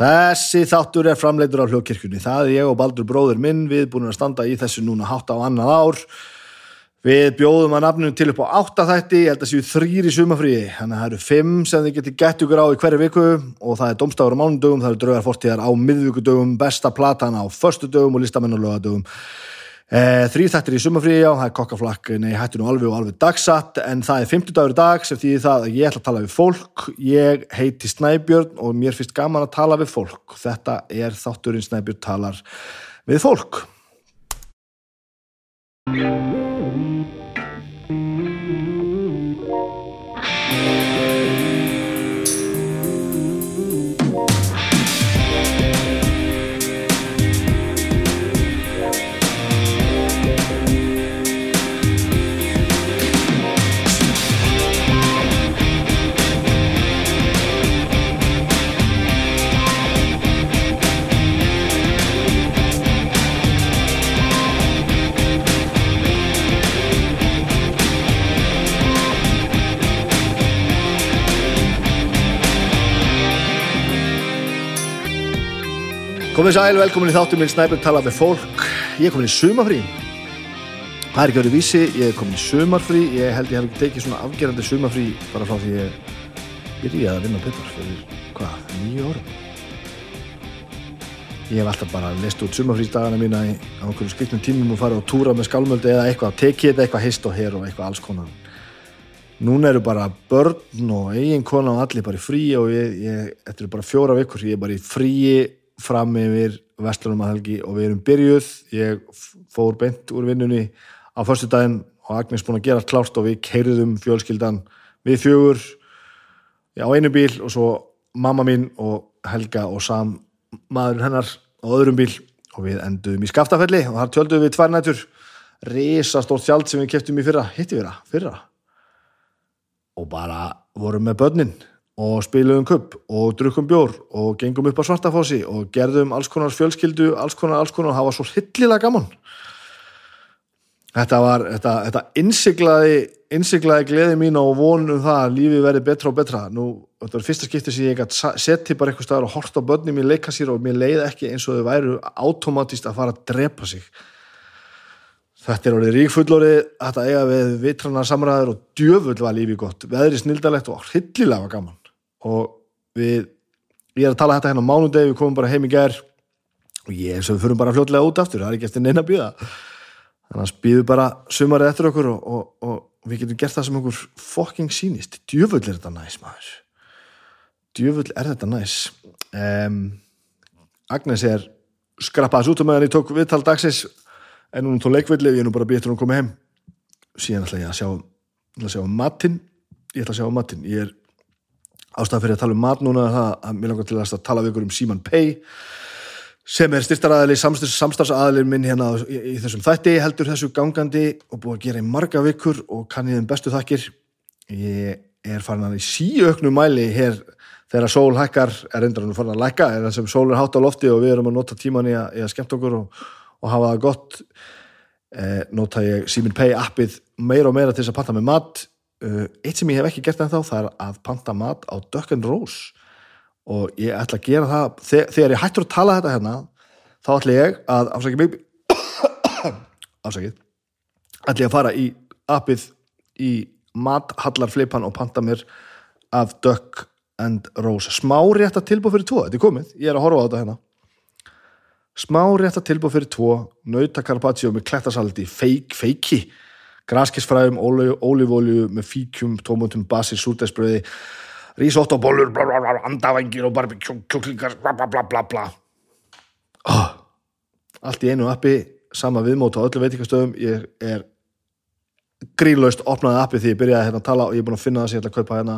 Þessi þáttur er framleitur á hljókirkjunni. Það er ég og Baldur bróður minn, við búin að standa í þessu núna hátt á annað ár. Við bjóðum að nafnum til upp á átta þætti, ég held að séu þrýr í sumafríi, þannig að það eru fimm sem þið getur gett ykkur á í hverju viku og það er domstafur á mánundögum, það eru draugar fortíðar á miðvíkudögum, besta platan á förstudögum og listamennulögadögum. E, þrýr þættir í sumafríi, já, það er kokkaflakk, nei, hættu nú alveg og alveg dagsatt, en það er fymtudagur í dag sem því það að ég ætla að tala við fólk, ég heiti Snæbjörn og mér finnst gaman að tala við fólk. Þetta er þátturinn Snæbjörn talar við fólk. Komið sæl, velkomin í þáttum minn Snæbjörn tala með fólk. Ég er komin í sumafrí. Það er ekki verið vísi, ég er komin í sumarfrí. Ég held ég hef ekki tekið svona afgerandi sumafrí bara frá því ég byrjaði að vinna pipar fyrir, hvað, nýju árum. Ég hef alltaf bara lest út sumafrísdagana mína í ákveðinu skriknum tímum og farið á túra með skálmöldu eða eitthvað, tekið þetta eitthvað hist og hér og eitthvað alls konar. Núna eru bara börn og eigin kona og allir bara í frí og ég, ég, þetta eru bara fjóra vikur, ég er bara í fríi fram yfir Vestlunum að helgi og við erum byrjuð. Ég fór beint úr vinnunni á förstu daginn og Agnes búin að gera klárt og við keiriðum fjölskyldan við fjögur á einu bíl og svo mamma mín og Helga og Sam maður hennar á öðrum bíl og við enduðum í skaftafelli og þar tjölduðum við tvær nætur. Risastórt sjálf sem við keftum í fyrra. Hitti það, fyrra. Og bara vorum með börnin og spilum kupp og drukkum bjór og gengum upp á svartafósi og gerðum alls konar fjölskyldu, alls konar, alls konar og það var svo hillilega gaman. Þetta var, þetta, þetta innsiglaði, innsiglaði gleði mín og vonum það að lífið verði betra og betra. Nú, þetta var fyrsta skipti sem ég seti bara eitthvað staðar og horta börnum mér leika sér og mér leiði ekki eins og þau væru automatist að fara að drepa sig. Þetta er orðið ríkfullorið, þetta eiga við vitranar samræður og djöfull var lífið gott, veðri snildalegt og hillilega var gaman og við, ég er að tala þetta hérna á mánudegi, við komum bara heim í gerð og ég sem við fyrir bara fljótlega út aftur, það er ekki eftir neina að býða þannig að býðu bara sumarið eftir okkur og, og, og við getum gert það sem okkur fokking sínist, djöfull er þetta næs maður. Djöfull er þetta næs. Um, Agnes er skrappaðs út um meðan ég tók viðtal dagsins. En hún tók leikvillig, ég er nú bara býttur hún að koma heim. Síðan ætla ég að sjá að sjá matinn. Ég ætla að sjá matinn, ég er ástæða fyrir að tala um mat núna það að mér langar til að tala við ykkur um Síman Pay sem er styrtaræðili samstarfsaðalinn minn hérna í, í þessum þætti heldur þessu gangandi og búið að gera í marga vikur og kann ég þeim bestu þakkir. Ég er farin að í síauknu mæli hér þegar sól hækkar er endur hann farin að lækka en það sem sól er hátt á lofti og við erum að nota tíman í að, í að skemmt okkur og, og hafa það gott eh, nota ég Síman Pay appið meira og meira til þess að panta með mat eitt sem ég hef ekki gert ennþá það er að panta mat á Duck and Rose. Og ég ætla að gera það þegar, ég hættur að tala þetta hérna þá ætla ég að afsækja mig afsækið ætla ég að fara í appið í mathallarflipan og panta mér af Duck and Rose. Smá rétt að tilbúið fyrir tvo, þetta er komið ég er að horfa á þetta hérna. Smá rétt að tilbúið fyrir tvo nauta carpaccio með klættasaldi feiki, feiki graskisfræðum, ólífólju með fíkjum, tómutum, basil, súrdæsbröði risottóbólur andavengir og barbecue kjóklingar, bla bla bla bla bla. Oh, allt í einu appi sama viðmót á öllu veitikastöðum ég er grínlaust opnaði appi því ég byrjaði hérna að tala og ég er búin að finna það sem ég ætla að kaupa hérna.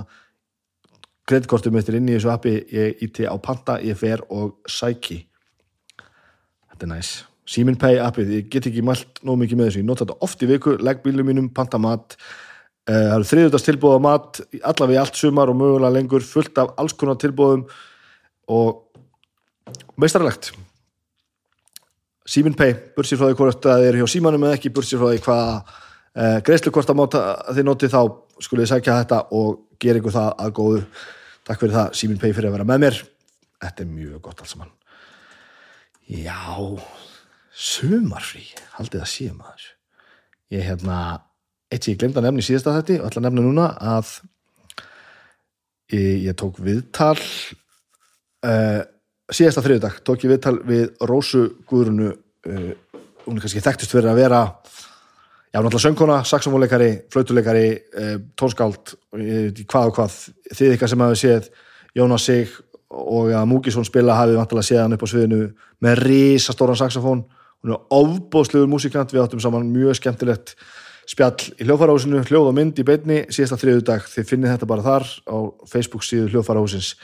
Kreditkortum mitt er inn í þessu appi ég íti á panta, ég fer og sæki. Þetta er næst Simin Pay appið, ég get ekki mælt nóg mikið með þessu, ég nota þetta oft í viku legg bílum mínum, panta mat. Uh, það eru þriðutast tilbúða mat allavega allt sumar og mögulega lengur fullt af alls konar tilbúðum og meistarlegt Simin Pay bursir frá því hvort það er hjá símanum eða ekki bursir frá því hvað uh, greiðslukort að þið noti þá skulle þið sækja þetta og gera ykkur það að góðu. Takk fyrir það Simin Pay fyrir að vera með mér. Þetta er mjög gott alls saman. Já sumarfrí, haldið að sé maður. Ég hérna eitt sem ég glemd að nefna í síðasta þetta og ætla að nefna núna að ég, ég tók viðtal uh, síðasta þriðdag tók ég viðtal við Rósu Guðrunu uh, hún er kannski þekktust fyrir að vera já, náttúrulega söngkona, saxofónleikari flautuleikari, uh, tónskáld hvað og hvað. Þið ykkar sem hafi séð Jónas Sig og að Múkisson spila hafið vantilega séð hann upp á sviðinu með risastóran saxofón hún er ofbóðslegur músikant. Við áttum saman mjög skemmtilegt spjall í hljóðfærahúsinu, hljóð og mynd í beinni síðasta þriðu dag, þið finnið þetta bara þar á Facebook síðu hljóðfærahúsins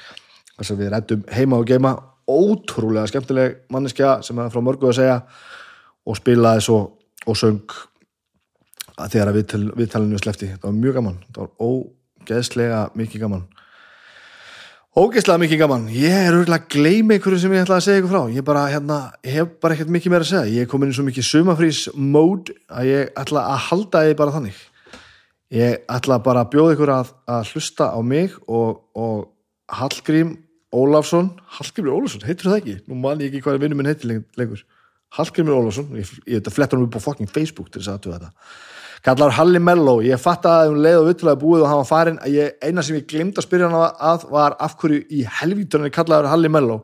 þess að við rættum heima og geima. Ótrúlega skemmtileg manneskja sem er frá mörgu að segja og spilaði svo og söng þegar að viðtal, viðtalinu slefti, það var mjög gaman. Það var ógeðslega mikið gaman ógeðslega mikið gaman. Ég er örgulega að gleyma einhverju sem ég ætla að segja ykkur frá. Ég, bara, hérna, hef bara ekkert mikið meira að segja. Ég er komin í svo mikið sumafrís mód að ég ætla að halda þið bara þannig. Ég ætla bara að bjóða ykkur að, að hlusta á mig og, og Hallgrím Ólafsson. Hallgrímur Ólafsson, heitir það ekki? nú man ég ekki hvað vinnum minn heitir lengur. Hallgrímur Ólafsson, ég, ég flettur hann upp á fucking Facebook til þess að aðtöða þetta kallar Halli Mello, ég fatt að um leið og vittulaði búið og hann var farin ég, eina sem ég glimta að spyrja hann að var af hverju í helvítunni kallaður Halli Mello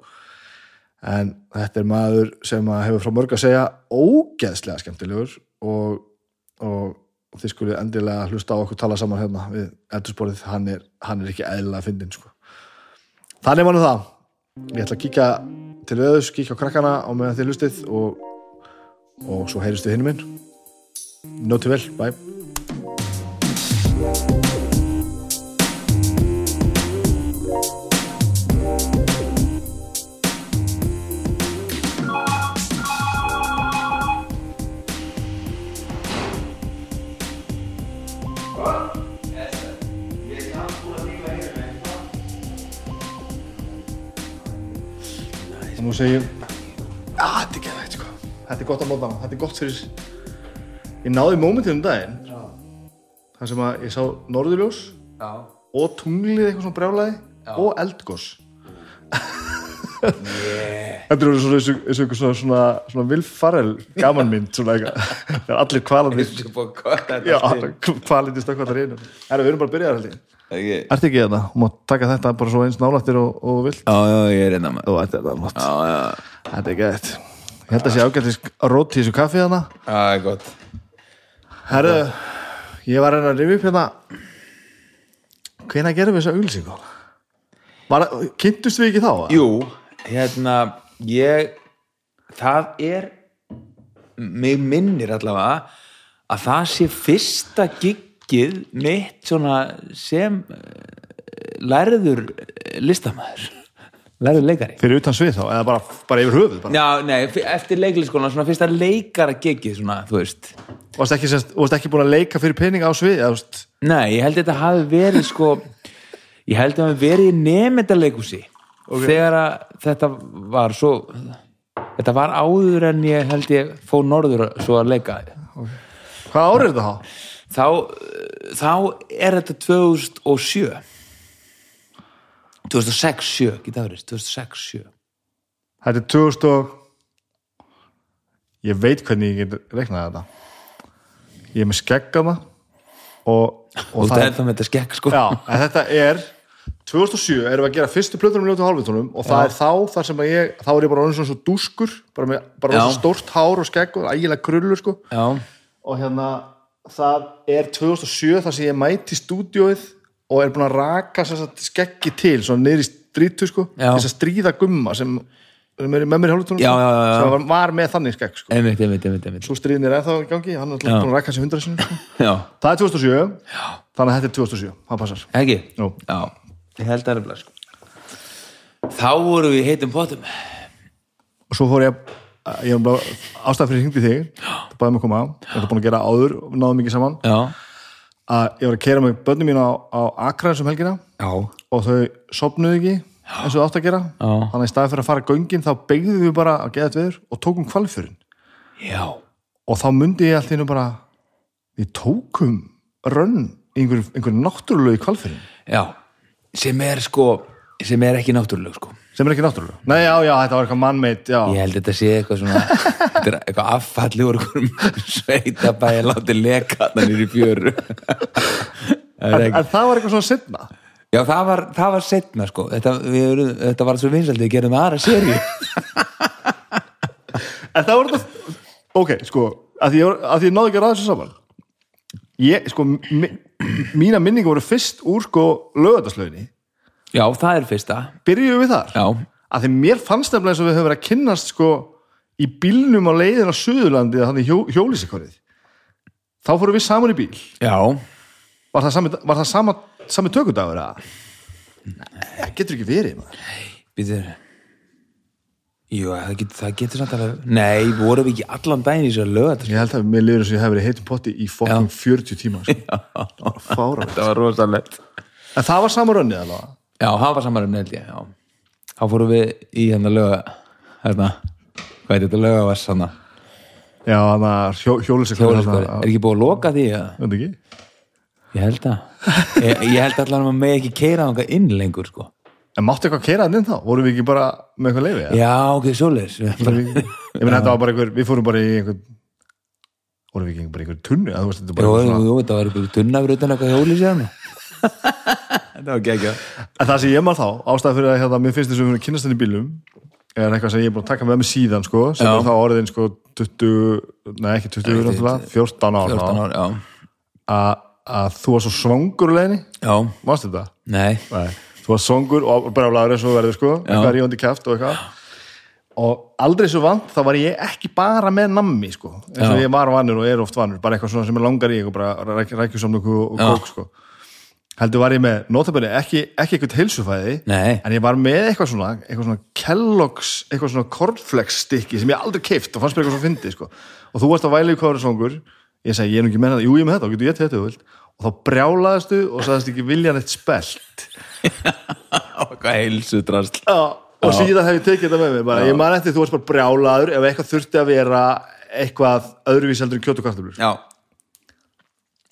en þetta er maður sem hefur frá mörg að segja ógeðslega skemmtilegur og, og, og þið skulle endilega hlusta á okkur tala saman hérna við eldursporið, hann er, hann er ekki eðlilega að fyndin sko. þannig var nú það. Ég ætla að kíka til öðus, kíka á krakkana á meðan þið hlustið og, og svo heyristu hinn minn Njóti vel, bye. Og nú segjum að þetta er geðvægt sko. Þetta er gott að móta þetta er gott fyrir ég náði mómentið um daginn Já. þar sem að ég sá norðurljós Já. og tunglið eitthvað svona brjálaði Já. og eldgoss þetta er svona eins og svona, svona, svona Will Farrell gamanmynd svona eitthvað þegar allir kvalandi Þessu búið að kvarta já, þetta til. kvalandi stökkvættar einu erum við erum bara að byrja þar held ég Ekki? Ertu ekki þetta? Þú mátt taka þetta bara svo eins nálættir og, og vilt Já, já, ég er einna með og þetta er það já, Þetta er gætt Ég held að sé ágættis rót í þessu kaffi þarna já, það er gott Herru, ég var að reyna að upp hérna Hvenær gerum við þessa auglýsingu? Kynntust við ekki þá? Jú, hérna, ég það er mig minnir allavega að það sé fyrsta giggið mitt sem eh, lærður listamæður lærður leikari Fyrir utan svið þá, eða bara, bara yfir höfuð bara. Já, nei, eftir leikliskólan svona fyrsta leikara giggið svona, þú veist Varst ekki, ekki búin að leika fyrir pening á svið? Eða, veist, Nei, ég held að þetta hafi verið sko ég held að það hafi verið í nefndaleikusi okay. þegar að þetta var svo þetta var áður en ég held ég fó norður svo að leika hvað árið er þetta þá? þá, þá er þetta 2007 2006, 7 geta verið, 2006, 7 Þetta er 2000 og ég veit hvernig ég get reiknað þetta. Ég er með skeggama og, og það er það með þetta skekk sko. Já, þetta er 2007 erum við að gera fyrstu plötunum ljótu hálfvitunum og það Já. er þá þar sem að ég þá er ég bara svona svo dúskur bara með bara svona stórt hár og skegg og ægilega krullur sko. Já, og hérna það er 2007 þar sem ég mæti í stúdíóið og er búin að raka skeggi til í strítu sko þess að stríða gumma sem, er með mér í hálfvitunum Já, já, já, já. sem var, var með þannig skegg sko. Einmitt, einmitt, einmitt, svo stríðin er ennþá í gangi, hann er alltaf búin að rækka sig hundra sinni sko. það er 2007 Já. þannig að þetta er 2007, það passar. Ekki? Jú. já, ég held að það er sko. Þá voru við heitum potum og svo fór ég ég var bara ástæð fyrir hringdi þig það bæði mig að koma. Á, ég var búin að gera áður og náðum mikið saman, já, að ég var að kera með börnum mín á, á Akraðins um helgina já, og þau sopnuðu ekki eins og það átt að gera. Já. þannig að í staði fyrir að fara göngin þá beigðum við bara að geða þetta viður og tókum kvalfjörinn já. Og þá myndi ég allt í einu bara við tókum rönn í einhverju einhver náttúrulegu kvalfjörinn Já, sem er sko sem er ekki náttúruleg sko sem er ekki náttúrulega nei, já, já, þetta var eitthvað mannmeitt já, ég held þetta sé eitthvað svona eitthvað affalli úr einhverjum sveitabæði látið leka þannig í fjöru. En, en það var eitthvað svona setna já það var, það var setna sko. Þetta, við, þetta var svo vinsaldið að gera með aðra serju en það var þetta ok, sko, að því að ég náði ekki að ræða þessu saman. Ég, sko, mi, mína minningu voru fyrst úr sko lögataslöginni já það er fyrsta. Byrjuðu við þar? Já, að því mér fannst nefnilega eins og við höfum verið að kynnast sko í bílnum á leiðin á Suðurlandi eða þannig hjó, hjólísikorið þá fórum við saman í bíl. Já, var það, sami, var það sama, sami tökudagur að það getur ekki verið maður. býtur jú, það getur, það getur samt alveg nei, vorum við ekki allan daginn í þessu lögat ég held að mér liður eins og ég hef verið heitum potti í fokkum 40 tíma sko. fára það var rosalegt. En það var sama rönnið alveg já, það var saman held ég, já þá fórum við í hérna löga hérna, hvað er þetta löga var sanna já, þannig að hjó, hjóliskori, er ekki búið að loka því að Þetta ekki? Ég held að Ég, ég held allan að maður með ekki keira þangað inn lengur sko. En máttu eitthvað keira hann inn þá? Vorum við ekki bara með eitthvað leiði? Já, ok, svoleiðis Ég meina þetta var bara einhver, við fórum bara í einhver vorum við ekki bara í einhver tunnu? Að, þú veist, þetta var eitthvað tunna fyrir utan eitthvað hjóli sér Það sem ég maður þá, ástæða fyrir að hérna, mér finnst þess að kynast henni í bílum er eitthvað sem ég er búin að taka með mig síðan sko, sem er þá orðin sko 20, nei ekki 20, Ekki, náttúrulega, 14 ár 14 þá, ár, að, þú var svo svangur Já, mástu þetta? nei, Nei, þú var svangur og brálaður eins og verður sko, eitthvað rífandi kæft og eitthvað. Og aldrei svo vant þá var ég ekki bara með nammi sko, eins og Já. ég var vanur og er oft vanur bara eitthvað svona sem er langar í og bara ræk, rækjusamlöku og kók sko heldur var ég með, notabene, ekki, ekki eitthvað heilsufæði, nei. en ég var með eitthvað svona, eitthvað svona Kellogg's eitthvað svona cornflakes stykki sem ég aldrei keift og fannst mér eitthvað svo fyndi sko. og þú varst að væla í hvað er songur ég segi, ég er nú ekki með þetta, jú ég er með þetta og getur ég þetta þú vilt. Og þá brjálaðistu og sagðist ekki vilja neitt spelt. Hvað heilsu drast Já, og síðan hef ég tekið þetta með mér bara, ég man eftir þú varst bara brjálaður ef eitthvað þurfti að vera eitthvað öðruvís heldur en kjöt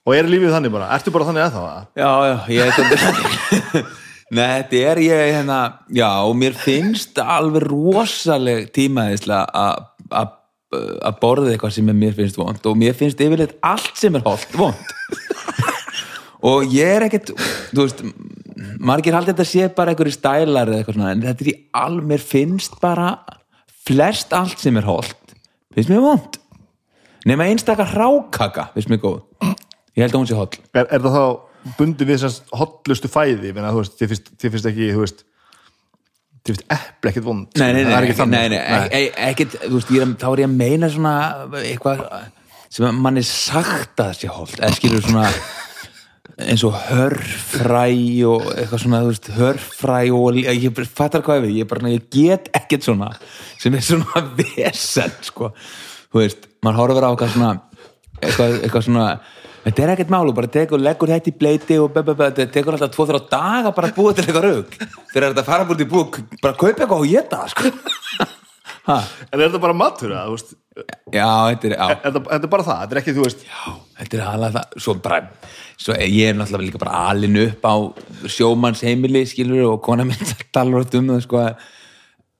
og er lífið þannig bara, ertu bara þannig að það já, já, ég er þetta Nei, þetta er ég hérna Já, og mér finnst alveg rosaleg tímaðislega að borða eitthvað sem mér finnst vond og mér finnst yfirleitt allt sem er holdt vond og ég er ekkert þú veist, margir haldið þetta sé bara einhverju stælar eða eitthvað svona en þetta er í all, mér finnst bara flest allt sem er holdt finnst mér vond nema einstakar hrákaka finnst mér góð ég held að hún sé holl. Er, er það þá bundið við þessast hotlustu fæði? Þið finnst, ekki þið finnst epli ekkert vond. Nei, nei, nei, nei, ekkit, þú veist, er, þá er ég að meina svona eitthvað sem mann er sagt að það sé holt eða skilur svona eins og hörfræ og eitthvað svona, þú veist, hörfræ og ég, fattar hvað við, ég bara, ég get ekkert svona, sem er svona vesen, sko, þú veist mann horfir á eitthvað svona eitthvað, eitthvað svona þetta er ekkert málu, bara tekur, leggur þetta í bleiti og be, be, be, þetta tekur alltaf tvo þrjá daga bara að búa til eitthvað raug þegar þetta fara búið til búið, bara kaupa eitthvað og geta sko. Ha, en er þetta bara matur að, já, þetta er, já, þetta, þetta er bara það, þetta er ekki þú veist þetta er alveg það svo bara, svo ég er náttúrulega líka bara alin upp á sjómanns heimili skilur og kona minn talar átt um það sko að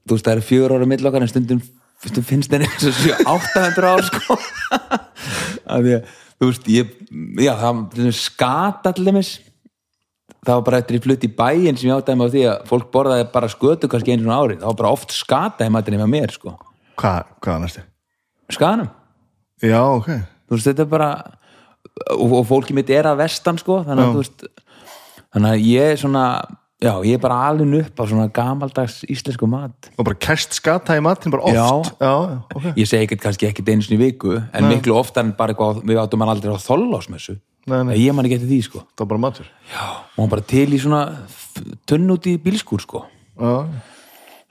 þú veist það eru fjögur ára mill okkar en stundum, stundum finnst og sjö 800 ár sko. Að því að þú veist ég, já það skata til dæmis það var bara eftir í flutt í bæinn sem ég áttaði mig á því að fólk borðaði bara skötu kannski einu svona ári, það var bara oft skata í matinni með mér sko, hvað, hvað er næstu? skadanum já, ok, þú veist þetta er bara og, og fólki mitt er að vestan sko þannig að þú veist þannig að ég er svona, já ég er bara alveg upp á svona gamaldags íslensku mat. Og bara kæst skata í matin bara oft. Já, já ok. Ég segi ekkert kannski ekki einu sinni í viku en miklu oftar en bara eitthvað við áttum hann aldrei á þollásmessu Nei, nei. ég man ekki eftir því sko. Það var bara matur. Já, og hann bara til í svona tunn út í bílskúr sko. Já.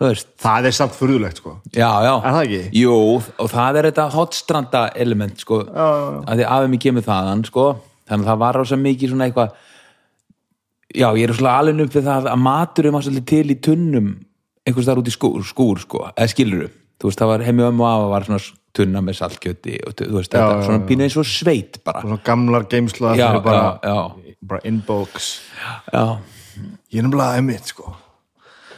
veist, það er samt furðulegt sko. Já, já. Er það ekki? Jú, og það er þetta hotstranda element sko, Já, já, já. að því afið mér kemur þaðan sko, þannig að það var rosa mikið svona eitthvað já, ég er svona alveg upp við það að maturum var svolítið til í tunnum einhvers þar út í skúr, skúr sko, eða skiluru þú veist, það var heimi ömmu og afa var svona tunna með saltkjöti og þú veist, þetta já, svona pínu eins og sveit bara. Svona gamlar geimsla Já, bara, já, bara inbox. Ég er náttúrulega emitt sko.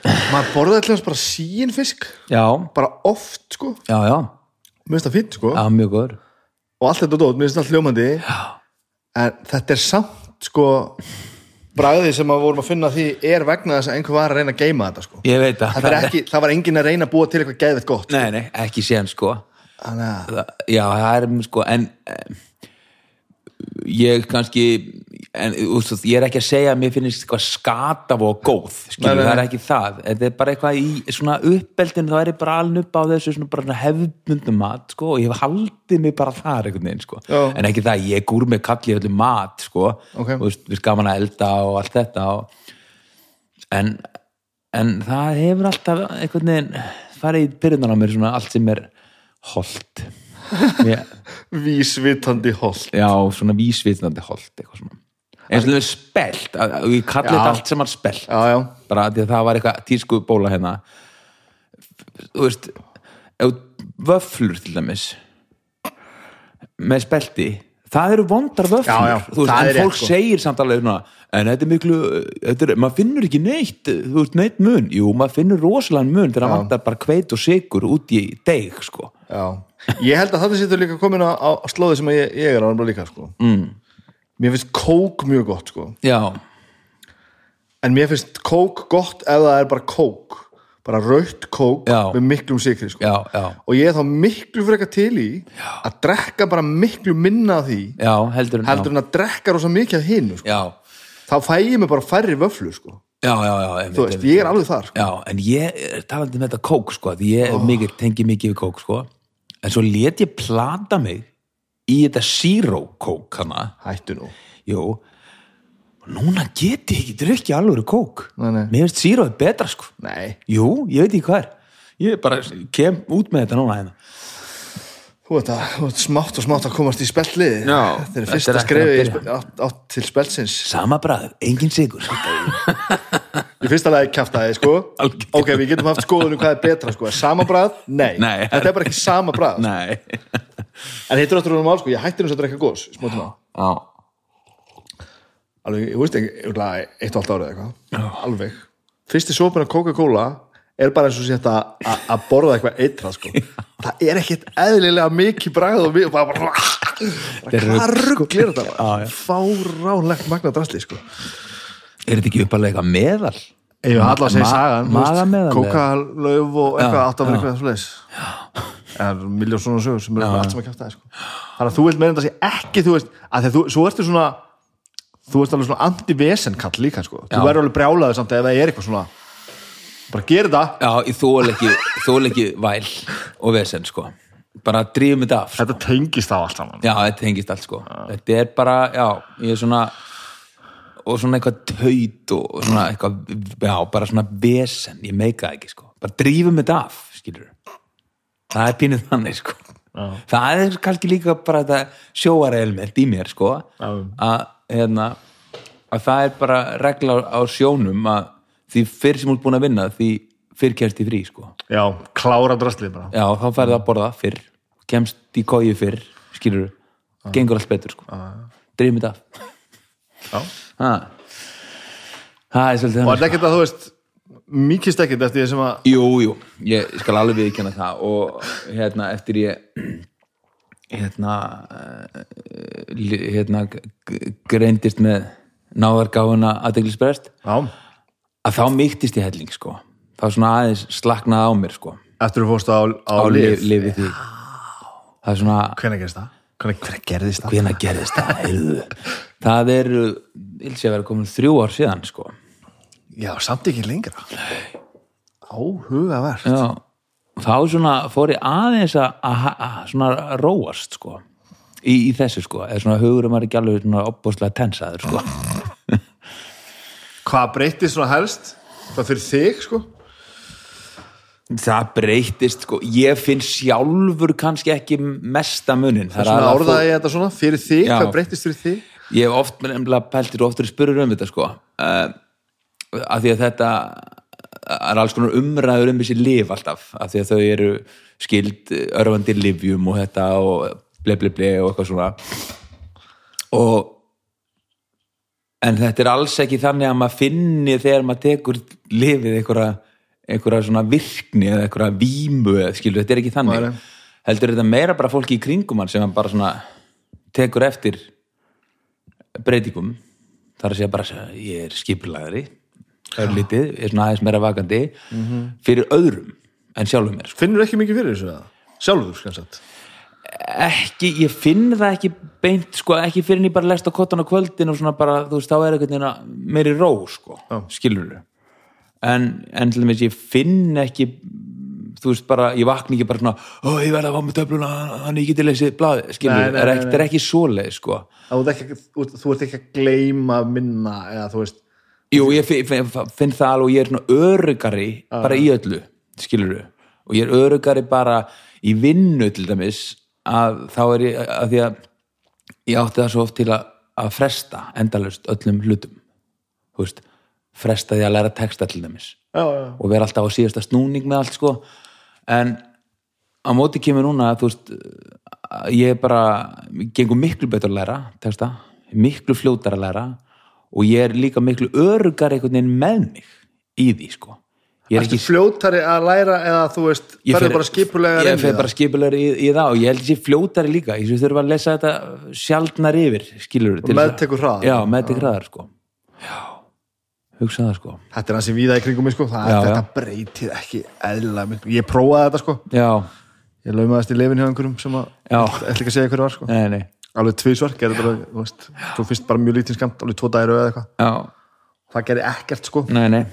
Maður borðaði alltaf bara síin fisk. Bara oft sko, mér finnst það fint sko. Já, mjög góður. Og allt þetta dót, mér finnst það hljómandi. En þetta er samt sko bragðið sem að vorum að finna því er vegna þess að einhver var að reyna að geima þetta sko. Ég veit að það, er ekki, það var enginn að reyna að búa til eitthvað geðvett gott nei, nei, ekki séðan sko. Þannig að Það- já, það er sko en um, ég kannski en úst, ég er ekki að segja að mér finnst eitthvað skata og góð, skilur, Nei, það er ekki það. Þetta er bara eitthvað í svona uppeldin þá er ég bara alveg upp á þessu hefðbundum mat, sko, og ég hef haldið mig bara þar einhvern veginn, sko, en ekki það ég gúr með kalli öllu mat, sko. Ok. og veist, við gaman að elda og allt þetta og, en en það hefur alltaf einhvern veginn farið í byrjunar á mér svona allt sem er holt. Ég, vísvitandi hold já, svona vísvitnandi holt eitthvað svona eins og það er spelt, að- ég kalli þetta allt sem var spelt. Já, já, bara því að það var eitthvað tísku bóla hérna. Þú veist vöflur til dæmis með spelti það eru vondar vöflur Já, veist, en er fólk sko. segir samt alveg svona, en þetta er miklu þetta er, maður finnur ekki neitt þú veist, neitt mun, jú, maður finnur rosalega mun þegar maður vantar bara kveit og sigur út í deg, sko. Já. Ég held að þetta sittur líka komin á, á slóði sem ég, ég er á bara líka sko. Mm. Mér finnst kók mjög gott sko já, en mér finnst kók gott ef það er bara kók bara raut kók Já. með miklum sikri sko. já, já, og ég er þá miklu frekar til í að drekka bara miklu minna því já, heldur heldur en að drekka rosa mikið af hinu sko. þá fæ ég mig bara færri vöflur sko. já, já, já einmitt, þú veist, einmitt. ég er alveg þar sko. Já, en ég er talandi um þetta kók sko, því ég oh. mikið, tengi mikið við kók sko, en svo let ég plata mig í þetta zero kók hana, hættu nú. Jú. Og núna get ég ekki drukki alvöru kók Nei, nei. mér finnst zero er betra sko. Nei, jú, ég veit ekki hvað er. Ég bara kem út með þetta núna hérna. Þú veit að þú ert smátt og smátt að komast í speltliði Já, þetta er fyrsta skrefi átt, átt til spelsins sama bræður, engin sigur. Í fyrsta lagi kjaftaði sko. Algjörlega. ok, við getum haft skoðunum hvað er betra sko. Sama brað, nei, Nei. þetta er bara ekki sama brað nei en hittur áttur um mál sko, ég hætti nú svo að drekka gós tíma. Já, alveg, ég veist ekki, eitt og allt árið eitthvað. Alveg, fyrsti sopin af Coca-Cola er bara eins og sé þetta að- að borða eitthvað eitrað sko. Það er ekkit eðlilega mikið bragð og við bara, bara, bara er hvað sko. rugg er þetta fáránlegt magna drasli sko. Er þetta ekki uppalega eitthvað meðal? Ég hef allar að segja sagan? Kókalauf og eitthvað átt já. eitthvað svo leis en miljón svona sögur sem eru allt sem að kæfta sko. þannig að þú vilt meina þetta sé ekki þú veist, að þú, svo ertu svona þú veist alveg svona anti-vesen kall líka sko. þú Já. verður alveg brjálaður samt ef það er eitthvað svona bara gera þetta. Já, ég þól ekki, ekki væl og vesen sko. Bara drífum þetta af þetta tengist á allt saman. Já, þetta hengist allt sko. Þetta er bara, já, ég er svona og svona eitthvað taut og svona eitthvað, já, bara svona vesen, ég meika það ekki sko. Bara drífum þetta af, skilur það er pínuð þannig sko. Já. það er kannski líka bara þetta sjóara element í mér sko að, hérna að það er bara regla á sjónum að því fyrr sem þú ert búin að vinna því fyrr kemst í frí sko. Já, klára drasli bara. Já, þá færði að borða fyrr kemst í kóju fyrr, skilur gengur allt betur sko. Drifum þetta af. Já. Ha. það er og þannig þetta er ekkert að þú veist mikist ekkert eftir því sem að jú, jú, ég skal alveg viðkjanna það og hérna eftir ég hérna eh, hérna greindist með náðargáfuna aðdeglisbrest já, að þá mýktist ég helling sko. Þá svona aðeins slaknaði á mér sko. Eftir þú fórst á, á, á lif lif, lifið því. Það er svona hvernig gerist það? hvernig, hvernig gerðist það? hvenær gerðist það? Það eru, ég sé að vera komin þrjú ár síðan sko já, samt ekki lengra. Áhugavert. Já, þá svona fór ég aðeins að, svona róast sko í, í þessu sko, eða svona hugurum var ekki alveg svona opbúslega tensaður sko. Hvað breytist svona helst? Það fyrir þig sko? Það breytist sko, ég finn sjálfur kannski ekki mesta munin. Það er svona orðaði ég þetta svona fyrir þig, Já. hvað breytist fyrir þig? Ég hef oft nefnilega pæltir og oftur spurur um þetta sko. Uh, af því að þetta er alls konar umræður um þessi lif alltaf, af því að þau eru skild örfandi livjum og þetta og ble ble ble og eitthvað svona. Og en þetta er alls ekki þannig að maður finni þegar maður tekur lifið einhverja einhverja svona virkni eða einhverja eða skilur, þetta er ekki þannig. Nei. heldur þetta meira bara fólki í kringum sem bara svona tekur eftir breytingum. Þar að segja bara að ég er skipulagari örlítið, er svona aðeins meira vakandi fyrir öðrum en sjálfum mér sko. finnur ekki mikið fyrir þessu eða? sjálfur, skansat ekki, ég finn það ekki beint sko, ekki fyrir en ég bara lest á kottan á kvöldin og svona bara, þú veist, þá er einhvern veginn að meiri ró, sko, Já. skilur en, en til dæmis ég finn ekki þú veist bara, ég vakna ekki bara svona ó, ég verða að með töfluna, þannig ég geti lesið blaði, skilur, Nei, nei, er nei, ekki, nei. er ekki svoleið, sko þú, ert ekki, þú, þú ert ekki að gleyma minna eða þú veist Jú, ég finn, það alveg og ég er svona örugari bara í öllu, skilur og ég er örugari bara í vinnu til dæmis að þá er ég, að því að ég átti það svo oft til að, að fresta endalust öllum hlutum. Þú veist, fresta því að læra texta til dæmis. Já, já. og vera alltaf á síðasta snúning með allt sko. En á móti kemur núna að þú veist ég er bara, gengur miklu betur að læra texta, miklu fljótar að læra og ég er líka miklu örugar einhvern veginn með mig í því sko. Ég er Ertu ekki fljótari að læra eða þú veist verður fer- bara skipulega ég fer bara skipulegar í, í það og ég held ég sé fljótari líka. Ég þurfa að lesa þetta sjaldnar yfir skilur Og meðtekur hraðar. já, meðtekur hraðar sko. Já, hugsa það sko. Þetta er hansi víða í kringum mig sko. Það Já, er já. þetta breytið ekki miklu. Ég prófaði þetta sko. Já, ég laumaðist í lefin hjá einhverjum sem að ætla ekki að segja hverju var sko. Nei, nei alveg tvísvar, gerði bara, þú veist svo fyrst bara mjög lítið skamt, alveg tvo dæru eða eitthvað það gerði ekkert sko nei, nei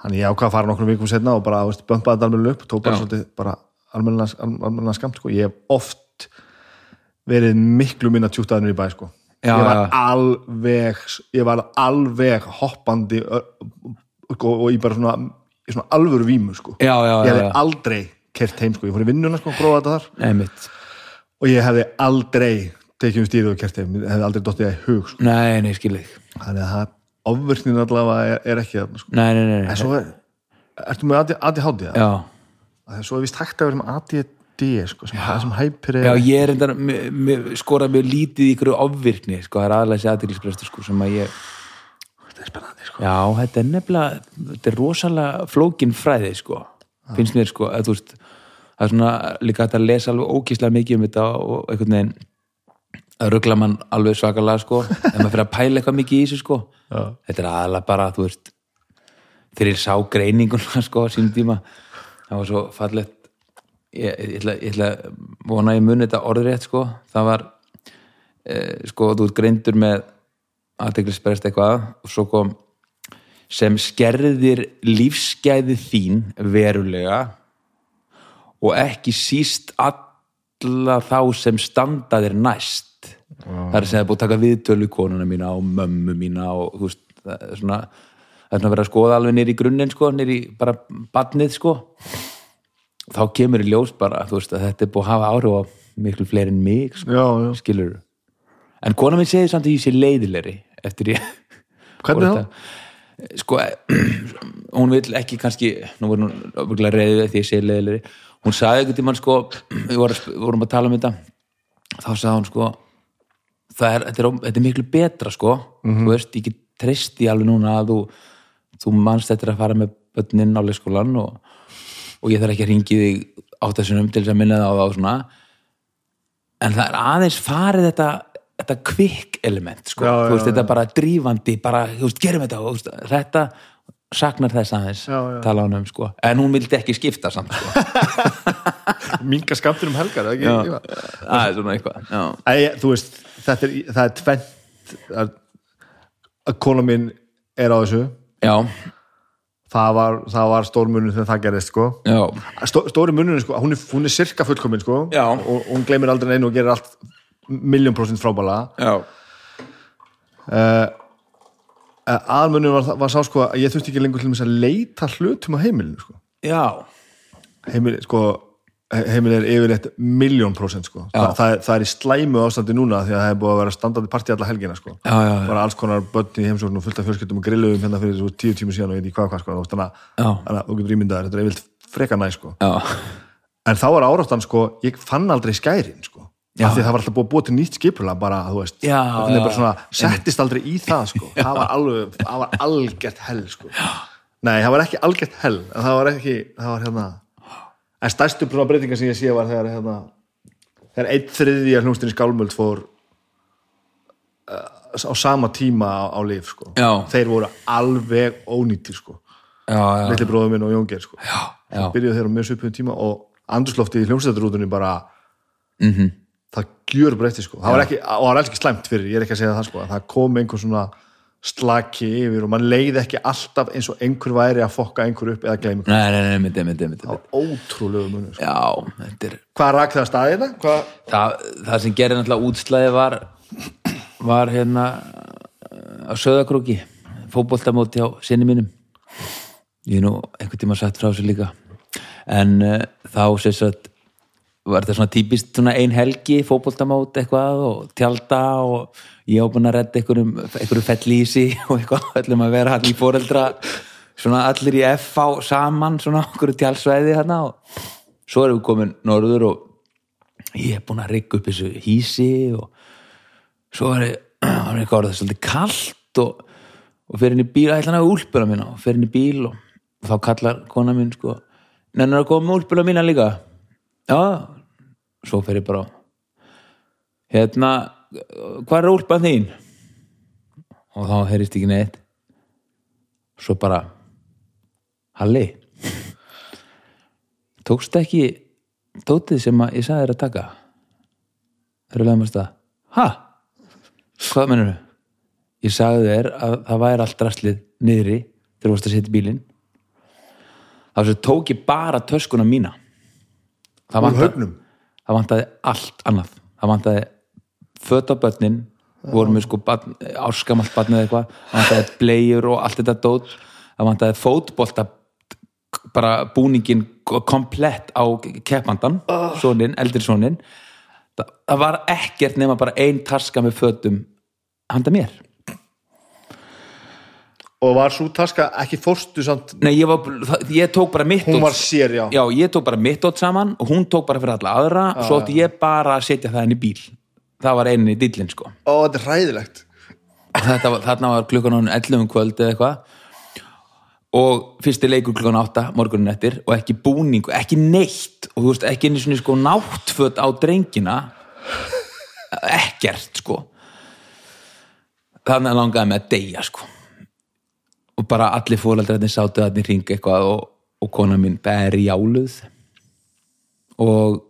Þannig ég ákvað að fara nokkrum vikum setna og bara, þú veist, bömpaði þetta almennilega upp og tók bara svolítið bara almennilega skamt, sko. Ég hef oft verið miklu minna tjútaðinur í bæ, sko. Já, ég var já. alveg, ég var alveg hoppandi sko, og ég bara svona, í svona alvöru vímu, sko. já, já, Ég já. aldrei kert heim, sko. Ég fór í vinnuna, sko, og ég hefði aldrei tekið um stýrið og kert heim. Ég hefði aldrei dottið það í hug, sko. nei, nei, skil ég Þannig að það, ofvirknin allavega er, er ekki þarna, sko. nei, nei, nei, nei. svo er, ertu með ADHD? eða? já, Það er svo vist hægt að vera með ADD sko, sem, sem hæpir er já, ég er enda skorað mjög lítið í ykkur ofvirkni sko, það er aðlega þessi aðdýrlisbrestur sko, sem að ég þetta er spennandi sko. Já, þetta er nefnilega þetta er rosalega flókin fræði sko, finnst mér sko að veist, það er svona líka að lesa alveg ókíslega mikið um þetta og einhvern veginn að ruggla mann alveg svakalega sko. Ef maður fyrir að pæla eitthvað mikið í þessu sko. Já. þetta er aðalega bara, þú veist þegar ég sá greininguna sko sínum tíma, það var svo fallegt. Ég, ég, ætla, ég ætla að vona að ég muni þetta orðrétt sko, það var eh, sko, þú ert greindur með aðteglisbrest eitthvað og svo kom sem skerðir lífsgæði þín verulega og ekki síst alla þá sem standa þér næst það er að segja búið að taka viðtölu konuna mína og mömmu mína og þú veist, það er svona það er svona að vera að skoða alveg nýr í grunninn sko, nýr í bara badnið sko þá kemur í ljós bara veist þetta er búið að hafa áhrif á miklu fleiri en mig sko, Já, já. skilur en kona minn segir samt að ég sé leiðilegri eftir ég Hvernig þá? sko, hún vil ekki kannski nú voru hún öfuglega reyðið því ég sé leiðilegri hún sagði einhvern tímann sko við vorum, að tala um þetta þá sagði hún sko það er, þetta, er, þetta er miklu betra sko. Þú veist, ég get treyst í alveg núna að þú, þú manst þetta að fara með börnin á leikskólan og, og ég þarf ekki að ringi þig á þessum til þess að minna það á það og svona. En það er aðeins farið þetta þetta kvikk element sko. Já, Þú já, veist, þetta er bara drífandi bara, þú veist, gerum þetta og, þú veist, þetta saknar þess aðeins tala hann um sko. en hún vildi ekki skipta samt sko. Minga skamtur um helgar, ekki? Já. Það er svona eitthvað. Æ, þú veist, er, það er tvent að, að kona mín er á þessu já, það var, var stór munur þegar það gerðist sko. Stó, stóri munur, sko, hún er, hún er sirka fullkomin sko, Já. og hún gleymir aldrei neinu og gerir allt miljón prósent frábæla já, aðmunum var, var sá sko að ég þurfti ekki lengur til að leita hlutum á heimilinu sko. já. Heimil, sko, he- heimilið er yfirleitt miljón prósent sko. Þa, það, það er í slæmu ástandi núna því að það er búið að vera standandi partí alla helgina sko. Já, já, já. bara alls konar börn í heimsókn og fullt af fjölskyldum og grilluðum hérna fyrir svo tíu tíma síðan og ég veit ekki hvað hvað sko. þannig að- þú getur ímyndaðir þetta er yfirleitt freka næ sko. já. en þá var áráttan sko, ég fann aldrei skærin sko. Já. af því að það var alltaf búið að búa til nýtt skipula bara, þú veist, Já, það já. bara svona settist aldrei í það sko. það var alveg, það var algjört hell sko. nei, það var ekki algjört hell það var ekki, það var hérna en stærstu svona breytingar sem ég sé var þegar hérna, þegar einn þriðja hljómsdýrin skálmöld fór uh, á sama tíma á, á lif sko. Já. þeir voru alveg ónýttir sko. já, já, litli bróður minn og Jóngeir sko. já, byrjuðu þeir á mjög svipum tíma og andurslofti í mhm það gjör breytti sko. það var ekki, og það var alls ekki slæmt fyrir, ég er ekki að segja það sko. það kom einhver svona slaki yfir og mann leiði ekki alltaf eins og einhver væri að fokka einhver upp eða einhver. nei, nei, nei, myndi, myndi, myndi, það var ótrúlegu munur sko. já, þetta er hvað rak það að staði þetta? Hvað? það, það sem gerir náttúrulega útslæði var var hérna á Söðakróki fótboltamóti á sinni mínum ég hef nú einhvern tíma sagt frá sér líka en uh, þá sést að var þetta svona típist svona ein helgi fótboltamót eitthvað og tjalda og ég á búin að redda einhverjum, einhverjum fellísi og eitthvað, ætlum að vera hann í foreldra svona allir í FH saman svona okkur tjálsvæði hérna og svo erum við komin norður og ég er búin að rigga upp þessu hísi og svo var ég var ég eitthvað orðið svolítið kallt og, og fyrir í bíl, ætla hann að úlpuna mína og fyrir í bíl og, og þá kallar kona mín sko, nennir að koma úlpuna mína líka? Já, svo fyrir ég bara hérna hvað er úlpan þín? Og þá heyrist ekki neitt. Svo bara Halli tókst ekki tótið sem að ég sagði þér að taka? Þegar við leðum að ha? hvað mennur þau? ég sagði þér að það væri allt rastlið niðri þegar þú varst að setja bílinn. Þá tók ég bara töskuna mína. Það úr höfnum það vantaði allt annað. Það vantaði föt á börnin vorum við sko áskamalt barn eða eitthvað, það vantaði blegjur og allt þetta dót, það vantaði fótbolta bara búningin komplett á keppandan oh. sonin, eldri sonin það, það var ekkert nema bara ein taska með fötum handa mér og var svo taska ekki fórstu samt? Nei, ég, var, ég tók bara mitt hún var sér, já, Já, ég tók bara mitt ótt saman og hún tók bara fyrir alla aðra svo átti ég bara að setja það inn í bíl. Það var einin í dillin sko. Ó, þetta er hræðilegt. Þetta var, þarna var klukkan án 11 um kvöld eða eitthvað. Og fyrsti leikur klukkan 8 morgunin eftir og ekki búning og ekki neitt. Og þú veist ekki einu svona sko náttföt á drengina. Ekkert sko. Þannig að langaði með að deyja sko og bara allir fóreldrarnir sátu að þarna ringa eitthvað og, og kona mín bæri jáluð og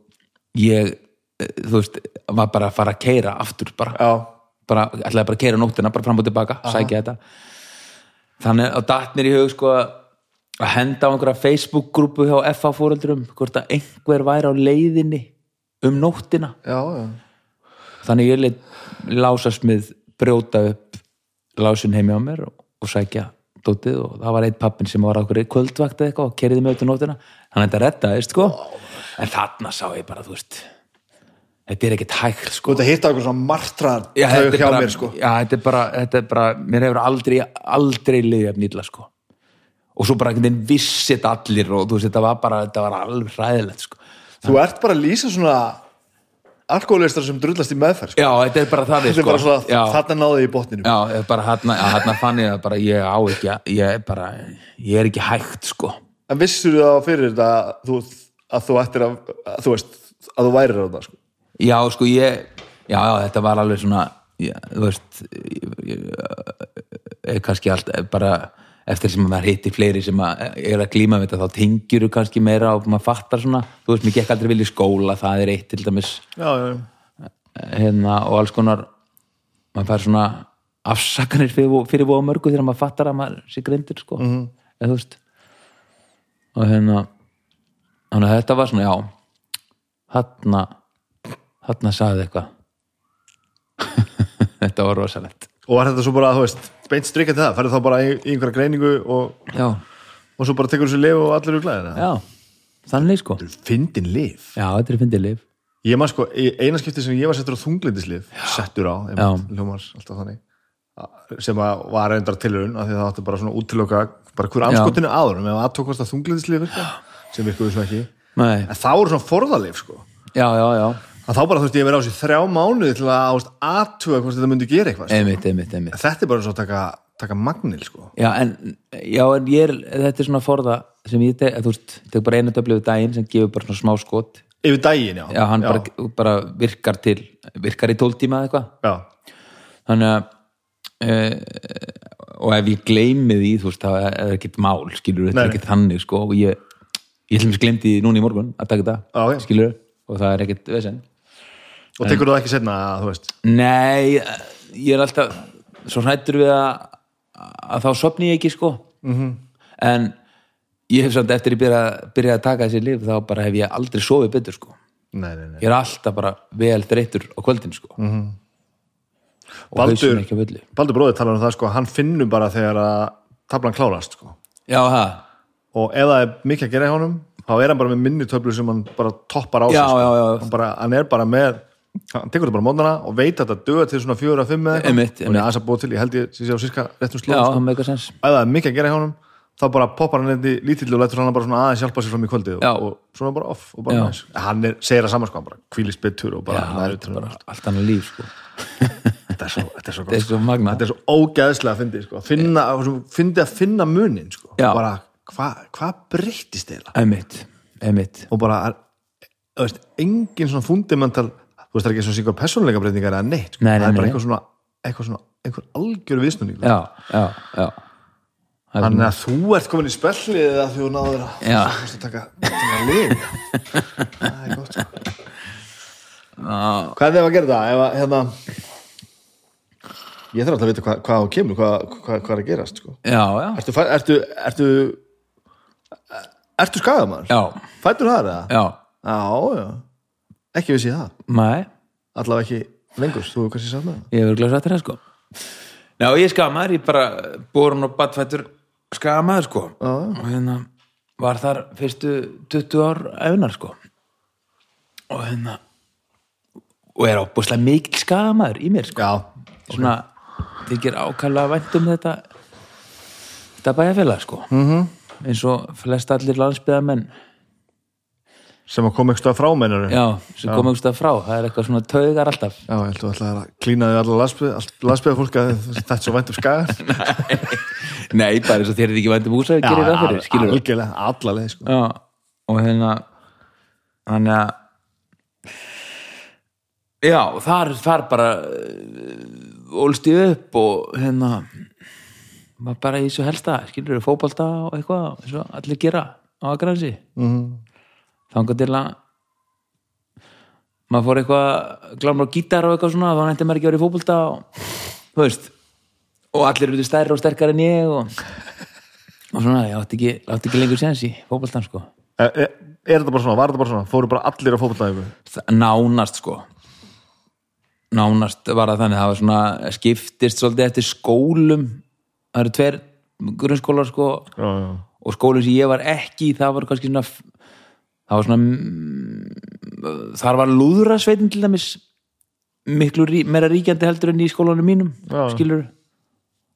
ég eh, þú veist, var bara að fara að keira aftur bara. Bara, ætlaði bara að keira nóttina bara fram og tilbaka, sækja þetta. Þannig að datt mér í hug sko að henda á einhverja Facebook-grúpu hjá FA fóreldrum hvort að einhver væri á leiðinni um nóttina. Já, já. Þannig ég leitt lásasmið brjóta upp lásin heimi á mér og, og sækja dótið og það var eitt pappin sem var okkur kvöldvakt eða eitthvað og kerði mig út um nóttina. Þannig að þetta reddaðist sko. En þarna sá ég bara, þú veist þetta er ekkert hægt sko. Þetta hitta okkur svona martrar já, hjá bara, mér sko. já, þetta er bara, þetta er bara mér hefur aldrei, aldrei liðið af nýla sko. Og svo bara einhvern veginn vissit allir og þú veist, þetta var bara þetta var alveg hræðilegt sko. Þú ert bara að lýsa svona alkoholistar sem drullast í meðferð sko. já, þetta er bara það Þetta er sko. bara svona, já, þarna náði í botninu já, ég bara hann hann fann ég að bara ég á ekki að- ég er bara, ég er ekki hægt sko En vissur þú þá fyrir þetta að þú, að þú ættir að, að þú veist, að þú værir á það sko já, sko ég já, já, þetta var alveg svona já, þú veist ég, ég, ég, kannski allt bara eftir sem maður hittir fleiri sem að, er að glíma við þetta þá tengjur kannski meira og maður fattar svona þú veist, mér gekk aldrei vilja skóla, það er eitt til dæmis. Já, já, hérna og alls konar maður fær svona afsakanir fyrir, fyrir búa mörgu þegar maður fattar að maður sé grindur sko. Mhm. eða þú veist. Og hérna þannig að þetta var svona já þarna þarna sagði eitthvað. Þetta var rosalegt Og var þetta svo bara, þú veist, beint strikka til það? Færðu þá bara í, í einhverja greiningu og, já, og svo bara tekur þessu lif og allir eru glæðir já, þannig sko. Fyndin lif já, þetta er fyndið lif Ég man sko, eina skipti sem ég var settur á þunglindislif settur á, einmitt, hljómar alltaf þannig sem að var reyndar tilurinn af því að það átti bara svona útiloka bara hver anskotinu áður ef að tókast að þunglindislif sem virkuðu svo ekki. Nei. en þá eru svona forðalif sko. Já, já, já, að þá bara þú veist ég verið á sér þrjá mánuði til að ást aðtuga hvort þetta myndi gera eitthvað sko. einmitt, einmitt, einmitt. Þetta er bara svo að taka taka magnil sko. Já, en, já, en ég er, þetta er svona forða sem ég tek, þú veist, tek bara einu döflu við daginn sem gefur bara svona smá skot. Yfir daginn, já. Já, hann Bara, bara virkar til virkar í tóltíma eða eitthvað. Já, þannig að e, og ef ég gleymi því þú veist, það er ekkert mál skilur þetta er ekkert þannig sko og ég, ég að glemdi núna í morgun að taka Já, já. þetta, skilur og það er ekkert vesen og tekur þú það ekki setna þú veist nei, ég er alltaf svo hrættur við að að þá sopni ég ekki sko Mhm. -hmm. en ég hef samt eftir ég byrja, byrja að taka þessi lif þá bara hef ég aldrei sofið betur sko nei, nei, nei. ég er alltaf bara vel þreyttur á kvöldin sko -hmm. Mhm. og Baldur- að Baldur bróðið talar um það sko að hann finnur bara þegar að tablan klárast sko já, og ef það er mikið að gera í honum þá er hann bara með minni töflu sem hann bara toppar á sig Já, sko. já, já. Hann, bara, hann er bara með hann tekur þetta bara mótnana og veit að þetta döða til svona fjóra, fimm eða Einmitt, og hann er aðeins að búa til, ég held ég sé á sirka réttum slóðum sko. það eitthvað ef það er mikið að gera í honum þá bara poppar hann eitthvað lítill og lætur hann bara svona aðeins hjálpa sér fram í kvöldi og, og svona bara off og bara Já. næs. Hann er, segir það saman sko, hann bara kvílist betur og bara, næri, bara allt. annað líf sko. Þetta er svo, þetta er svo, þetta er svo magna þetta er svo ógeðslega að fyndi sko. finna, fyndi að finna munin sko. Já. bara hvað hva breyttist eða og bara þú veist, engin svona fundamental þú veist það er ekki svona síkvar persónuleika breytingar eða neitt sko. Nei, nei, það er bara eitthvað svona, eitthvað svona einhver algjör viðsnúning já, já, já Það er þannig að þú ert komin í spellið eða því þú náður að Já. að taka, lið það er gott sko. hvað er það að gera það ef að hérna ég þarf alltaf að vita hvað, hvað á kemur hvað, hvað, hvað er að gerast sko. já, já, ertu, ertu, ertu ertu skagamaður? já, fættur það eða? já já, já ekki vissi ég það. Nei, allavega ekki lengur, þú hefur kannski sagt með það. Ég hefur glæð sattir það sko. Já, ég skamaður, ég bara borun og badfættur skamaður sko. Já. og hérna var þar fyrstu 20 ár efnar sko. Og hérna og er ábúslega mikil skamaður í mér sko. Já, svona, þykir ákæðlega vænt um þetta þetta bæjarfélag sko. -hmm. Mhm. eins og flest allir landsbyðamenn sem að koma eitthvað frá mennur já, já, sem komum einhverstað frá, það er eitthvað svona taugar alltaf. Ég held að ætla að klína því allar landsbyða fólk að þetta er svo vænt um skagar Nei, bara eins og þér er ekki vænt um húsa gerir það fyrir, skilur algjörlega, allaleg sko. Já, og hérna þannig að já, þar, þar bara uh, ólst ég upp og hérna bara í svo helsta, skilur við fótbolta og eitthvað, allir gera á Akransi mm. Þangar til að maður fór eitthvað glámur á gítar og eitthvað svona, þá nætti maður ekki að vera í fótbolta og og allir eru stærri og sterkar en ég og, og svona, ég átti ekki, átti ekki lengur séns í fótboltan sko. Er, er, er þetta bara svona, var þetta bara svona? Fóru bara allir á Það- nánast sko. Nánast var það þannig það var svona skiptist svolítið eftir skólum. Það eru tveir grunnskólar sko. Já, já, og skólinn sem ég var ekki það var kannski svona það var svona mm, þar var lúðrasveitin til dæmis miklu rí, meira ríkjandi heldur en í skólanum mínum Já. skilur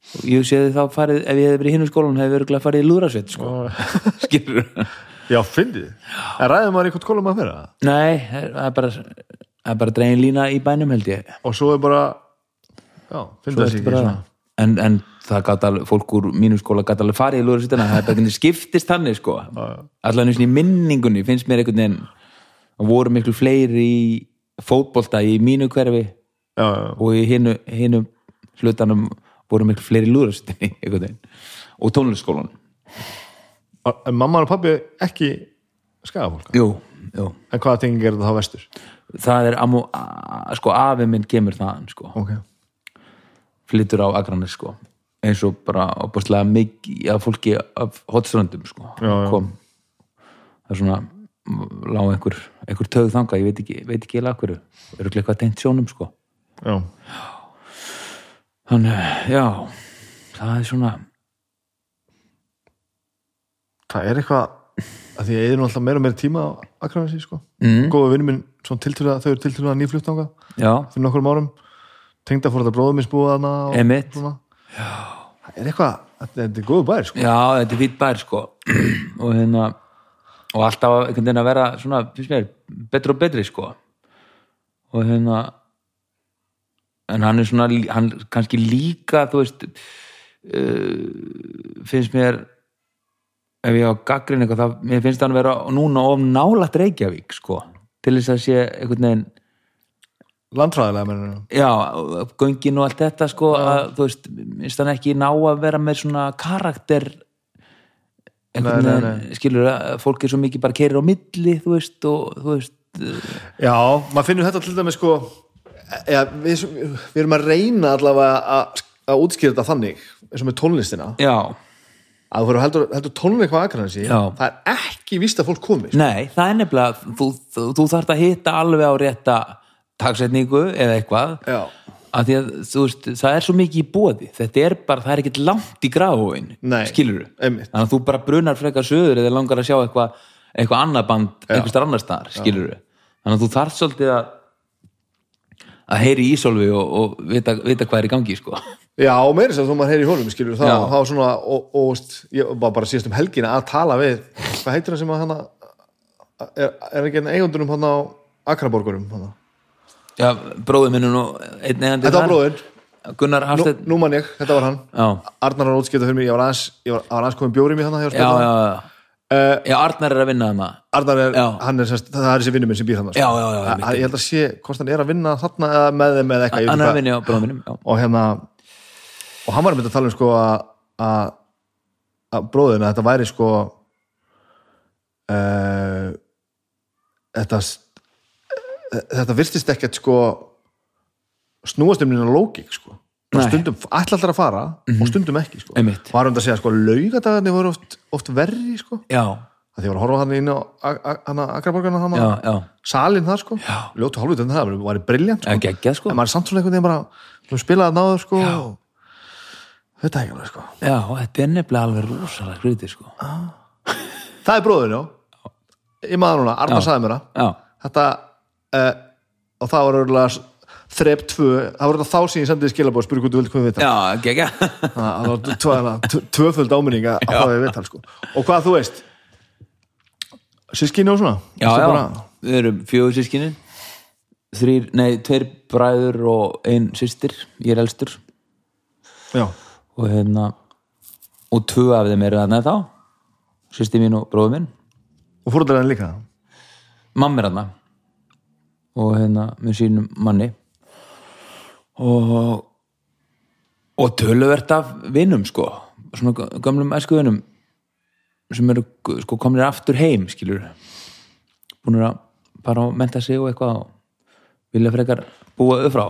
og ég séði þá farið, ef ég hefði verið í hinum skólanum hefði verið farið í lúðrasveit sko. skilur já fyndið. En ræðum maður einhvern skólum að það nei, það er bara það er bara dregin lína í bænum held ég. Og svo er bara já, fyndið þessi ertu ekki svona en, en það gat alveg, fólk úr mínum skóla gat alveg farið í lúðrasveitina, það er bara einhvern veginn skiptist þannig sko, og í minningunni finnst mér einhvern veginn að voru miklu fleiri í fótbolta í mínu hverfi já, já, og í hinu, hinu hlutanum voru miklu fleiri lúðrasveitinni einhvern veginn, og tónlistskólan já. en mamma og pabbi ekki skagafólk? Jú, jú, en hvaða tengi er þetta þá vestur? Það er sko, afi minn kemur þaðan sko, ok, flyttur á Akranes sko, eins og bara opastlega mikið af fólki af hotströndum sko, Já, já. kom. Það er svona lá einhver, einhver töð þanga, ég veit ekki veit ekki eða hverju, eru eitthvað tengt sjónum sko. Já, þannig, já það er svona. Það er eitthvað að því að ég er nú alltaf meira og meira tíma á Akranesi sko, mm, góða vinnu minn svona tiltölulega, þau eru tiltölulega nýflutt ánga fyrir nokkur árum tengda fór þetta bróðum búið Einmitt. svona. það er eitthvað, þetta er góðu bær sko. já, þetta er fýtt bær sko og hérna og alltaf einhvern veginn að vera svona, finnst mér, betri og betri sko og hérna en hann er svona, hann kannski líka þú veist uh, finnst mér ef ég á gaggrin eitthvað þá mér finnst hann vera núna of nálægt Reykjavík sko, til þess að sé einhvern veginn landfræðilega mennur já, göngin og allt þetta sko, að þú veist, finnst hann ekki ná að vera með svona karakter einhvern veginn, skilur að fólk er svo mikið bara keirir á milli, þú veist og þú veist, Já, maður finnur þetta til dæmis sko eða, við, við erum að reyna allavega að, að útskýra þetta þannig eins og með tónlistina. Já. Að þú fyrir heldur, heldur tónleik Akranesi Já. það er ekki víst að fólk komi sko. Nei, það er nefnilega, þú, þú, þú þarft að hitta alveg á rétta tagsetningu eða eitthvað. Að því að þú veist, það er svo mikið í bóði þetta er bara, það er ekkert langt í gráin skilur einmitt. þannig að þú bara brunar frekar söður eða langar að sjá eitthvað eitthvað annað band, einhvers þar annar staðar skilur du, þannig að þú þarft svolítið að að heyri í Ísólfi og, og vita, vita hvað er í gangi sko. Já, og meira sem þú maður heyri í honum skilur þá, þá svona, og, og ég var bara síðast um helgina að tala við hvað heitir það sem að hana er, er ekki einn eigundunum hann á Akraborgurum hana. Já, bróður minn er nú einn eigandi Þetta var þar. bróðin, Gunnar nú, Hafstedt nú man ég, þetta var hann. Já, Arnar var útskipta fyrir mig, ég var aðeins, ég var, aðeins komin bjóri mér hann já, já, já. Uh, Já, Arnar er að vinna þarna. Arnar er, Já. hann er semst, það er þessi vinnur minn sem býr hann Já, já, já, ég, einmitt. ég held að sé hvort hann er að vinna þarna eða með þeim eða eitthvað Hann er að vinna á bróður minnum, já. Og hérna og hann var að mynda að tala um sko að bróðina þetta væri sko uh, þetta þetta virtist ekkert sko snúast um nýna lógik sko. Nei. stundum ætla alltaf að fara og stundum ekki sko. Einmitt. var hann að segja sko laugadagarnir voru oft, oft verri sko. Já, að því að horfa hann inn á að Akraborgarna hann já, salin þar sko. Já. ljótu hálfut en það var briljant sko. geggjað sko. En maður er samt svona einhvern veginn bara þú spilaði náður sko. Já. þetta er ekki alveg sko. Já, þetta er nefnilega alveg rosalega grítið sko. Það er bróðin já. Ég maður núna, Arnar Já. sagði mér það. Já, þetta uh, og það var örgulega þrepp tvö, það var þetta þá sem ég sendið skilabóð spurði hvað þú vildi komið við já, geggjað. Það var tvö- tvö- tvöföld áminning að fá við viðtal sko. Og hvað þú veist? Sískinni og svona? Já, já, bara- við erum fjögur sískinin Þrýr, nei, tveir bræður og ein systir. Ég er elstur. Já, og hérna og tvö af þeim eru þarna þá Systir mín og bróður minn. Og fórhundarinn líka? Mamma er hana og hérna með sínum manni. Og og töluvert af vinum sko. Svona gömlum æsku vinum sem eru sko komnir aftur heim skilur búin að bara menta sig og eitthvað og vilja frekar búa upp frá.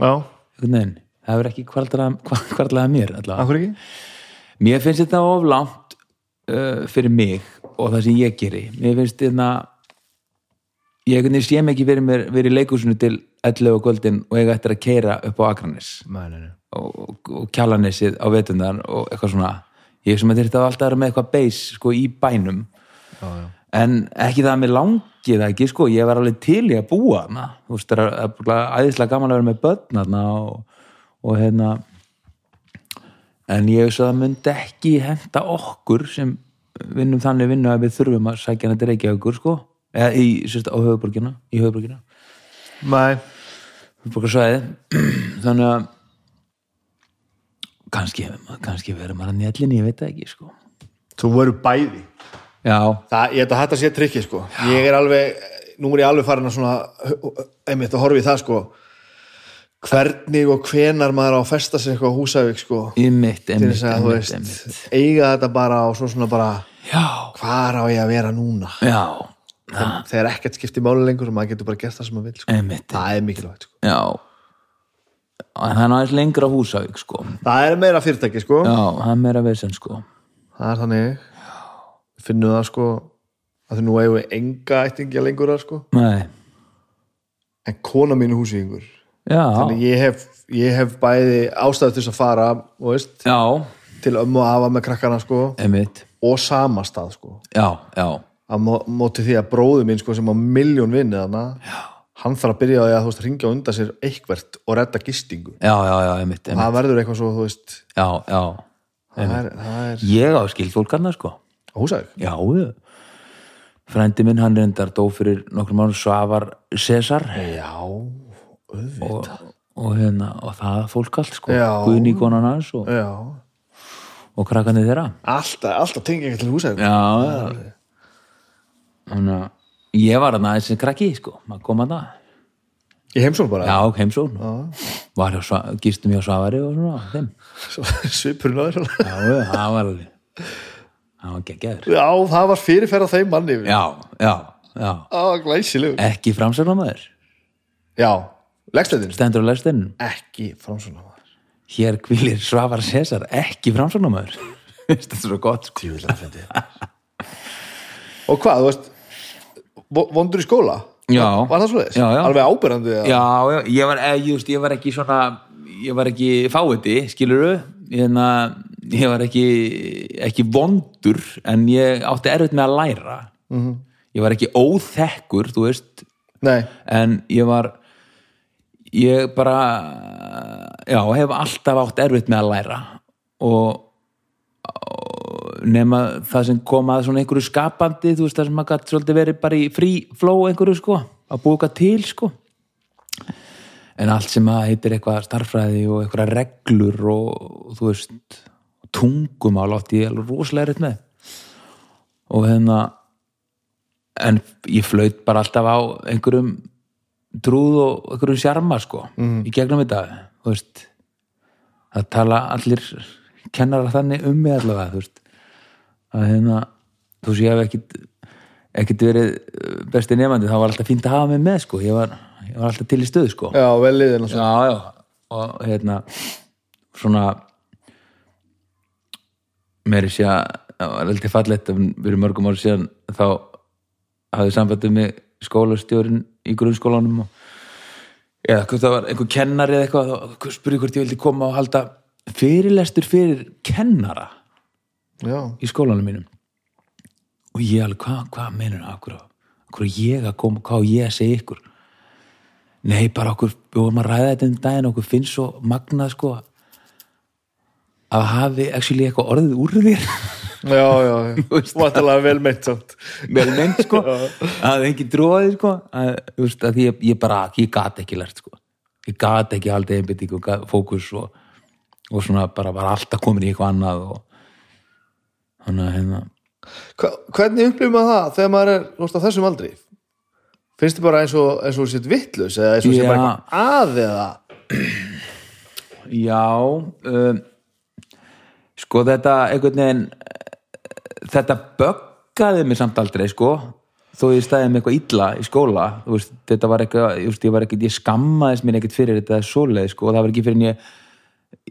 Já, veginn, það hefur ekki kvartlaða mér allavega. Mér finnst þetta of langt uh, fyrir mig og það sem ég geri. Mér finnst þetta ég sé mig ekki mér verið í leikúsinu til 11 og kvöldin og eiga eftir að keira upp á Akranes nei, nei, nei. og, og, kjalanessið á vetundar og eitthvað svona ég sem að þetta alltaf að vera með eitthvað beis sko í bænum Já, já. en ekki það að mér langi það ekki sko, ég var alveg til í að búa hana. þú veist, það er bara æðislega gaman að vera með börn og, og hérna en ég veist að það myndi ekki henda okkur sem vinnum þannig vinnu að við þurfum að sækja hana til Reykjavíkur sko eða í, sérst, á höfuborgina í höfuborgina, höfuborgarsvæði þannig að kannski, kannski verður maður að néllinni, ég veit það ekki sko. Þú voru bæði. Já, það, ég held að þetta sé trikki sko. Ég er alveg, nú er ég alveg farin að svona einmitt að horfa í það sko. Hvernig og hvenar maður á að festa sig eitthvað á húsavík sko. Einmitt, einmitt, að veist eiga þetta bara og svo svona bara já, hvar á ég að vera núna? Já, Þegar- þegar ekkert skiptir máli lengur og maður getur bara gert það sem maður vil sko. það er mikilvægt sko. Það er aðeins lengra húsavík sko. Það er meira fyrirtæki sko. Já, það er meira vesen sko. Það er þannig. Finnum það sko að því nú eigum við enga ættingja lengur að sko. En kona mín húsvíkingur. Já, þannig ég hef, ég hef bæði ástæðu til þess að fara veist, til ömmu og afa með krakkana sko, og sama stað sko. Já, já, að mó- móti því að bróðu minn sko, sem á miljón vinni þarna hann þarf að byrja á að þú veist, ringja undan sér eitthvert og redda gistingu. Já, já, já, einmitt, einmitt. það verður eitthvað svo, veist Já, já, það er, það er ég á skildfólkarna sko. Húsæk Já, já. Frændi minn, hann reyndar dó fyrir nokkrum mánu Svavar Cesar já, auðvitað. Og, og, hérna, og það fólk allt sko. Já. Guðni konan hans og, já, og krakkarnir þeirra. Alltaf, alltaf ekki til húsæðin já, já. Þannig að ég var þarna þessi krakki sko, maður kom að það í heimsól bara? Já, heimsón var hjá, gistum hjá Svavari og svona þeim. svipurinn á þér já, það var alveg það var geggjaður. Já, það var fyrirferð á þeim manni. Já, já, já, á, glæsilegur. Ekki framsögnamaður já, leggstæðin stendur á lestinum ekki framsóna hér kvílir Svavar César ekki framsögnamaður þetta er svo gott sko. Tjúvilega fyndi Og hvað, þú veist vondur í skóla? Já. Var það svo Já, já. Alveg ábyrrandi eða? já, já, ég var, eh, just, ég var ekki svona ég var ekki fáiði skiluru ég, ég var ekki ekki vondur en ég átti erfitt með að læra -hmm. ég var ekki óþekkur þú veist Nei, en ég var ég bara já, hef alltaf átt erfitt með að læra og, og nema það sem kom að svona einhverju skapandi þú veist það sem maður gætt svolítið verið bara í frí flow einhverju sko, að eitthvað til sko. En allt sem að heitir eitthvað starffræði og eitthvað reglur og, þú veist tungumál átti ég alveg rosalega erfitt með. Og hérna en ég flaut bara alltaf á einhverjum trúð og einhverjum sjarma sko Mhm. í gegnum þetta þú veist. Það tala allir kennara þannig um mig allavega þú veist að hérna þú veist ég hef ekkit ekkit verið besti nefandi þá var alltaf fínt að hafa mig með sko. Ég var, ég var alltaf til í stöðu sko. Já, vel liðin og svo. Já, já, og hérna svona meiri sé að það var heldur fallegt að við mörgum ári síðan þá hafði sambandið með skólastjórin í grunnskólanum og eða hvort það var einhver kennari eða eitthvað þá spurði hvort ég vildi koma og halda fyrirlestur fyrir kennara Já, í skólanum mínum. Og ég alveg, hvað hva meinur það er ég að koma hvað ég að segja ykkur? Nei, bara okkur, við vorum að ræða þetta um daginn okkur finnst svo magnað sko að hafi actually eitthvað orðið úr þér. Já, já, já. veist. Vantalega vel meint samt. Vel meint sko. Að engin dróði sko. Að, veist, að ég, ég bara, ég gat ekki lært sko. Ég gat ekki og gat- fókus og, og svona bara var alltaf komin í eitthvað annað og þannig að hérna Hva, Hvernig upplifum maður það þegar maður er veist, á þessum aldri? Finnst þið bara eins og, eins og sétt vittlus eða eins og sétt bara eitthvað að eða Já um, sko þetta einhvern veginn þetta böggaði mig samt aldrei sko þó ég stæði með eitthvað illa í skóla veist, þetta var eitthvað, ég, ég var ekkert ég skammaðist mér ekkert fyrir þetta svoleið sko og það var ekki fyrir en ég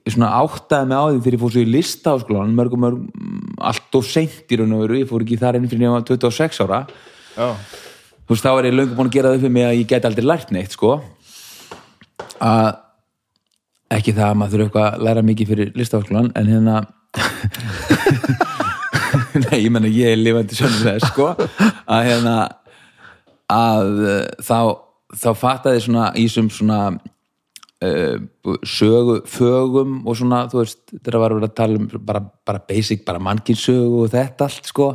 ég svona áttaði mig á því þegar ég fór svo í lista á skólan mörgum mörgum, allt og seint í raun og veru, ég fór ekki þar inn fyrir var 26 ára. Já, þú veist, þá var ég löngu búin að gera það upp fyrir mig að ég geti aldrei lært neitt, sko. Að ekki það að maður þurfa eitthvað að læra mikið fyrir listafaskólan, en hérna nei, ég menna ég er lifandi þess, sko. Að hérna að uh, þá þá fattaði svona í þessum svona sögu, fögum og svona, þú veist, þetta var að tala um bara, bara basic, bara mannkinsögu og þetta allt, sko.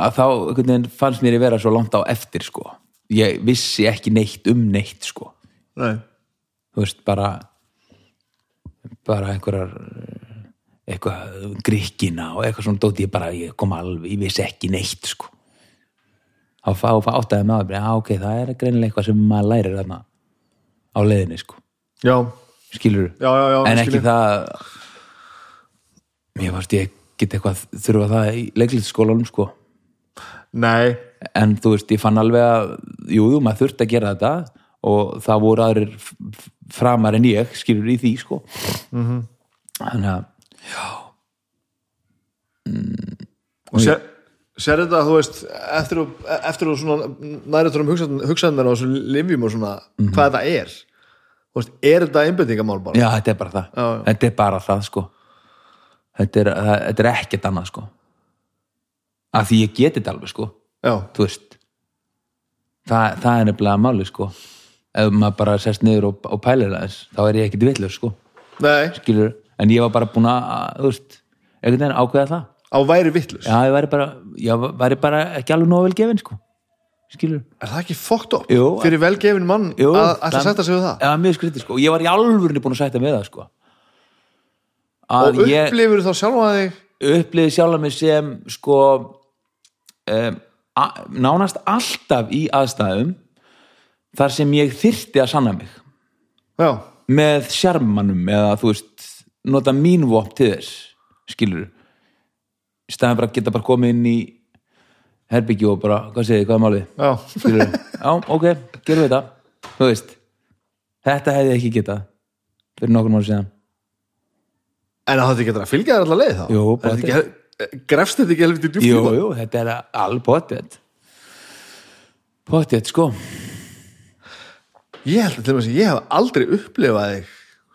Að þá einhvern veginn fannst mér að vera svo langt á eftir sko. Ég vissi ekki neitt um neitt sko. Nei. Þú veist bara bara einhverjar eitthvað gríkina og eitthvað svona dóti ég bara, ég kom alveg, ég vissi ekki neitt sko. Þá áttaði að já ok, það er greinilega eitthvað sem maður lærir þarna á leiðinni sko. Já, skilur já, já, já en ekki ég. það mér varst ég get eitthvað þurfa það í leiklitsskólanum sko. Nei, en þú veist, ég fann alveg að jú, jú, maður þurfti að gera þetta og það voru aðrir framar en ég, skilur í því sko. Mhm. þannig að og sér, sér þetta, þú veist eftir og, eftir og svona næriðtur um hugsaðnar á þessu livjum og svona hvað þetta er. Veist, er þetta einbendingamál bara? já, þetta er bara það, Já, já. þetta er bara það sko. Þetta er, það, þetta er ekkert annað sko. Að því ég geti þetta alveg sko. Já, þú veist það, það er nefnilega máli sko. Ef maður bara sest niður og, og pælir aðeins þá er ég ekkert vitlaus sko. Skilur, en ég var bara búin að þú veist, einhvern veginn ákveða það á væri vittlus já, ég væri bara, ég væri bara ekki alveg nóg vel gefin sko. Skilur Er það ekki fokkt upp Jú. fyrir velgefin mann Jú, að ætla að setja sig við það? Já, mjög skrítið sko, ég var í alvörinni búin að sætta með það sko. Að og upplifur þá sjálfa þig? Upplifði sjálf mig sem sko um, nánast alltaf í aðstæðum þar sem ég þyrfti að sanna mig. Já, með sjarmanum eða þú veist nota mín vopn til þess skilur í staðan bara að geta bara komið inn í herbyggju og bara, hvað segið, hvað er málið? Já, já, ok, gerum við þetta þú veist, þetta hefði ég ekki getað fyrir nokkur mánu síðan. En það getur að fylgja þér allar leið þá? Jú, Er ekki- grefst þetta ekki helviti djúpt jú, jú, þetta er alveg potið potið, sko. Ég held að ég hef aldrei upplifað þig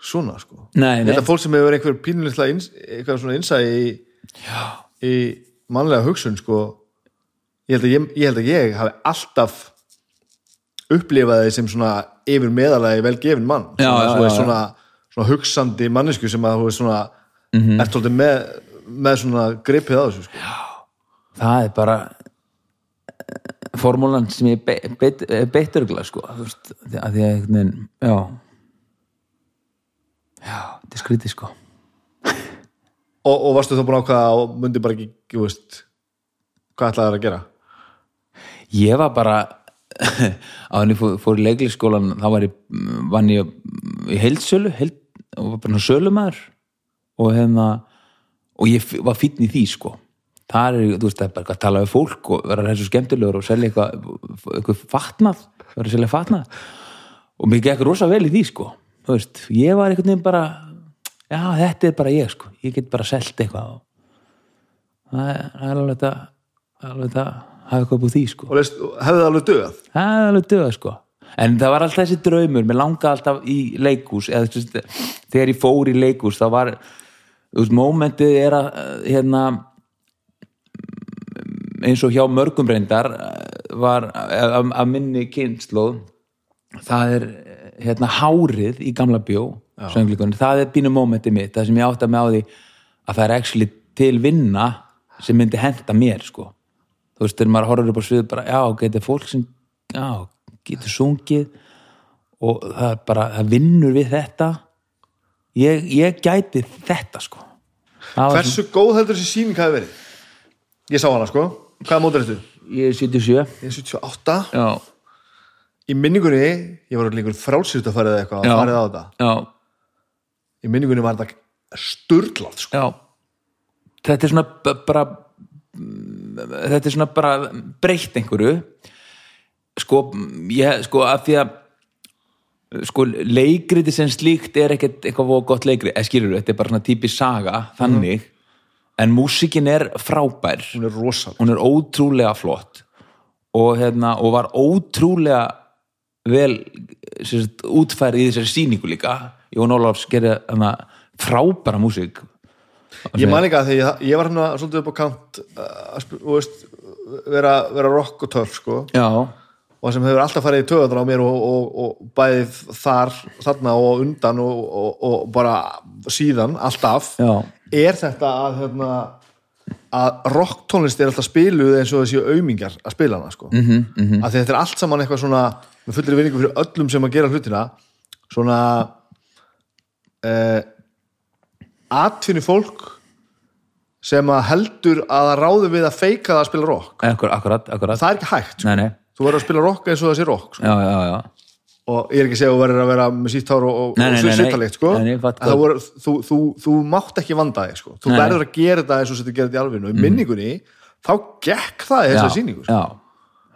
svona sko. Nei, nei, þetta fólk sem hefur einhver pínulitla eitthvað svona innsæði í, í mannlega hugsun sko ég held að ég, ég, held að ég hafi alltaf upplifað þig sem svona yfir meðalagi vel gefin mann Já, svona, já, svona, já, svona, svona hugsandi mannesku sem að þú veist svona mm -hmm. ert alltaf með, með svona gripið á þessu sko. það er bara eh, formúlan sem ég be, beitt beit örgla sko að því að já já, þetta er skrítið sko og, og varstu þá búin að ákvaða og myndi bara ekki, þú veist hvað ætlaði þær að gera? Ég var bara á henni fór, fór í leiklisskólan þá var ég, vann ég í heildsölu heild, og var bara sölumæður. Og hérna og ég var í því sko. Það er, þú veist, það er bara að tala við fólk og vera þessu skemmtilegur og selja eitthvað eitthvað fatnað, vera að selja fatnað. Og mér gekk rosa vel í því sko. Þú veist, ég var einhvern veginn bara já, þetta er bara ég sko. Ég get bara selt eitthvað það er alveg þetta alveg þetta hafa eitthvað úr því sko. Og leist, hefði það alveg það er alveg döða sko. En það var alltaf þessi draumur, mér langaði alltaf í leikús, eða þegar ég fór í leikús þá var veist, mómentið er að eh, hérna eins og hjá mörgum reyndar eh, var eh, af minni kynnslóð það er hérna hárið í gamla bjó sönglíkunni, það er bínu mómentið mitt það sem ég átta mig á því að það er actually til vinna sem myndi henda mér sko. Þú veist, þegar maður horfir upp á svið bara, já, getur fólk sem já, getur sungið og það er bara, það vinnur við þetta. Ég, ég gæti þetta sko. Það hversu góð heldur þessi síning hafi verið? Ég sá hana sko, hvaða mótur ertu? svona- ég er 77 ég er 78 já, í minningunni, ég var líkur frálsýrt að fara eða eitthvað, að farið á þetta. Já, í minningunni var þetta sturglað sko. þetta er svona bara þetta er svona bara breytt einhverju. Sko, ég, sko, af því að sko, leikriti sem slíkt er ekkert eitthvað gott leikri, eða skilur þetta er bara svona típi saga, þannig. En músikin er frábær. Hún er rosaleg. Hún er ótrúlega flott. Og, hérna, og var ótrúlega vel sérst, útfærið í þessari sýningu líka Jón Ólafs hana, frábæra músík. Ég man ekki að því ég, ég var hérna svolítið upp á kant uh, vera, vera rock og töff sko og sem hefur alltaf farið í töðan á mér og, og, og bæðið þar, þarna og undan og, og, og bara síðan, alltaf. Já, er þetta að hérna, að rocktónlist er alltaf spiluð eins og þessi aumingar að spila hana sko. mm Mhm, -hmm, að þetta er allt saman eitthvað svona með fullri vinningu fyrir öllum sem að gera hlutina svona uh, atfinni fólk sem að heldur að það ráði við að feika það að spila rock akkur, akkurat, akkurat það er ekki hægt sko. nei, nei, þú verður að spila rock eins og það sé rock sko. já, já, já og ég er ekki að segja að þú verður að vera með sítt hár og, og, og svittalegt sko. Það voru, þú, þú, þú mátt ekki vanda þig sko. þú Nei, verður að gera þetta eins og þetta þetta í alvinu í minningunni, þá gekk það í já, þessari sýningu sko.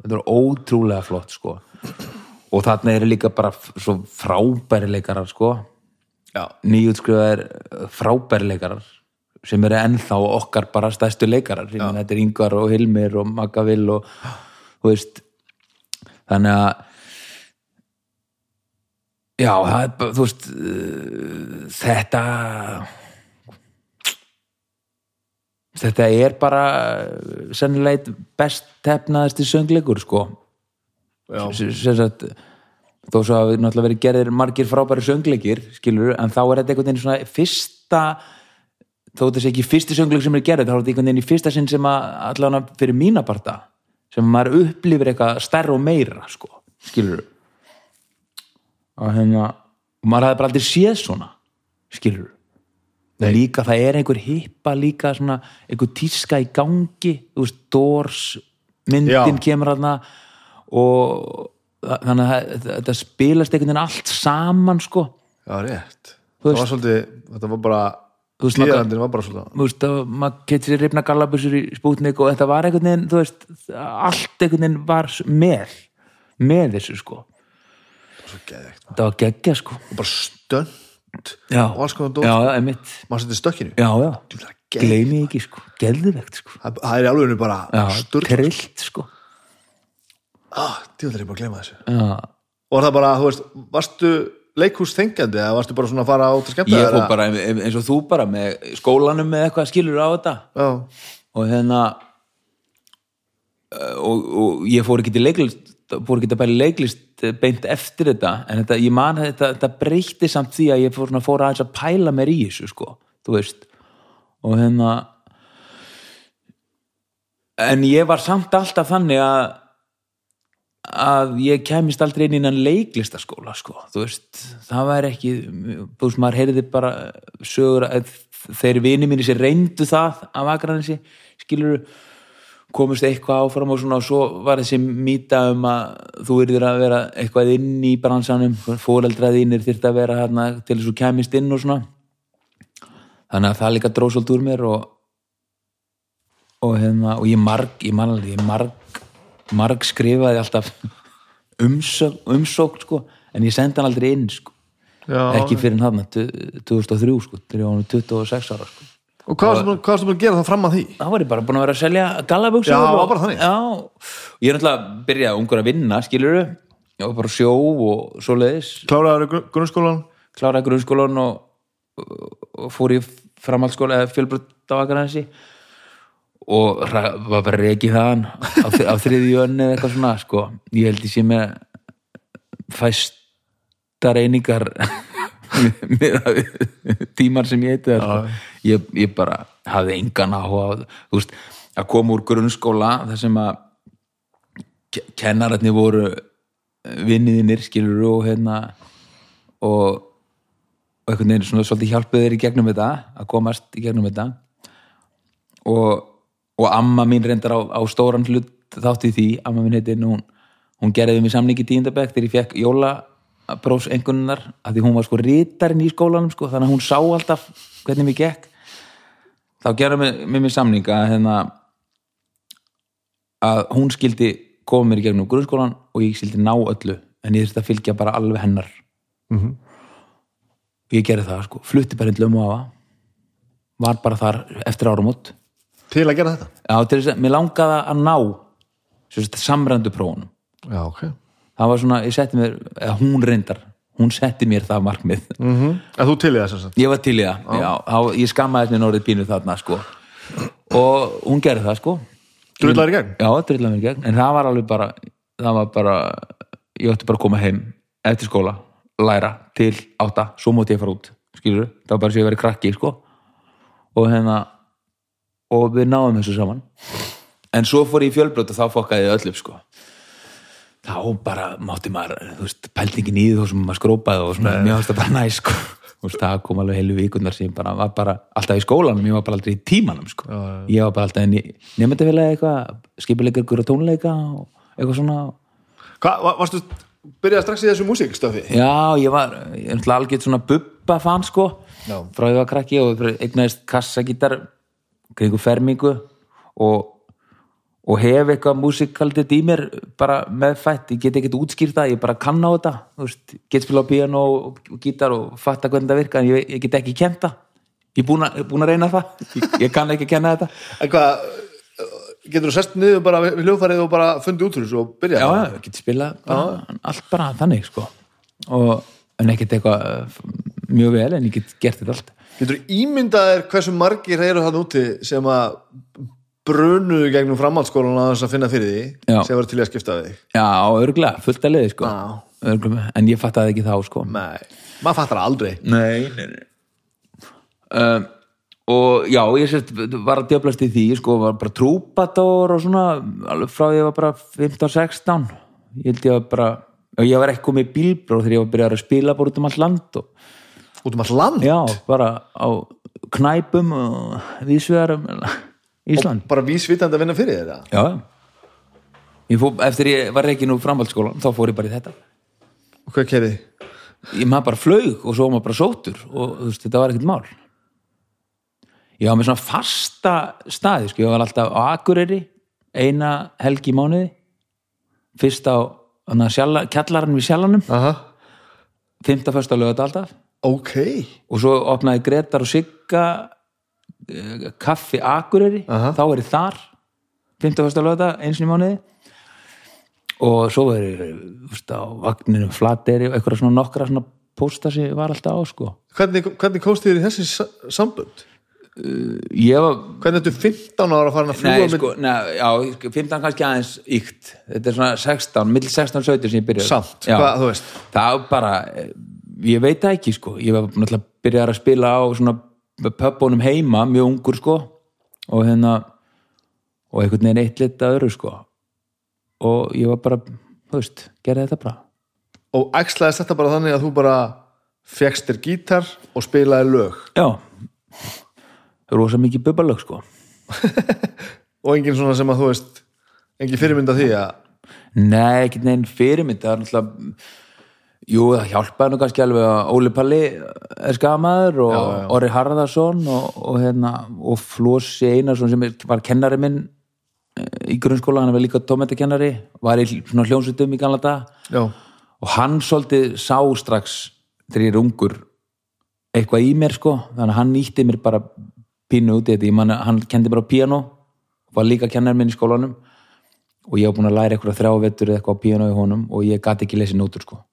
þetta er ótrúlega flott sko og þarna eru líka bara frábæri leikarar sko. Nýjútskrifaðir frábæri leikarar sem eru ennþá okkar bara stærstu leikarar. Meina, þetta er Ingvar og Hilmir og Magavill og þú veist þannig að já, það er þú veist uh, þetta þetta er bara sennilega einn best tefnaðasti söngleikur sko. Sem sem sagt þó svo hafi náttúrulega verið gerðir margir frábæri söngleikir skilur, en þá er þetta einhvern veginn svona fyrsta þó þetta sé ekki fyrsti söngleik sem er gerðið, þá er þetta einhvern veginn í fyrsta sinn sem að allavega fyrir mína parta sem maður upplifir eitthvað stærra og meira sko, skilur og hérna maður hafði bara aldrei séð svona skilur og líka það er einhver hippa líka svona, einhver tíska í gangi þú veist, Doors myndin Já. kemur hana og þannig að það- þetta spilast einhvern veginn allt saman sko. Já, rétt. Það var svolítið, þetta var bara Tíðarandinn var bara svolítið þú veist, að maður getur sér rifna gallabusur í spútnik og þetta var einhvern veginn, þú veist allt einhvern veginn var með með þessu sko. Svo geðveikt þetta var geggja sko. Og bara stönd já, dót. já, já, einmitt. Maður setið stökkinu já, já, það gleymi ekki sko. Geðvegt sko. Það það er í alveginu bara já, sturl trillt sko ah, Djú, það er bara að gleyma þessu. Já, Og var það bara, þú veist, varstu leikhús þengjandi eða varstu bara svona að fara át að skemmta ég fór bara eins og þú bara með skólanum með eitthvað skilur á þetta? Já, og hérna uh, og, og ég fór ekki til leiklist fór ekki til bæli leiklist eh, beint eftir þetta en þetta, ég man að þetta, þetta breytti samt því að ég fór, svona, fór aðeins að pæla mér í þessu sko, þú veist. Og hérna en ég var samt alltaf þannig að að ég kemist aldrei inn innan leiklistaskóla sko, þú veist það væri ekki, þú veist, maður heyrði bara sögur að þeir vini mínir sér reyndu það af Akranesi skilur komist eitthvað áfram og svona og svo var þessi mýta um að þú yrðir að vera eitthvað inn í bransanum fóreldraðinir þyrfti að vera hérna til þess að kemist inn og svona. Þannig að það líka dróð svolítið úr mér og og hérna, og ég marg, ég alveg ég marg, marg skrifaði alltaf umsók, umsók sko, en ég sendi hann aldrei inn sko, já ekki fyrir hann 2003 sko, þegar ég var nú 26 ára sko. Og hvað varstu búin- að gera það fram að því? þá var ég bara búin að vera að selja gallaböksur Já, og, var bara þannig. já, ég er náttúrulega byrjaði ungur að vinna skiluru, ég var bara sjó og svoleiðis, Kláraður í grunn- grunnskólan? kláraði grunnskólan og, og fór í framhaldsskóla eða fjölbrönd á Akranesi og var bara reikið þaðan á, á þriðju önni eða eitthvað svona sko. ég held ég sé með fæsta reyningar með tímar sem ég heiti sko. ég, ég bara hafði engan áhuga veist, að koma úr grunnskóla þar sem að ke- kennararnir voru vinniðinir skilur og hérna og, og einhvern veginn svona svolítið hjálpuð þeir í gegnum þetta að komast í gegnum þetta og, og amma mín reyndar á, á stóran hlut þátt í því, amma mín heitir hún, hún gerði mér samning í tíundabæk þegar ég fekk jólaprófs einhvernar að því hún var sko rítarinn í skólanum sko, þannig að hún sá alltaf hvernig mér gekk. Þá gerði mér, mér, mér samning að hérna að hún skildi koma mér í gegnum grunnskólan og ég skildi ná öllu en ég þurfti að fylgja bara alveg hennar. Mhm. og ég gerði það sko, flutti bara inn lömu á það var bara þar eftir áramót Til að gera þetta? Já, til þess að mér langaði að ná sem samræmdu prófunum Já, ok. það var svona, ég setti mér eða hún reyndar, hún setti mér það markmið Mm -hmm. Að þú til í það sem sagt? ég var til í það, já, þá, ég skammaði mér orðið pínu þarna sko og hún gerði það sko Drullar í gegn? já, drillaði mér í gegn, en það var alveg bara það var bara, ég ætti bara að koma heim eftir skóla, læra til átta, svo móti ég fara út skilur, það var bara svo ég verið krakki sko og hérna og við náðum þessu saman. En svo fór ég í fjölbrot og þá fokkaði ég öll upp sko. Þá bara mátti maður, þú veist, pæltingin í því þá sem maður skrópaði og svona, mér varst það bara næ sko, þú veist, það kom alveg heilu vikundar sem bara var bara alltaf í skólanum ég var bara aldrei í tímanum sko. Ég var bara alltaf í nefndafélagi eitthvað skipilegur á tónleika og eitthvað svona. Hvað, va- varstu, byrjaði strax í þessu músikstöfi? já, ég var, er náttúrulega algjörð svona bubba fan sko, Já. frá ég var krakki og eignaðist kassagítar kringu fermingu og og hef eitthvað músikaldið í mér bara meðfætt, ég get ekkert útskýrt það ég bara kann á þetta, veist get spila á piano og, og gítar og fatta hvernig það virka en ég, ég get ekki kent það. Ég er búin að, reyna það. Ég, ég kann ekki kenna þetta. En hvað, getur þú sest niður bara við hljóðfærið og bara fundið út úr þessu og byrjað? já, ég get spila bara, allt bara þannig sko. Og, en ekkert eitthvað mjög vel en ég get gert þetta allt Getur þú ímyndað þér hversu margir eru það úti sem að brunuðu gegnum framhaldsskólan að þess að finna fyrir því Já. sem var til að skipta við þig? já, örgulega, fullt að liði sko Já. Örugglega, en ég fattaði ekki þá sko Nei, maður fattar aldrei. Nei, nei, nei. Um, og já, ég sérst var að djöflast í því, sko, var bara trúpador og svona, alveg frá ég var bara 15-16 ég held ég var bara, ég var ekki komið í bílbróð þegar ég var að byrja að spila bara út um allt land og Út um all land? já, bara á knæpum og vísvegar um Ísland bara vísvitandi að vinna fyrir þér? Já ég fó, Eftir ég var ekki nú framhaldsskólan þá fór ég bara í þetta og hvað kerði? ég maður bara flaug og svo maður bara sótur og þú veist, þetta var ekkert mál ég var með svona fasta staði, sko, ég var alltaf á Akureyri eina helgi í mánuði fyrst á kjallarann við sjallanum Aha. fymta fyrst á lögat alltaf ok, og svo opnaði Gretar og Sigga eh, kaffi Akureyri. Aha. þá er ég þar fymta fyrst á lögat eins og í mánuði. Og svo er ég veist, á vagninu flateri og eitthvað svona nokkra svona pósta sem ég var alltaf á sko. Hvernig, hvernig komst þér í þessi sa- sambönd? ég var hvernig ertu 15 ára að fara að fljúa Nei, sko, neð, já, 15 kannski aðeins ykt. Þetta er svona 16, mill 16, 17 sem ég byrjaði. Samt, Já. hvað, þú veist? Það var bara, eh, ég veit það ekki sko, ég var náttúrulega byrjaði að spila á svona pöpunum heima mjög ungur sko og hérna og einhvern veginn eitt lit að öru sko. Og ég var bara, veist, gerði þetta bara. Og æxlaðist þetta bara þannig að þú bara fegst þér gítar og spilaði lög? Já. Rosa mikið bubbalög sko. Og engin svona sem að þú veist engin fyrirmynda því að Nei, ekki neginn fyrirmynd. Það er náttúrulega Jú, það hjálpaði nú kannski alveg að Óli Palli er skamaður og Já, já. Orri Harðarsson og, og, hérna, og Flósi Einarsson sem var kennari minn eh, í grunnskóla, hann var líka tómetakennari var í svona hljónsutum í gamla dag og hann svolítið sá strax þegar ég er ungur eitthvað í mér sko. Þannig að hann nýtti mér bara pínu út í þetta. Ég man hann kendi bara á píano var líka kennari minn í skólanum. Og ég var búin að læra eitthvað þrjá vettur eða eitthvað á píano í honum og ég gati ekki lesið nótur sko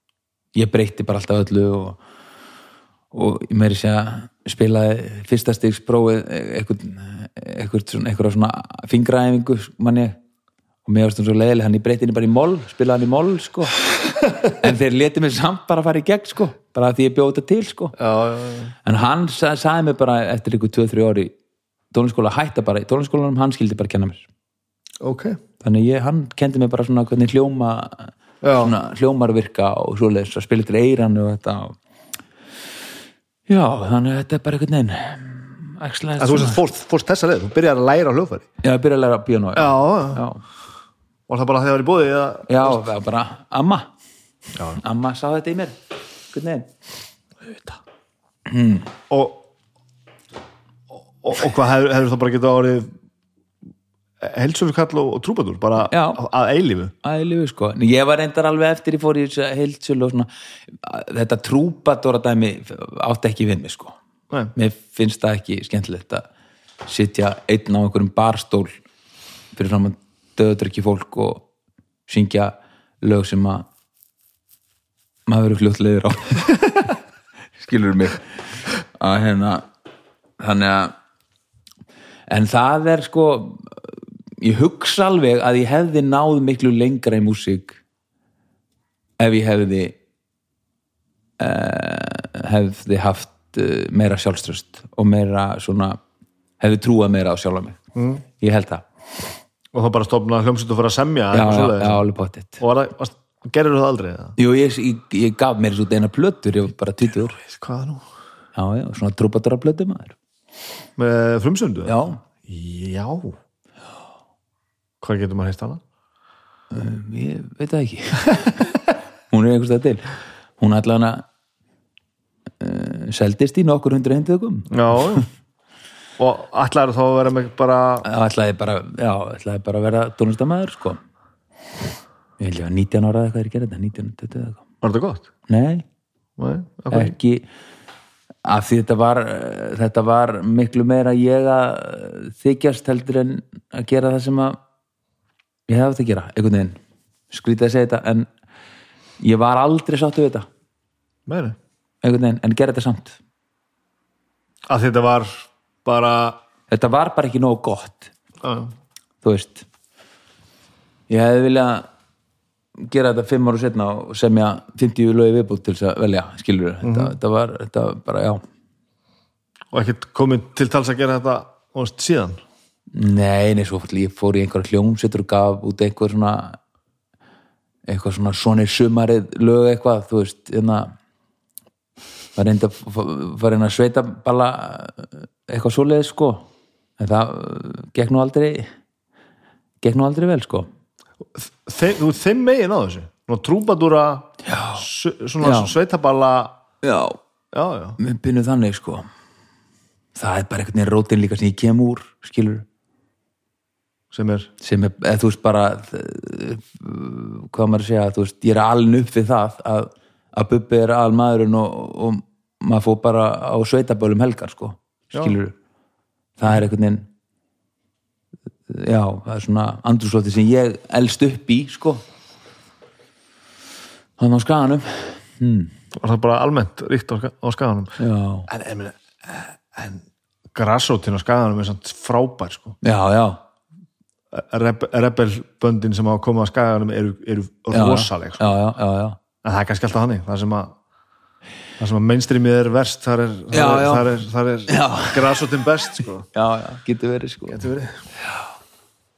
ég breytti bara alltaf öllu og, og ég meiri sé að spilaði fyrsta stigs prófið eitthvað, eitthvað, svona, eitthvað svona fingraæfingu manni og mér varst það svo leiðileg, hann ég breytti henni bara í moll spilaði hann í moll sko en þeir leti mig samt bara að fara í gegn sko bara því ég bjóð þetta til sko já, já, já. en hann sa sagði mér bara eftir ykkur 2-3 ári í tónliskóla hætta bara í tónliskólanum, hann skildi bara kenna mér ok þannig ég, hann kendi mér bara svona hvernig hljóma. Svona hljómar virka og svoleiðis að spila til eiran og þetta já, þannig að þetta er bara einhvern veginn en þú fórst, fórst þessa leið, þú byrjar að læra hljóðfæri. Já, ég byrja að læra já, og það bara þegar það var í bóði eða... já það var bara amma. Já. amma sá þetta í mér veginn. Og, og, og hvað hefur, hefur það bara getað árið helsölukall og, og trúbadur bara Já. að, að eilífu Ælifu sko, ég var reyndar alveg eftir ég fór í þess heildsölu og svona. Þetta trúpadóra dæmi átti ekki við mig sko. Nei. mér finnst það ekki skemmtilegt að sitja einn á einhverjum barstól fyrir fram að döðdrykki fólk og syngja lög sem að maður verður fljótt leiður á. Skilur mig? Að hérna þannig að en það er sko ég hugsa alveg að ég hefði náð miklu lengra í músík ef ég hefði uh, hefði haft uh, meira sjálfströst og meira svona hefði trúað meira á sjálfa mig mm. ég held það og þá bara stofna hljómsveit og fyrir að semja já, já, já, alveg pottitt og gerir það aldrei? Jú, ég, ég, ég gaf mér svo eina plötur ég var bara 20 hvað nú? já, já, svona trúpadóra plötu maður með frumsöndu? já, já hvað getur maður heist hana? ég veit það ekki hún er einhvers það til hún allan að uh, seldist í nokkur hundru hendökum já, og ætlaður þá að vera með bara Það ætlaði bara, já, ætlaði bara að vera tónlistamæður, sko. Ég held ég var 19 ára eða eitthvað er að gera þetta, 19, 20 eða eitthvað. var þetta gott? Nei, Nei, ekki, af því þetta var, eh, þetta var miklu meira ég að þykjast heldur en að gera það sem að ég hefði átt að gera, einhvern veginn. Skrítið að segja þetta, en ég var aldrei sáttu við þetta, Meiri. einhvern veginn, en gera þetta samt. að þetta var bara Þetta var bara ekki nógu gott. já, þú veist ég hefði viljað gera þetta fimm ára setna og semja 50 lögi viðbútt til þess að velja skilur þetta, þetta var þetta var bara, já og ekkert komið til tals að gera þetta veist, síðan nei, nei, svo fór ég fór í einhver hljómsettur og gaf út einhver svona eitthvað svona svona sumarið lög eitthvað, þú veist, hérna var reynda að sveita balla eitthvað svoleiðis sko. En það gekk nú aldrei gekk nú aldrei vel sko. Þeim, þú þeim megin á þessu? Nú, trúbadúra, svona Já. sveitaballa? Já, já, já, við byrjum þannig sko. Það er bara einhvern veginn rótin líka sem ég kem úr skilur sem er? Sem er, eða þú veist bara hvað maður að segja, veist ég er alin upp við það að, að Bubbi er al maðurinn og, og maður fór bara á sveitabölum helgar sko, skilur það er einhvern veginn já, það er svona andrúslóti sem ég elst upp í sko. Þannig á skaganum. Var það bara almennt ríkt á, á skaganum? Já, en, en, en, grassrótin á skaganum er samt frábær sko. já, já rebelböndin sem hafa komið á skaganum eru, eru já, rosaleg sko. já, já, já, já. en það er kannski alltaf hannig það sem að það sem að mainstreamið er verst þar er, þar Já, er, já. þar er, þar er Já. grassrótin best sko. já, já, getur verið sko Getur verið.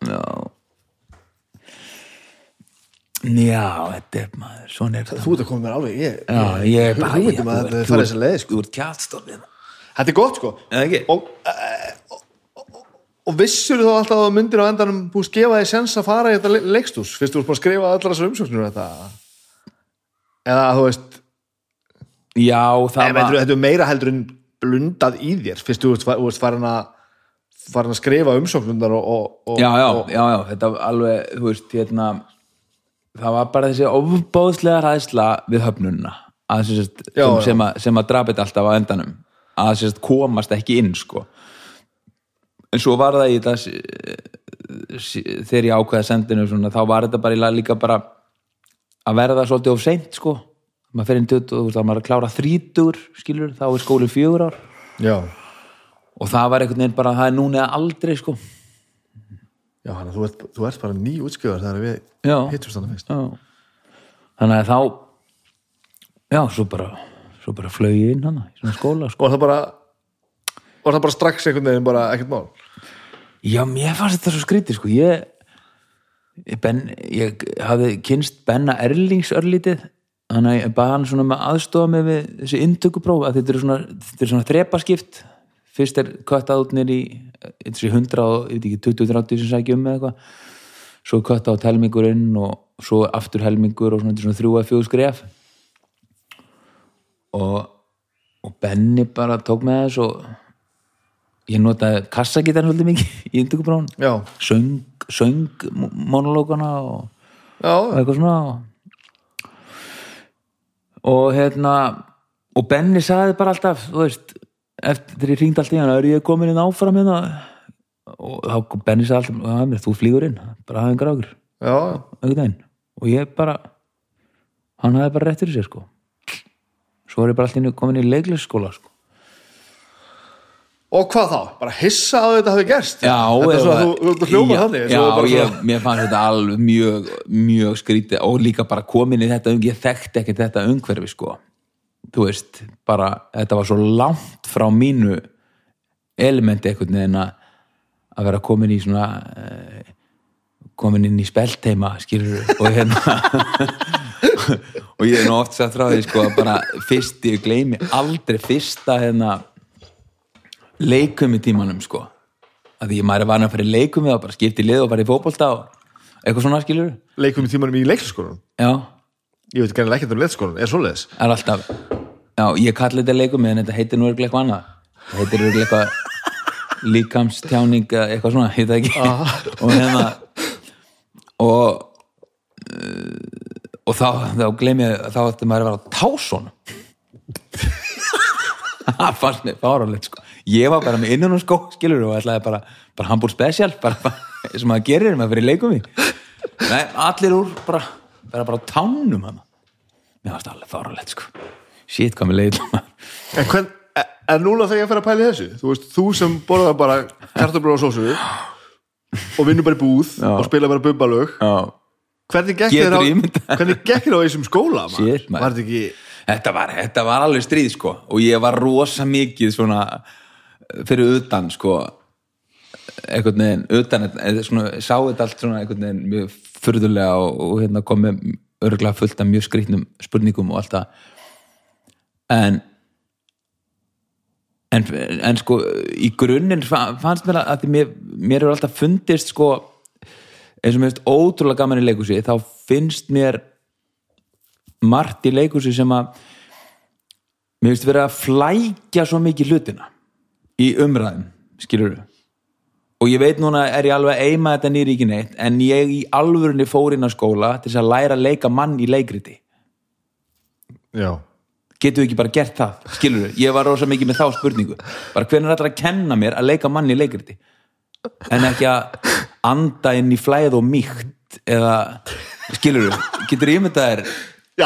Já Já, þetta er maður, svona er þetta þú ert að koma mér alveg ég, Já, ég er bara hugmyndum að þetta fara þessi leið sko. Þú ert kjátstofnið þetta er gott sko Eða ekki? og, eh, og, og, og vissur þá alltaf að myndir á endanum búið gefa því sens að fara í þetta le- leikstús fyrst þú ert búin að skrifa allar þessar umsóknir um þetta eða þú veist Já, það var... þetta er meira heldur en blundað í þér fyrst þú þú ert farin að farin að skrifa umsóknundar og, og, og, já, já, og já, já, þetta var alveg, þú veist, hérna það var bara þessi ofbóðslega ræðsla við höfnunna að, sagt, Já, sem, já. sem, að, að drapið alltaf á endanum að sagt, komast ekki inn sko. En svo var það í þetta þegar ég ákveða sendinu svona, þá var þetta bara líka bara að verða svolítið of seint sko. maður fer inn 20 og þú veist, þá maður að klára þrítur skilur, þá er skólinn fjögur ár já, og það var einhvern veginn bara, það er núna eða aldrei sko. já hann, þú, ert, þú ert bara ný útskjöðar þegar við hittumst þannig fyrst Já. þannig að þá já, svo bara svo bara flög ég inn hana í svona skóla sko. og það bara var það bara strax einhvern veginn bara ekkert mál? Já, mér fannst þetta svo skrítið sko. ég ben, ég hafði kynst Benna Erlings örlítið. Þannig að ég baði hann svona með aðstofa við þessi inntökupróf að þetta er svona, er svona þrepaskipt. Fyrst er köttað út nýr í þessi 100 og, ég veit ekki, 20-30 sem sækja um með eitthvað. Svo köttað át helmingur inn og svo aftur helmingur og svona, svona þrjú að fjóð skref. Og og Benni bara tók með þess og ég notaði kassagítarn svolítið mikið í já, söng, söng monologana og, og eitthvað svona og, og hérna og Benni sagði bara alltaf þú veist, eftir ég ringdi alltaf í hann er ég komin inn áfram hérna? Og þá kom Benni sagði alltaf "Já, mér, þú flýgur inn, bara já, einhvern veginn. Og ég bara hann hafði bara rétt fyrir sér sko. Svo er ég bara alltaf komin í leiklisskóla sko og hvað þá? bara hissa að þetta hafi gerst? Já, þetta er svo eða- að þú, þú hljóma já, þannig Já, ég, svona- mér fannst þetta alveg mjög, mjög skrítið og líka bara komin í þetta ég þekkti ekki þetta umhverfi sko, þú veist bara, þetta var svo langt frá mínu elementi einhvern veginn að að vera komin í svona eh, komin inn í spelteima skilur og hérna og ég er nú oft sagt frá því sko að bara fyrst, ég gleymi aldrei fyrsta hérna leikum í tímanum sko. Að því maður er varin að fara í leikum og bara skipti lið og fara í fótbolta og eitthvað svona skilur leikum í tímanum í leikskólanum? Já, ég veit ekki ekkert um leikskólanum, er svoleiðis? Er alltaf já, ég kalli þetta leikum en þetta heitir nú eitthvað annað. Það heitir eitthvað líkamstjáning eða eitthvað svona, heit það ekki. Og hérna og og þá, þá gleym ég þá ætti maður að vera á tásun það fannst mér fáralegt sko ég var bara með innan og skó skilur og ætlaði bara, bara hambúr special bara, bara sem maður gerir maður fyrir leikum í nei, allir úr bara, bara, bara tánum hann mér fannst það alveg fáralegt sko. Shit hvað mér leiði en, hvern, en- en núna þegar ég fer að pæla í þessu þú veist, þú sem borðar bara kartablur og sósu og vinnur bara í búð Já. og spila bara bubbalög já. hvernig gekk þér á, hvernig gekk þér á þessum skóla? Shit, var þetta ekki Þetta var, þetta var alveg stríð sko og ég var rosa mikið svona fyrir utan sko einhvern veginn, utan svona, sá þetta allt svona einhvern veginn mjög furðulega og, og hérna kom með örgulega fullt af mjög skrýtnum spurningum og allt það. En en, en sko í grunninn fa- fannst mér að, því mér, mér er alltaf fundist sko eins og mér finnst ótrúlega gaman í leikhúsi þá finnst mér margt í leikhúsi sem að mér finnst verið að flækja svo mikið hlutina í umræðum, skilur og ég veit núna er ég alveg að eima þetta nýri ekki neitt en ég í alvörunni fór inn á skóla til þess að læra að leika mann í leikriti. Já, getum við ekki bara gert það, skilur ég var rosa mikið með þá spurningu. Bara hvernig er þetta að kenna mér að leika mann í leikriti? En ekki að anda inn í flæð og mýkt eða, skilur getur ég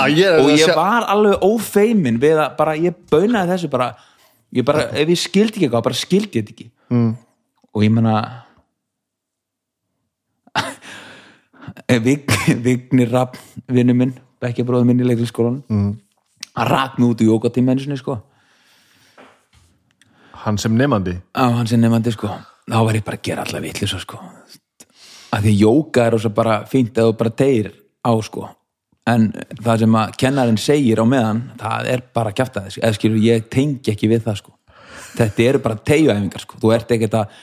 ég er og ég var alveg ófeimin við að bara, ég baunaði þessu bara, ég bara, ef ég skildi ekki eitthvað bara skildi ég þetta ekki. Mm. og ég menna Vig, Vignir Rapp vinnu minn, bekkja bróður minn í leikliskólan mm. hann rak mig út í jókatíma einu sinni sko. Hann sem nefandi á hann sem nefandi sko. Þá var ég bara að gera alla vitlis sko. Að því jóka er ósa bara fínt að þú bara tegir á sko en það sem að kennarinn segir á meðan það er bara kjafta þess eða skilur ég tengi ekki við það sko. Þetta eru bara tegjuæfingar sko. Þú ert ekkert að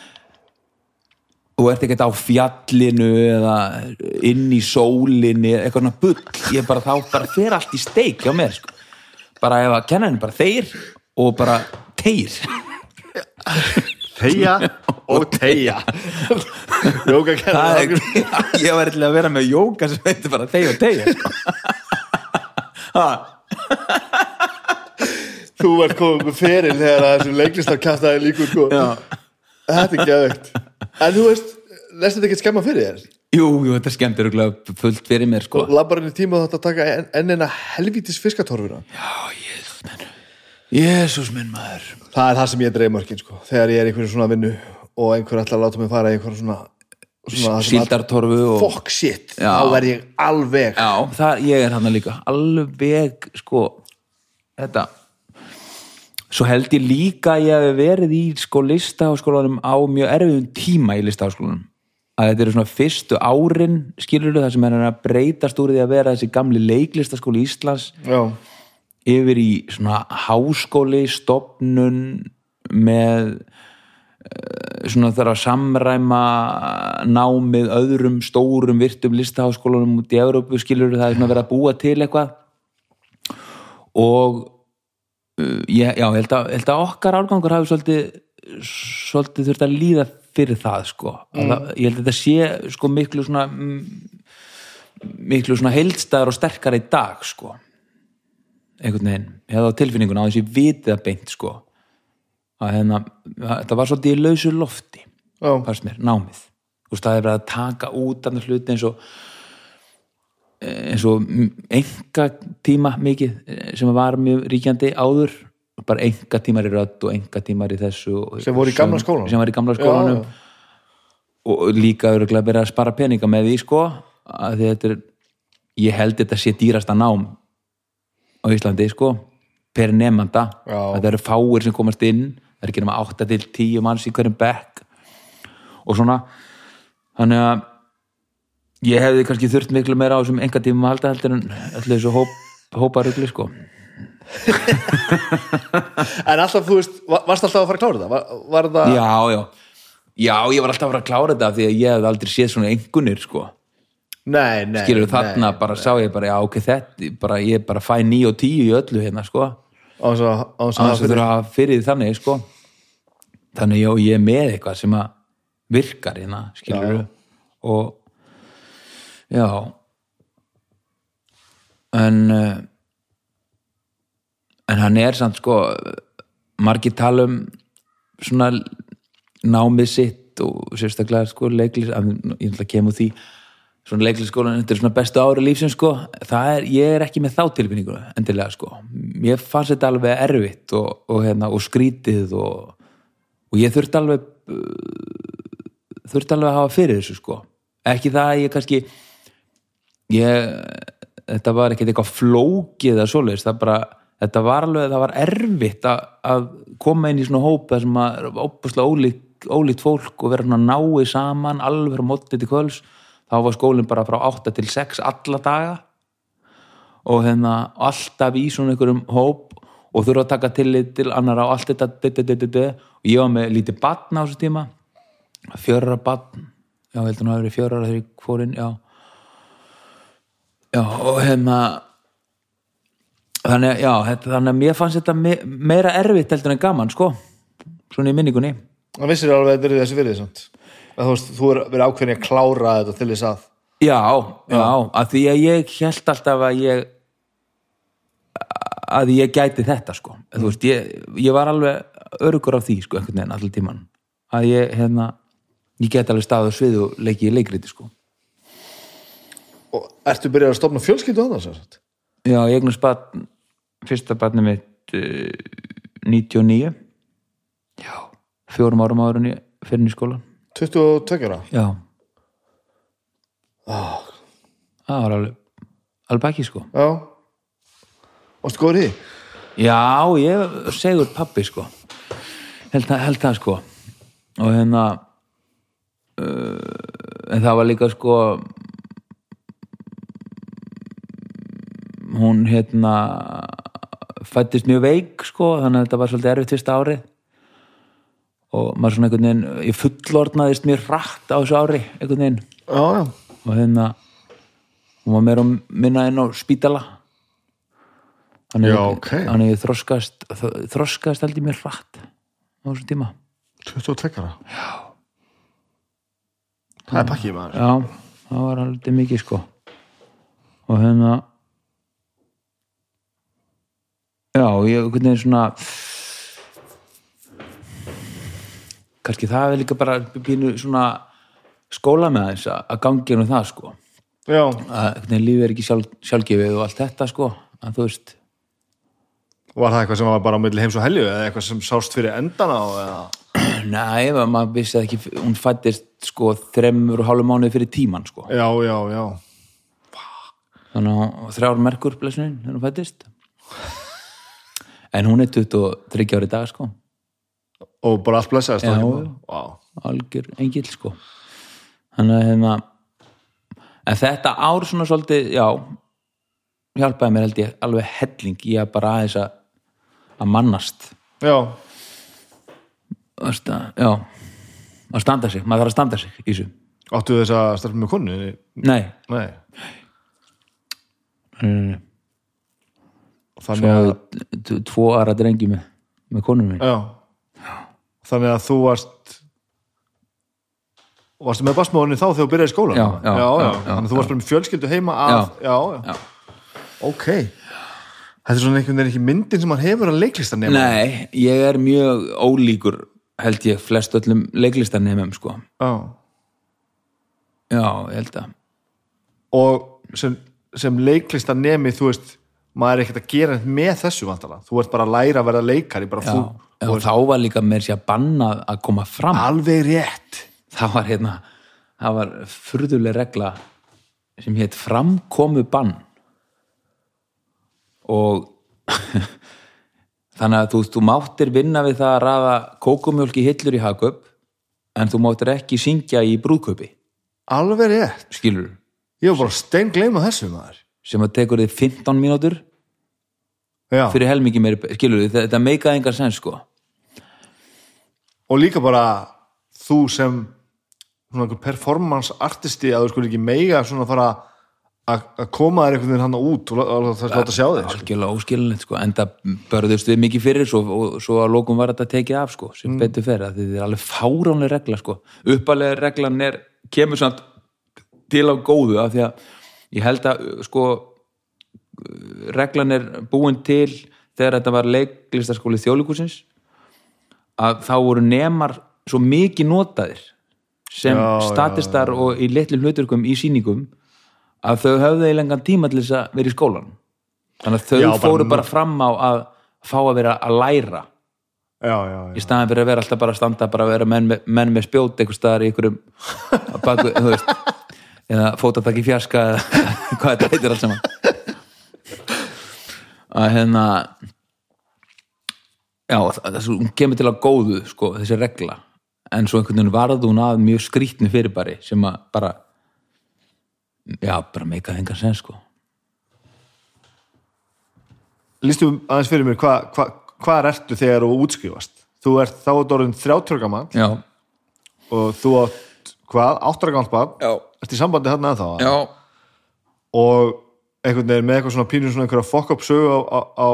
þú ert ekkert á fjallinu eða inn í sólinni eitthvað svona bull. Ég bara þá bara fer allt í steik hjá mér sko. Bara ef að kennarinn bara þeir og bara tegir Teija og teija Jóka Það er, ég var eitthvað að vera með jóka sem heitir bara þeir og. Ha, Þú ert komið með feril þegar þessum leiklistarkastaði líkur sko. Þetta er geðveikt. En þú veist, lestu þetta ekki skemma fyrir þér? Jú, jú, þetta skemmt er örugglega fullt fyrir mér sko. Labbarinn í tíma þetta að taka enn en eina helvítis fiskatorfuna? Já, Jésús minn Jésús minn maður. Það er það sem ég dreif mörkin sko. Þegar ég er í einhverju svona vinnu og einhver ætlar að láta mig fara í einhverju svona, svona að- Síldartorfu og Fuck shit, Já. þá er ég alveg Já, það, ég er hann líka. Alveg, sko þetta svo held ég líka að ég hef verið í sko listaháskólanum á mjög erfiðum tíma í listaháskólanum. Að þetta eru svona fyrstu árin skilur það sem er að breytast úr því að vera þessi gamli leiklistaskóli Íslands. Já, yfir í svona háskóli stopnun með eh, svona þarf að samræma námið öðrum stórum virtum listaháskólanum út í Evrópu skilur það er svona verið að búa til eitthvað. Og ég, já, ég held að, held að okkar árgangur hafi svolítið svolítið þurft að líða fyrir það sko. Mm. það, ég held að þetta sé sko miklu svona miklu svona heildstæður og sterkar í dag sko einhvern veginn, ég hefði á tilfinningun á þessi vitið að beint sko að hérna, þetta var svolítið í lausu lofti fannst mér, námið. Þú veist, það er verið að taka út annars hluti eins og eins og enga tíma mikið eh, sem var mjög ríkjandi áður. Bara enga tímar í rödd og enga tímar í þessu Sem voru í gamla skólanum? sem var í gamla skólanum. Já, og líka verið að spara peninga með því sko að þetta er ég held þetta sé dýrasta nám á Íslandi sko per Já. þetta eru fáir sem komast inn, það er ekki nema 8 til 10 manns í hverjum bekk og svona. Þannig að ég hefði kannski þurft miklu meira á þessum enga tíma halda heldur en allir þessu hóp, hóparugli sko. En alltaf, þú veist, va- varst alltaf að fara að klára þetta? Var, var það já, já, já, ég var alltaf að fara að klára þetta því að ég hefði aldrei séð svona engunir sko Nei, nei skilur þarna bara sá ég bara, já ok, þetta bara, ég bara fæ 9 og 10 í öllu hérna sko, að þannig að hafa það þurfa að fyrir þannig sko. Þannig já, ég er með eitthvað sem að virkar hérna, skilur Já. og já. En uh, en hann er samt sko margir tala um svona námið sitt og sérstaklega sko leiklis, ég ætla að kemur því svona leiklisskólan, þetta er svona bestu ári lífsins sko, það er, ég er ekki með þá tilfinningu endilega sko, mér fannst þetta alveg erfitt og, og, hérna, og skrítið og, og ég þurfti alveg uh, þurfti alveg að hafa fyrir þessu sko. Ekki það að ég kannski ég, þetta var ekkert eitthvað flókið eða svoleiðis, það bara þetta var alveg, það var erfitt að, að koma inn í svona hópa sem að óbúslega ólíkt, ólíkt fólk og vera svona nái saman, alveg frá mótið til kvöls, þá var skólinn bara frá 8 til 6 alla daga. Og hérna alltaf í svona einhverjum hóp og þurfa að taka tillit til annar á allt þetta og ég var með lítið batn á þessu tíma. Fjörara batn já, heldur nú að vera fjörara þegar ég fór inn já, já og hérna þannig, já, þannig að mér fannst þetta me meira erfitt heldur en gaman sko, svona í minningunni. Það vissir alveg að þetta er þessi fyrir samt. Þú veist, þú er verið ákveðin að klára þetta til þess að Já, já, að því að ég held alltaf að ég að ég gæti þetta sko. Þú veist, ég, ég var alveg örugur af því sko, einhvern veginn allir tíman að ég, hérna, ég get alveg staðið á svið og leiki í leikriti sko. Og ertu byrjað að stopna fjölskyldu annars sagt? Já, ég eignast barn fyrsta barni mitt uh, 99 Já, fjórum árum ég fyrir í skólan 22 ára? Já Það var alveg alveg baki sko Já. Góður í því? Já, ég segur pappi sko held það, held það sko og hérna uh, en það var líka sko hún hérna fættist mjög veik sko þannig að þetta var svolítið erfitt fyrsta árið og maður svona einhvern veginn ég fullorðnaðist mjög rætt á þessu ári einhvern veginn Já, já. og hérna hún var meira og minna inn á spítala þannig, Já, ok. þannig ég þroskast þroskast held ég mér rætt á þessum tíma 22 ára? Já. Það er pakkið maður. já, það var alveg mikið sko og hérna já, ég einhvern veginn svona kannski það er líka bara pínu svona skóla með þess að að gangi nú það sko að lífið er ekki sjálf, sjálfgefið og allt þetta sko að þú veist Var það eitthvað sem var bara á milli heims og helju eða eitthvað sem sást fyrir endana á eða? Nei, maður vissi það ekki, hún fættist sko þremur og hálfu mánuði fyrir tíman sko. Já, já, já. Þannig að þrjár merkur blessunin þegar hún fættist. En hún er 23 ári dag sko, Og bara allt blessaðist. Já, bara? Vá. algjör engill sko. Þannig að hérna, en þetta ár svona svolítið, já, hjálpaði mér held ég alveg helling í að bara aðeins að, mannast. Já. Að já, að standa sig, maður þarf að standa sig í þessu. Áttu þess að starfa með konu? Nei, Nei. að, svo tvo aðra drengi með, með konum minn. já. Þannig að þú varst varstu með basmóðinni þá þegar þú byrjaði í skólan? Já, já, já, já, Þannig að þú varst bara með fjölskyldu heima að, já, já. Já. Ok. Þetta er svona einhvern veginn ekki myndin sem hann hefur að leiklista nema. Nei, ég er mjög ólíkur held ég flest öllum leiklistanemum sko. Já. Já, ég held að og sem, sem leiklista nemi þú veist, maður er ekkert að gera með þessu vantala, þú ert bara að læra að verða leikari, bara já, þú já, þá var líka mér sér að banna að koma fram. Alveg rétt. Það var hérna það var furðuleg regla sem hétt framkomu bann og þannig að þú, þú máttir vinna við það að raða kókumjólk í hillur í hagköp en þú máttir ekki syngja í brúðköpi alveg rétt, skilur ég var bara stein gleyma þessu maður. Sem að tekur þið 15 mínútur já. fyrir helmingi meiri, skilur þið, þetta meikaði engar sens sko og líka bara þú sem performance artisti að þú skulle ekki meiga svona fara að að koma þér einhvern veginn hann út og lá- og það láta sjá þig sko. algjörlega óskilinleitt sko, en það börðust við mikið fyrir svo, og svo að lókum var þetta tekið af sko, sem betur fer að þetta er alveg fáránlega regla sko, uppalega reglan er kemur samt til á góðu af því að ég held að sko reglan er búin til þegar þetta var leiklistaskóli þjóðlíkusins að þá voru nemar svo mikið notaðir sem Já, já, statistar og í litlu hluturkum í sýningum að þau höfðu í lengan tíma til þess að vera í skólan þannig að þau Já, bara fóru nú- bara fram á að fá að vera að læra já, já, já. í staðan fyrir að vera alltaf bara að standa bara að vera menn með, menn með spjót einhver staðar í einhverjum baku, veist eða fótatak í fjarska hvað þetta heitir allt saman. Að hérna já, það, það hún kemur til að góðu sko, þessi regla. En svo einhvern veginn varð hún að mjög skrítni fyrirbæri sem að bara já, bara meika engan sen sko. Lístu aðeins fyrir mér hvað hva, hvar ertu þegar þú útskrifast? Þú ert þá ert orðin 30 gammal já, og þú átt hvað, 8 gammal barn? Já, ert í sambandi þarna ennþá já. Og einhvern veginn með eitthvað svona pínur svona einhverja fokk upp sögu á, á, á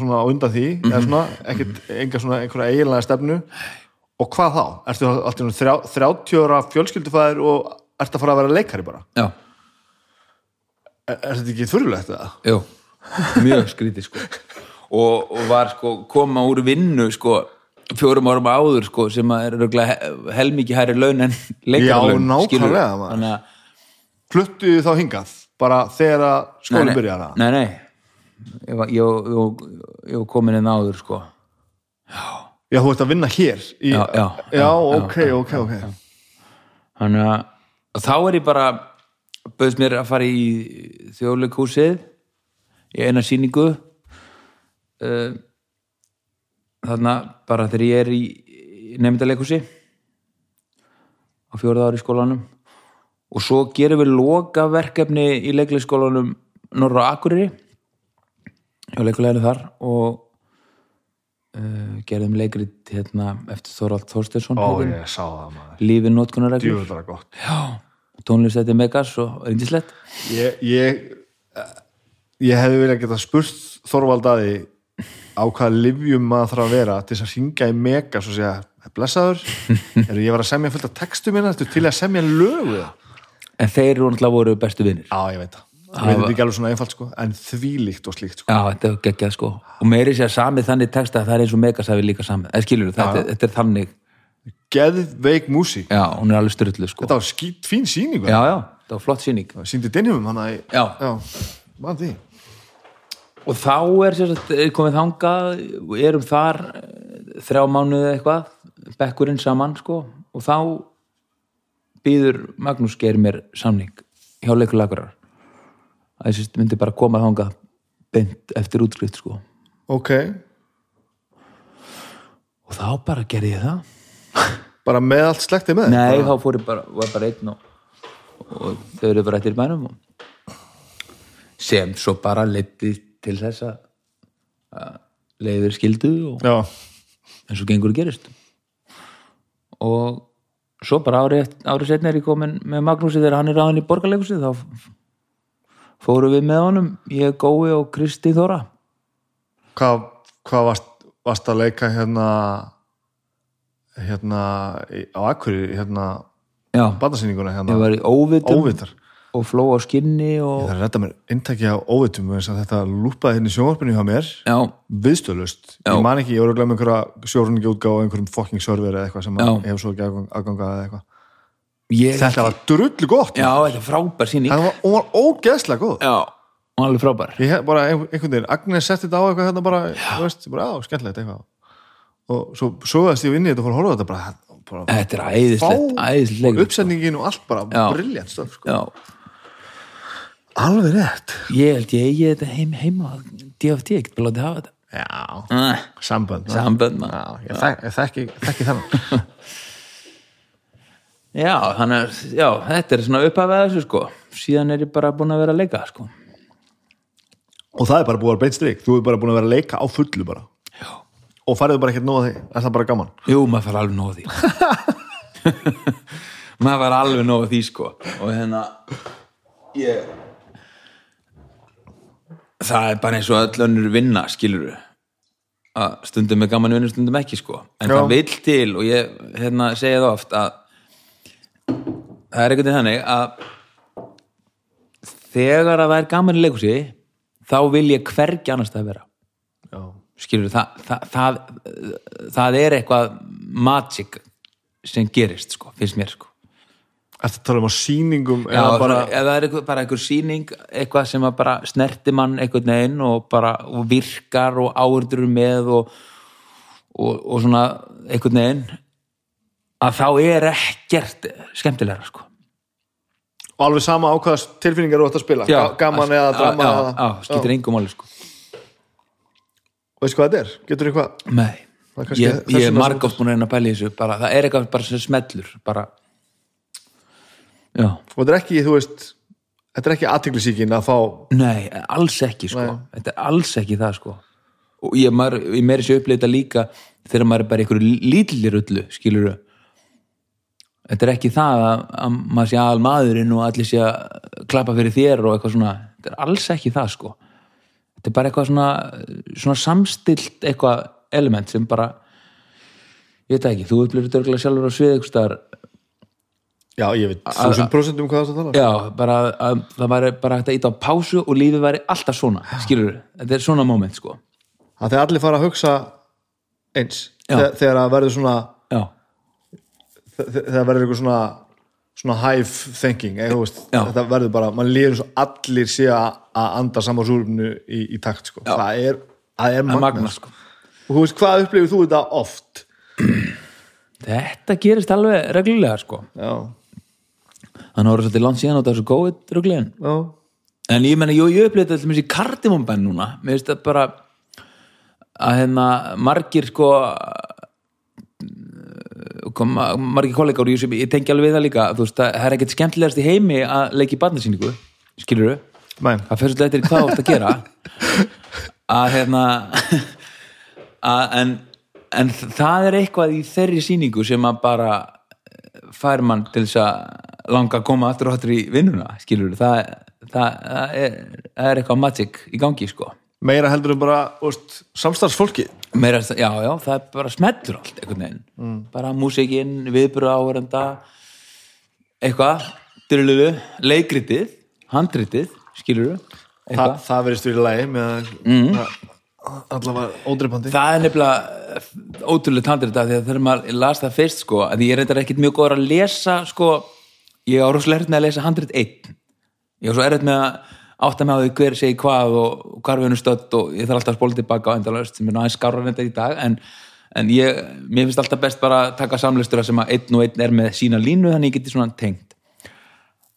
svona á undan því eða Mhm. svona, ekkert, enga svona einhverja eiginlega stefnu og hvað þá? Ertu allt í þrjá, 30 ára fjölskyldufæðir og ertu að fara að vera leikari bara? já, Er, er þetta ekki þurrulegt eða? Jú, mjög skrítið sko og, og var sko koma úr vinnu sko fjórum árum áður sko sem er helmikið hærri laun en leikarlaun nákvæmlega, skilurðu. maður. þannig að Fluttu þá hingað bara þegar skólinn að nei, nei ég var, ég, ég, ég var komin inn áður sko. Já, þú ert að vinna hér í, Já, já, já, já, ok, ok, ok. þannig að þá er ég bara bauðst mér að fara í þjóðleikúsið í eina sýningu. Uh, þarna bara þegar ég er í nefndaleikúsi á fjóruða ári í skólanum. Og svo gerum við loka verkefni í leikleikskólanum Norra Akureyri hjá leikuleginu þar og uh, gerðum leikrit hérna eftir Þorvald Þorsteinsson Ó, ég sá það maður. Lífið notkunarreglur Djúvöldara gott. Tónlist þetta megas og reyndislegt Ég, ég ég hefði viljað geta spurt Þorvald að því á hvaða livjum maður þarf að vera til þess að ringa í mega svo segja, blessaður? Er ég var að semja fullt af textum minna til að semja lögu já, en þeir eru náttúrulega voru bestu vinnir ég veit það ég veit þetta ekki alveg svona einfalt sko en þvílíkt og slíkt sko. Já, þetta er geggjað sko. Og meiri sér samið þannig texta að það er eins og megas hafi líka samið. Eða skilur þetta, þetta er þannig. Geðveik músík, já, hún er alveg styrlu sko. Þetta var skýt fín sýning já, já, það var flott síning síndi dinjum hann að Já. já, mann því. Og þá er sagt, er komið þangað erum þar eh, þrjá mánuði eitthvað bekkurinn saman sko. Og þá býður Magnús gerir mér samning hjá leikulagurar að ég myndi bara koma þangað beint eftir útskrift sko. Ok, og þá bara gerði ég það. Bara með allt slektið með? Nei, bara, þá fór ég bara, var bara einn og, og þau eru bara bænum og sem svo bara leiti til þess að að leiðir skildu og já, eins og gengur gerist. Og svo bara árið ári setna er ég komin með Magnúsi þegar hann er ráðin í borgarleikusi þá fórum við með honum ég, Gói og Kristi Þóra. Hvað, hvað varst, varst að leika hérna hérna á Akuri hérna já, barnasýninguna ég hérna var í óvitum óvitar. og fló á skinni og það er þetta mér inntæki á óvitum að þetta lúpaði hérna í sjónvarpinu hjá mér. Já, viðstöðlust, Já. ég man ekki, ég voru að glemma einhverja sjórunni útgáð á einhverjum fucking server eða eitthvað sem að hefur svo ekki aðgang- aðgangað eða eitthvað ég, þetta var drullu gott já, þetta er frábær síning það var, hún var ógeðslega góð. Já, og alveg frábær. Ég hef bara ein- einhvern veginn, Agnes setti þetta á eitthvað hérna bara, þú veist, bara, já, skemmtilegt eitthvað. Og svo sogaðist ég inn í þetta og fór að horfa á þetta bara, bara þetta er æðislegt, æðislegt og leikur uppsetningin og allt bara Já. briljant stöf, sko. já, alveg rétt. Ég held ég eigi þetta heim, heima á DFT, ég get bara látið hafa þetta. Já, ah, sambönd sambönd maður. já, ég þek- ég þekki, þekki þannig já, þannig að, já, þetta er svona upphafið þessu sko. Síðan er ég bara búin að vera að leika sko. Og það er bara búið að vera beint strik, þú er bara búin að vera að leika á fullu bara. Já. og farið bara ekkert nóða því, er það bara gaman? Jú, maður fara alveg nóg því. Maður fara alveg nóg því sko. Og hérna ég það er bara eins og öll önnur vinna skilur að stundum er gaman vinna, stundum ekki sko. En Já. það vill til og ég hérna, segja það oft að það er einhvern veginn þannig að þegar að það er gaman í leikhúsi þá vil ég hvergi annars það vera. Já, skilur það, það, það, það er eitthvað magic sem gerist sko, finnst mér sko. Að tala um á sýningum Já, eða bara, eða er eitthvað, bara einhver sýning eitthvað sem bara snerti mann einhvern veginn og bara og virkar og áurður með og, og, og svona einhvern veginn að þá er ekkert skemmtilegra sko. Og alveg sama ákvaðast tilfinningar þú ætti að spila, Ga- gaman eða drama já, já, skiptir engum máli sko. Veistu hvað þetta er? Getur? Nei, Það er kannski ég, ég er margótt búin að reyna að í þessu bara, það er eitthvað bara sem smellur bara já, og þetta er ekki, þú veist þetta er ekki aðtiklisíkin að fá Nei, alls ekki sko. Þetta er alls ekki það sko. Og ég, maður, ég meiri sér uppleita líka þegar maður er bara einhverju lítillir öllu skilur Þetta er ekki það að, að maður sé aðal maðurinn og allir sé að klappa fyrir þér og eitthvað svona, þetta er alls ekki það sko. Þetta er bara eitthvað svona svona samstilt eitthvað element sem bara ég veit það ekki, þú upplifir þetta örgulega sjálfur á svið eitthvað staðar. Já, ég veit, þúsund prosent um hvað það tala. Já, bara að það væri bara hægt að íta á pásu og lífið væri alltaf svona, skilur þetta er svona moment, sko. Að þeir allir fara að hugsa eins Já. þegar, þegar að verður svona Já, þegar verður eitthvað svona svona hive thinking eða, veist, Já. þetta verður bara, mann líður eins og allir sé að að anda saman súrumnu í, í takt sko. það er, það er það er magna, magna, sko. og þú veist, hvað upplifir þú þetta oft? Þetta gerist alveg reglulega, sko. Já, Þannig voru svolítið langt síðan á þessu COVID-ruglegin já, En ég menna, jú, ég upplifði þetta til þessi kardimumbenn núna. Mér finnst þetta bara að hérna margir sko kom, margir kollegar og ég, sem- ég tengi alveg við það líka þú veist, það er ekkert skemmtilegast í heimi að leika í barnasýningu, skilur Nei. það fyrir svolítið eftir hvað þú ert að gera. Að hérna að, en, en það er eitthvað í þeirri sýningu sem að bara fær mann til þess að langa að koma aftur og aftur í vinnuna skilur það, það, það, er, er eitthvað magic í gangi sko. Meira heldur en bara veist, samstarfsfólki Meira, já, já, það er bara smellur allt einhvern veginn, Mm. bara músikinn viðbúru áhverjanda eitthvað, dyrluðu leikritið, handritið skilur Þa, eitthvað það í lagi með mm. allavega ódreipandi það er nefnilega ótrúlega handrið það því að þegar maður las það fyrst sko, að ég er reyndar ekkit mjög góður að lesa sko, ég á rosalega erfitt með að lesa handrið einn ég á svo erfitt með að átta með á því hver segi hvað og hvar við erum stödd og ég þarf alltaf að spóla tilbaka á endalaust sem er náttúrulega skára þetta í dag en, en ég, mér finnst alltaf best bara að taka samlistura sem að einn og einn er með sína línu þannig ég geti svona tengt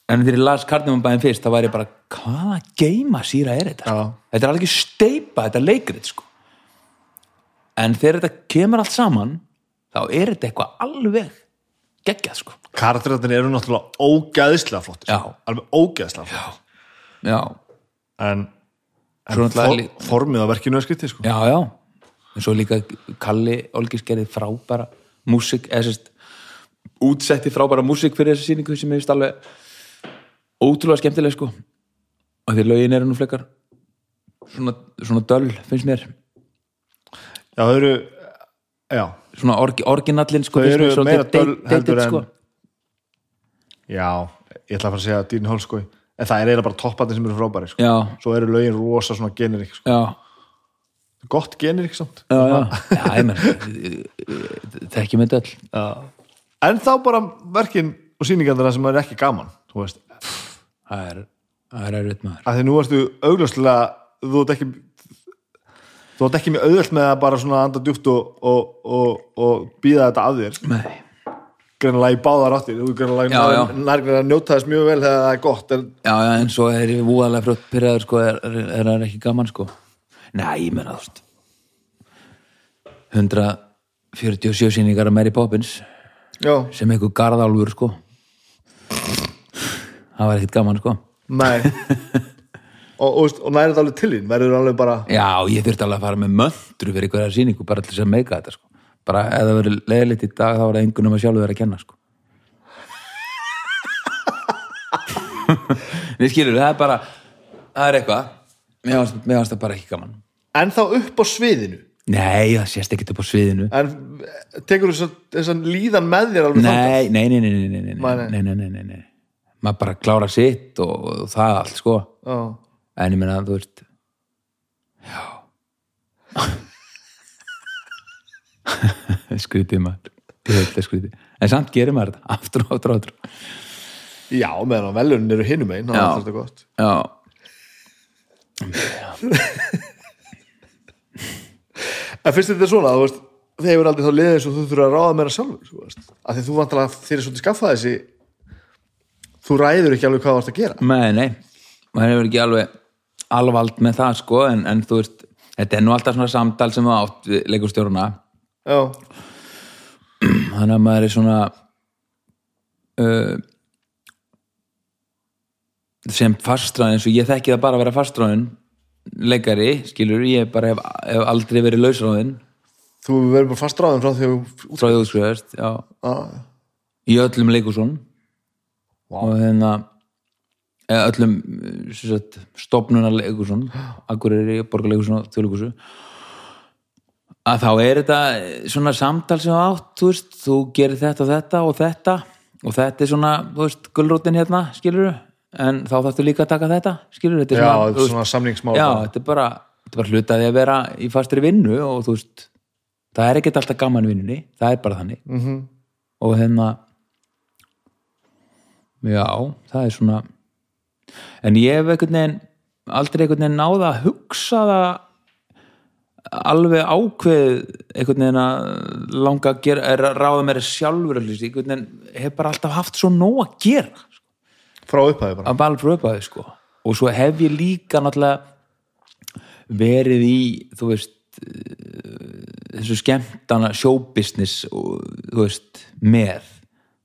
en þegar ég las Kardinumabæðin fyrst þá væri ég bara, hvaða geima síra er þetta? Já. Þetta er alveg steipa, þetta er leikrið sko en þegar þetta kemur allt saman þá er þetta eitthvað alveg geggjað sko karakterarnir eru náttúrulega ógæðislega flottir Já. alveg ógæðislega flottir já, en, en for, formið á verkinu er skrítið sko. já, já. En svo líka Kalli Olgis gerði frábæra músik, eða sérst útsetti frábæra músik fyrir þessu sýningu sem ég finnst alveg ótrúlega skemmtileg sko. Og því lögin eru nú flekkar svona, svona döll finnst mér. Já, þau eru já, svona orgi, orginallin sko, Þau eru meira dated, heldur en- sko. já, ég ætla að fara að segja Dín Holskói en það er eiginlega bara toppandi sem eru frábæri sko. svo eru lögin rosa svona generik sko. gott generik samt. Já, já, já, ég menn þekki með döll Já. en þá bara verkin og sýningarnar sem er ekki gaman það er, það er erfitt maður. Að því nú ertu augljóslega þú ert ekki þú ert ekki með auðvöld með að bara svona anda djúpt og, og, og, og býða þetta af þér nei, greinlega í báðar áttir. Þú greinlega Já, já. nærgreinlega að njóta þess mjög vel þegar það er gott en já, já, en svo er ég úalega frá pyrraður sko, er, er, er það ekki gaman sko? Nei, ég menna þú veist. 147 sýningar að Mary Poppins já, sem einhver garðálfur sko. Það var ekkert gaman sko. Nei. Og, og, og nærið alveg til þín? Verður alveg bara já, ég þurfti alveg að fara með möndru fyrir hverja sýningu bara til þess að meika þetta sko bara ef það verið leðilegt í dag þá var það einhvern um að sjálfur verið að kenna sko. Við skilur, það er bara það er eitthvað. Mér fannst það bara ekki gaman. En þá upp á sviðinu? Nei, það sést ekkert upp á sviðinu. En tekur þess þessan líðan með þér alveg nei, nei, nei, nei, nei, nei, nei, Nei, nei. nei, nei, nei, nei, nei. maður bara klára sitt og, og það allt sko. Já. en ég meina, þú veist já skrítið maður. Skrítið en samt gerir maður þetta, aftur og aftur og aftur. Já, meðan á velunin eru hinum einn það er þetta gott. Já, En finnst þetta svona, þú veist, þeir hefur aldrei þá liðið eins og þú þurfa að ráða meira sjálfur, þú veist, af því þú vantalega þér er svolítið skaffað þessi, þú ræður ekki alveg hvað þú ert að gera. nei, nei. Maður hefur ekki alveg alvald með það sko, en, en þú veist þetta er nú alltaf svona samtal sem átt við leikustjóruna Já, þannig að maður er svona uh, sem fastráðin eins og ég þekki það bara að vera fastráðin leikari, skilur, ég bara hef, hef aldrei verið lausráðin Þú verið bara fast ráðum frá því að frá því útskriðast, já, ah, í öllum leikusum Vá. og hérna eða öllum sem sagt, stofnunar leikusum Akureyri, Borgarleikusum og Þjóðleikusu að þá er þetta svona samtal sem þú átt þú veist, þú gerir þetta og þetta og þetta og þetta er svona, þú veist, gulrótin hérna, skilur en þá þarftu líka að taka þetta, skilur þetta er Já, svona, þú svona samningsmál já, bara. þetta er bara þetta er bara hlutaði að vera í fastri vinnu og þú veist, það er ekkert alltaf gaman vinnunni, það er bara þannig Mhm. og hérna já, það er svona en ég hef einhvern veginn aldrei einhvern veginn náða að hugsa það alveg ákveð einhvern veginn að langa að gera, er að ráða mér sjálfur einhvern veginn hef bara alltaf haft svo nóg að gera Frá upphæði bara. Að bara frá upphæði sko. Og svo hef ég líka náttúrulega verið í þú veist eh, þessu skemmtana showbusiness og, þú veist, með.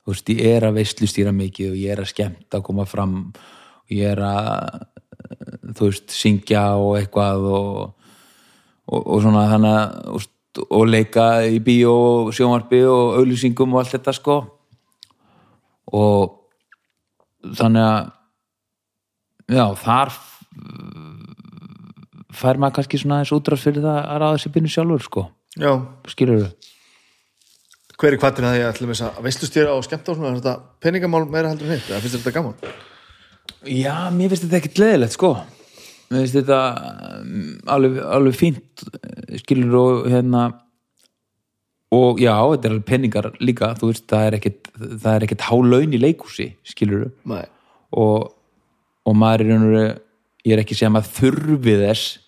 Þú veist, ég er að veislustýra mikið og ég er að skemmta að koma fram og ég er að eh, þú veist, syngja og eitthvað og, og, og svona að þú veist, og leika í bíó og sjónvarpi og auðlýsingum og allt þetta sko. Og þannig að já, þar fær maður kannski svona aðeins útráðs fyrir það að ráða sér byrnu sjálfur sko, Já, skilur þau hver er kvartin að því að ætlum að veistustýra og skemmta og svona, þetta peningamál meira heldur en hitt, eða finnst þetta gaman? Já, mér finnst þetta ekkit leðilegt sko mér finnst þetta um, alveg, alveg fínt skilur og hérna og já, þetta er alveg peningar líka þú veist, það er ekkit það er ekkit hálaun í leikúsi, skilur og, og maður er raunur ég er ekki segja að þurfi þess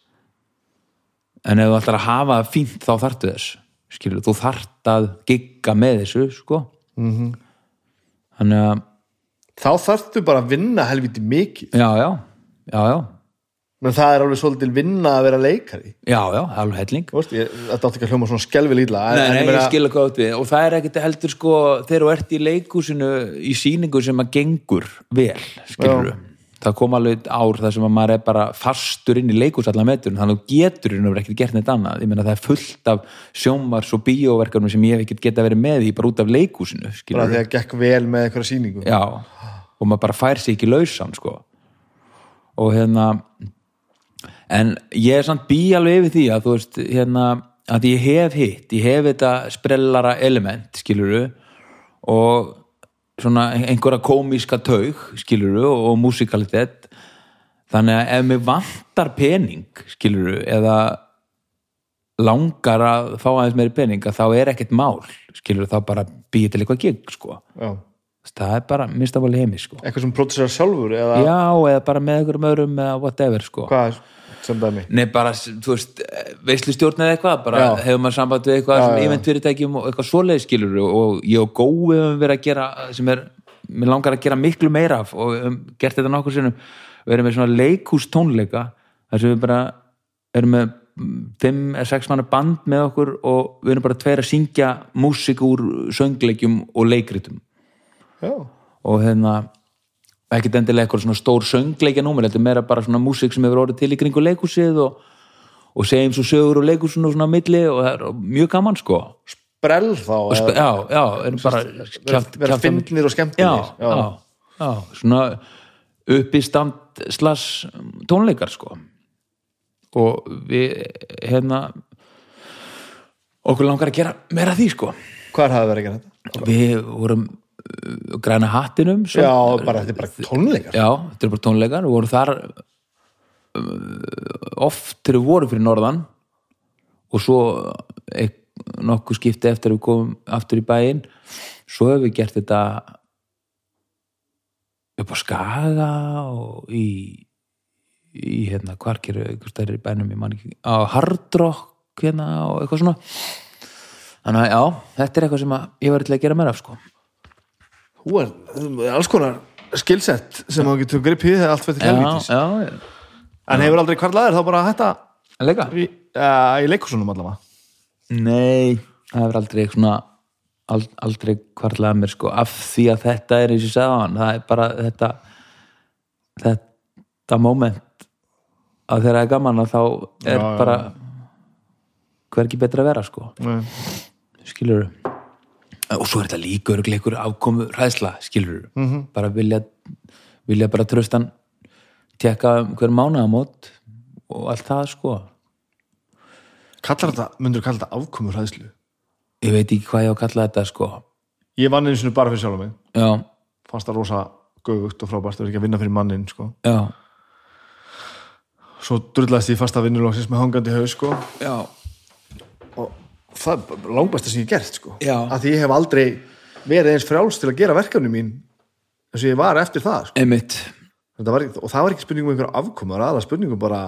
en ef þú ætlar að hafa það fínt þá þarftu þess skilur, þú þart að gigga með þessu sko. -hmm. þannig að Þá þarftu bara að vinna helviti mikið. Já, já, já, já menn það er alveg svolítil vinna að vera leikari. Já, já, alveg helling. Þú veist, ég, þetta átti ekki að hljóma svona skelvi lítla Nei, nei, ég skil að hvað út við. Og það er ekkert heldur sko þegar þú ert í leikúsinu í sýningu sem að gengur vel, skilur Já. það kom alveg ár þar sem að maður er bara fastur inn í leikús allan metur þannig að þú getur og ekkert gert neitt annað. Ég meina það er fullt af sjómars og bíóverkefnum sem ég hef ekkert geta verið með í bara út af leikúsinu, bara skilur því að gekk vel með eitthvað sýningu. Já, og maður bara fær sig ekki lausan sko. Og hérna en ég er samt bí alveg yfir því að þú veist hérna að ég hef hitt, ég hef þetta sprellara element skiluru og svona einhverja komíska taug skiluru og músikalitet. Þannig að ef mér vantar pening skiluru eða langar að fá aðeins meiri pening að þá er ekkert mál skiluru þá bara býja til eitthvað gig sko. Já. það er bara minnst af alveg heimi sko. Eitthvað sem pródusera sjálfur eða já, eða bara með einhverjum öðrum eða whatever sko. Hvað er Nei, bara, þú veist, veislustjórn eða eitthvað, bara Já. hefur maður samband við eitthvað Já, sem eventfyrirtækjum og eitthvað svoleið skilur og ég og Gói hefum verið að gera sem er, mér langar að gera miklu meira af og um, gert þetta nokkur sinnum. Verið með svona leikhús tónleika þar sem við bara erum með mm, fimm eða sex manna band með okkur og við erum bara tveir að syngja músík úr söngleikjum og leikritum. Já, og hérna ekkert endilega eitthvað svona stór söngleikja númer, þetta er meira bara svona músík sem hefur orðið til í kringu leikhúsið og, og segjum svo sögur og leikhúsinu og svona milli og það er mjög gaman sko. Brell þá sp já, já, erum bara kjaft fyndnir og já, skemmtinnir já, já, svona upp í stand slags tónleikar sko. Og við hérna okkur langar að gera meira því sko. Hvað er það að gera þetta? við vorum græna hattinum svo- já, bara, þetta er bara tónleikar. Já, þetta er bara tónleikar. Og voru þar uh, oft þegar við vorum fyrir norðan og svo eik, nokkuð skipti eftir að við komum aftur í bæinn svo hefur við gert þetta upp á Skaga og í í hérna kvarkir stærri bænum ég man ekki á Hardrock hérna og eitthvað svona. Þannig að já, þetta er eitthvað sem ég var til að gera meira af sko Hú er, er alls konar skilsett sem þú getur gripið þegar allt fyrir já, en hefur aldrei hvarlaðir þá bara hætta að leika? í, uh, í leikusunum allavega. Nei, það hefur aldrei svona ald, aldrei kvarlaði mér sko af því að þetta er eins og hann það er bara þetta þetta moment að þegar það er gaman að þá er Já, bara hvergi betra að vera sko? Nei. skilur og svo er þetta líka örglega ykkur afkomu ræðsla skilur -hmm. bara vilja vilja bara tröstan tekka hver mánaðamót og allt það sko. Kallar þetta, myndur þú kalla þetta afkomur hæðslu ég veit ekki hvað ég á að kalla þetta sko. Ég vann einu sinni bara fyrir sjálf mig. Já, fannst það rosa göfugt og frábært að vera ekki að vinna fyrir mannin sko. já, svo drullast ég fasta vinnulóksins með hangandi haus sko. já. Og það er langbæsta sem ég gert sko. Já. að því ég hef aldrei verið eins frjáls til að gera verkefni mín eins og ég var eftir það sko. einmitt, Þetta var, og það var ekki spurning um einhverja afkomu það var spurningum bara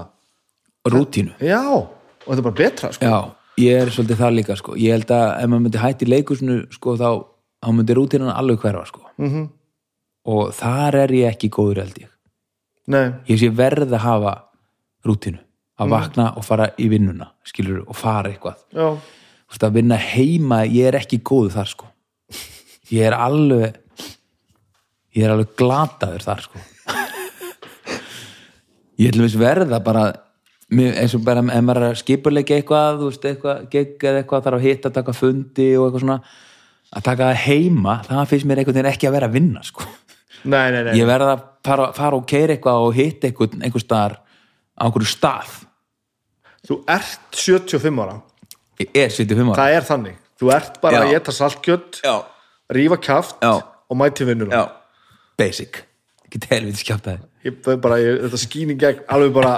rútínu já, og þetta er bara betra sko. já, ég er svolítið það líka sko ég held að ef maður myndi hætti leikusinu sko þá, þá myndi rútínan alveg hverfa sko mm -hmm. og þar er ég ekki góður held ég nei, ég sé verð að hafa rútínu að vakna og fara í vinnuna skilur, og fara eitthvað já, veist, að vinna heima, ég er ekki góður þar sko. Ég er alveg ég er alveg glataður þar sko. Ég ætlum þess verða bara eins og bara ef maður er að skipuleika eitthvað þú veist, eitthvað, gegg eða eitthvað þarf að hitta, taka fundi og eitthvað svona að taka það heima, það finnst mér einhvern veginn ekki að vera að vinna sko. Nei, nei, nei. ég verða að fara, fara og keira eitthvað og hitta einhvern, einhver staðar á einhverju stað. Þú ert 75 ára ég er 75 ára það er þannig, þú ert bara að geta saltkjött rífa Já. og mæti vinnur basic. Ekki telviti skjátt að þetta skýn í gegn alveg bara,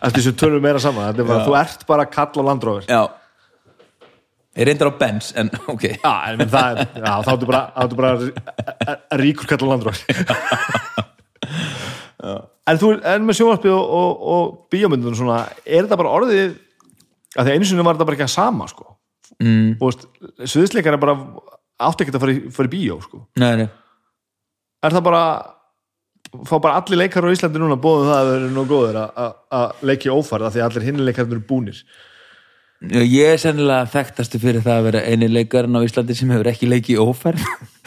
eftir þessu tölum meira saman. Er bara, þú ert bara kall og landrófur já. Ég reyndar á Benz, en ok. Já, en það er, já, þá ertu bara, þá ertu bara ríkur kall og landrófur en þú, en með sjónvarpið og, og, og bíómyndunum svona, er þetta bara orðið að því einu sinni var þetta bara ekki að sama sko, mm, og veist, sviðsleikar er bara átti ekki að fara í, fara í bíó sko nei, nei. er það bara fá bara allir leikar á Íslandi núna bóðum það að þeir eru nú góður að- að að leiki ófærð af því að allir hinni leikarnir eru búnir ég er sennilega þekktastu fyrir það að vera eini leikarinn á Íslandi sem hefur ekki leikið ófærð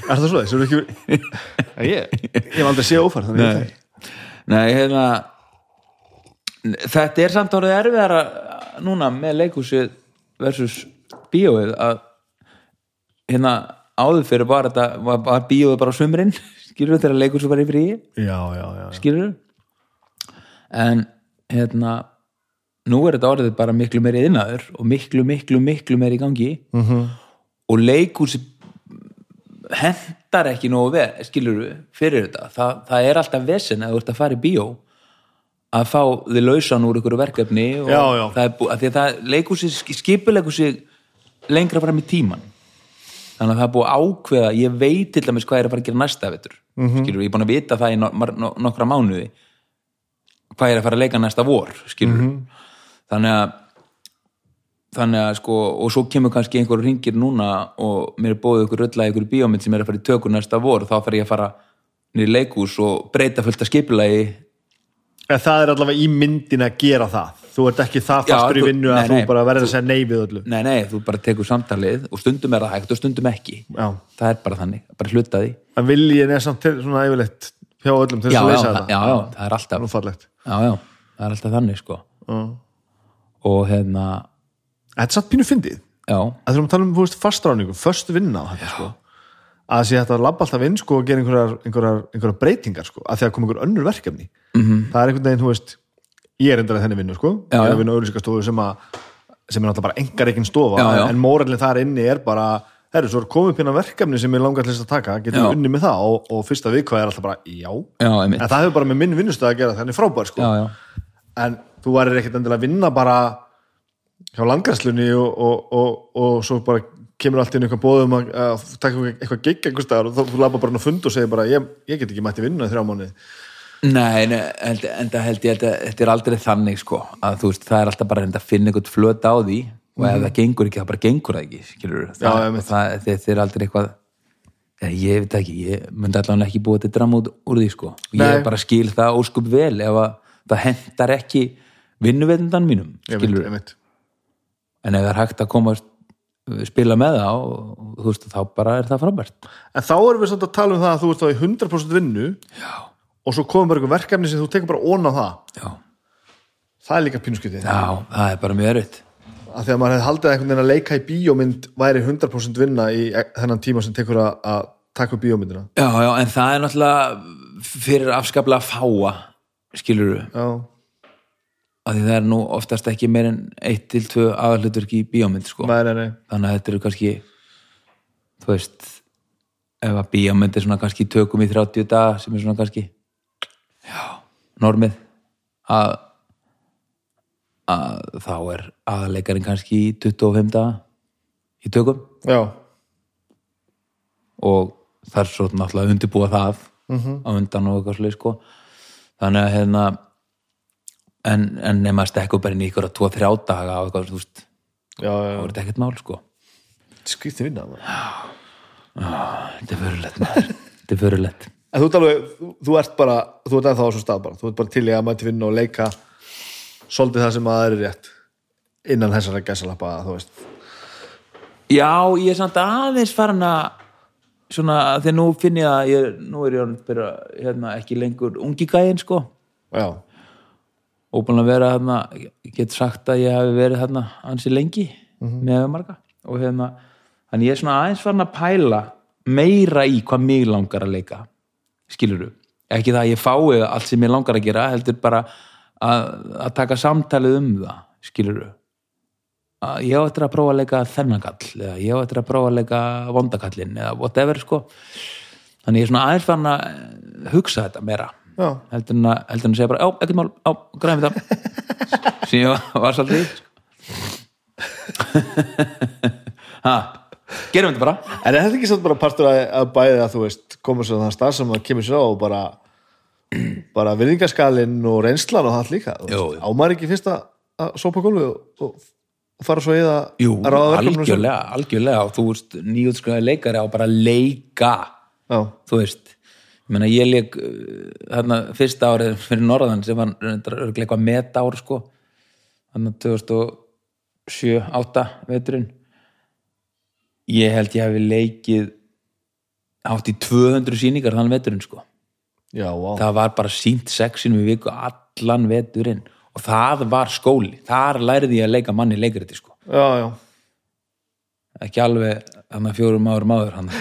Er það svo þess? Ekki... ég, ég hef aldrei séð ófærð að Nei. nei, hérna þetta er samt orðið erfiðara núna með leikhúsið versus bíóið að hérna áður fyrir var þetta var, var bíóið bara á sumrin skilur þegar leikhúsið var í já. skilur en hérna nú er þetta orðið bara miklu meiri innaður og miklu, miklu, miklu meiri í gangi. -hmm. og leikhúsi hendar ekki nógu vel skilur fyrir þetta. Það, það er alltaf vesen að þú ert að fara í bíó að fá þið lausan úr ykkur verkefni og Já, já. það er búið, að því að það leikhúsi skipuleikur sig lengra fram í tíman þannig að það er búið að ákveða ég veit til dæmis hvað er að fara að gera næsta vetur Mhm. -hmm. skilur, ég er búin að vita það í no, no, nokkra mánuði hvað er að fara að leika næsta vor skilur Mhm. þannig að þannig að sko, og svo kemur kannski einhver ringir núna og mér er bóðið ykkur rölla ykkur bíómynd sem er að fara í tökur næsta vor þá fer ég að fara niður í leikhús og breyta fullt af skipulagi En það er allavega í myndin að gera það. Þú ert ekki það Já, fastur í þú- vinnu að nei, þú bara verður að segja nei við öllu. Nei, nei, þú bara tekur samtalið og stundum er það hægt og stundum ekki. Já, það er bara þannig, bara hluta því. En viljið er samt til svona yfirleitt hjá öllum til já, þess að já, leysa það, já, já, það er alltaf Nú fallegt já, já, það er alltaf þannig sko. Já. og hérna, Þetta er samt pínu fyndið. Já, að þurfum að tala um fastráningu, först vinna á þetta sko. Að sé þetta að labba alltaf inn sko, og gera einhverjar, einhverjar, einhverjar breytingar sko, að því að koma einhver önnur verkefni. -hmm. það er einhvern veginn, þú veist ég er endur að þenni vinnu, sko. Já, ég er að vinna auðlýsingastofu sem, að, sem er náttúrulega bara engar ekki stofa, Já, já. en mórallin þar inni er bara, herru, svo er komið upp hérna verkefni sem ég langar til þess að taka, við unni með það? Og, og fyrsta vikvað er alltaf bara, já. En það hefur bara með minn vinnustöð að gera, þannig frábær sko. Já, já, en þú værir ekkert endilega að vinna bara hjá landgræslunni og, og, og, og svo bara kemur allt inn eitthvað bóðum að, að taka eitthvað gig einhvers staðar og þá þú labba bara inn á fund og segir bara ég, ég get ekki mætti vinna þrjá mánuði. Nei, held, en það held ég að þetta er aldrei þannig sko, að þú veist, það er alltaf bara að að finna einhvern flöt á því og ef það gengur ekki, það bara gengur það ekki skilur, það. Já, það, þetta er aldrei eitthvað ég veit ekki, ég myndi allavega ekki búið til dram út úr því sko, og ég bara skil það óskup vel ef að það hendar ekki vinnuveitendan mínum, Ég skilur en ef það er hægt að koma að spila með það og, þú veist, þá bara er það frábært. En þá erum við samt að tala um það að þú ert þá í 100% vinnu Já, og svo komum bara einhver verkefni sem þú tekur bara ón á það. Já, það er líka pínuskutið já, það er bara mjög erfitt. Að að maður hefði haldið að einhvern veginn að leika í bíómynd væri 100% vinna í e- þennan tíma sem tekur að, að taka upp bíómyndina. Já, já, en það er náttúrulega fyrir afskaplega fáa skilur já, að því það er nú oftast ekki meir en eitt til tvö aðalhutverk í bíómynd sko. nei, nei, nei þannig að þetta eru kannski þú veist ef að bíómynd er svona kannski tökum í 30 daga sem er svona kannski já, normið að, að þá er aðaleikarin kannski í 25 daga í tökum já, og það er svo náttúrulega undirbúa það -hmm. á undan og eitthvað slið sko þannig að hérna en, en nema að stekka upp bara inn í ykkur að 2-3 daga og eitthvað, þú veist, já, já, er þetta ekkert mál sko. Skrýtti vinna þetta er fyrirlegt maður. Þetta er fyrirlegt en þú ert alveg, þú, ert bara þú ert ennþá á svo stað bara, þú ert bara til í að mæti vinna og leika svolítið það sem að það er rétt innan þessara gæsalappa, þú veist. Já, ég er samt aðeins farin að svona, þegar nú finn ég að ég, nú er ég bara, hérna, ekki lengur ungi gæinn, sko. Já, og búin að vera hérna, ég get sagt að ég hafi verið hérna ansi lengi með marga. Og hérna, þannig ég er svona aðeins farin að pæla meira í hvað mig langar að leika skilurðu, ekki það að ég fái allt sem ég langar að gera, heldur bara að, að taka samtalið um það skilurðu. Að ég á eftir að prófa að leika þennan kall eða ég á eftir að prófa að leika vondakallin eða whatever sko. Þannig ég er svona aðeins fann að hugsa þetta meira heldur en að, heldur en að segja bara, já, ekkert mál, á, græðum við það. Sem ég var, svolítið ha, gerum við þetta bara. En er þetta ekki samt bara partur að, að bæði að þú veist, komur svo þannig stað sem að kemur sér á og bara bara virðingaskalinn og reynslan og það líka, ámar ekki fyrst að, að sópa gólfi og, og, fara svo í það Jú, að ráða verkefnum algjörlega, algjörlega. Og þú veist, nýjútskrifaði leikari á bara leika. Já, þú veist ég meina ég leik uh, þarna fyrsta árið fyrir norðan sem var eitthvað metár sko. Þarna 2007 8 veturinn. Ég held ég hafi leikið átt í 200 sýningar þann veturinn sko. Já, vá. Það var bara sínt sexinu í viku allan veturinn. Og það var skóli, þar lærði ég að leika manni leikriti sko, já, já, ekki alveg fjórum árum áður hann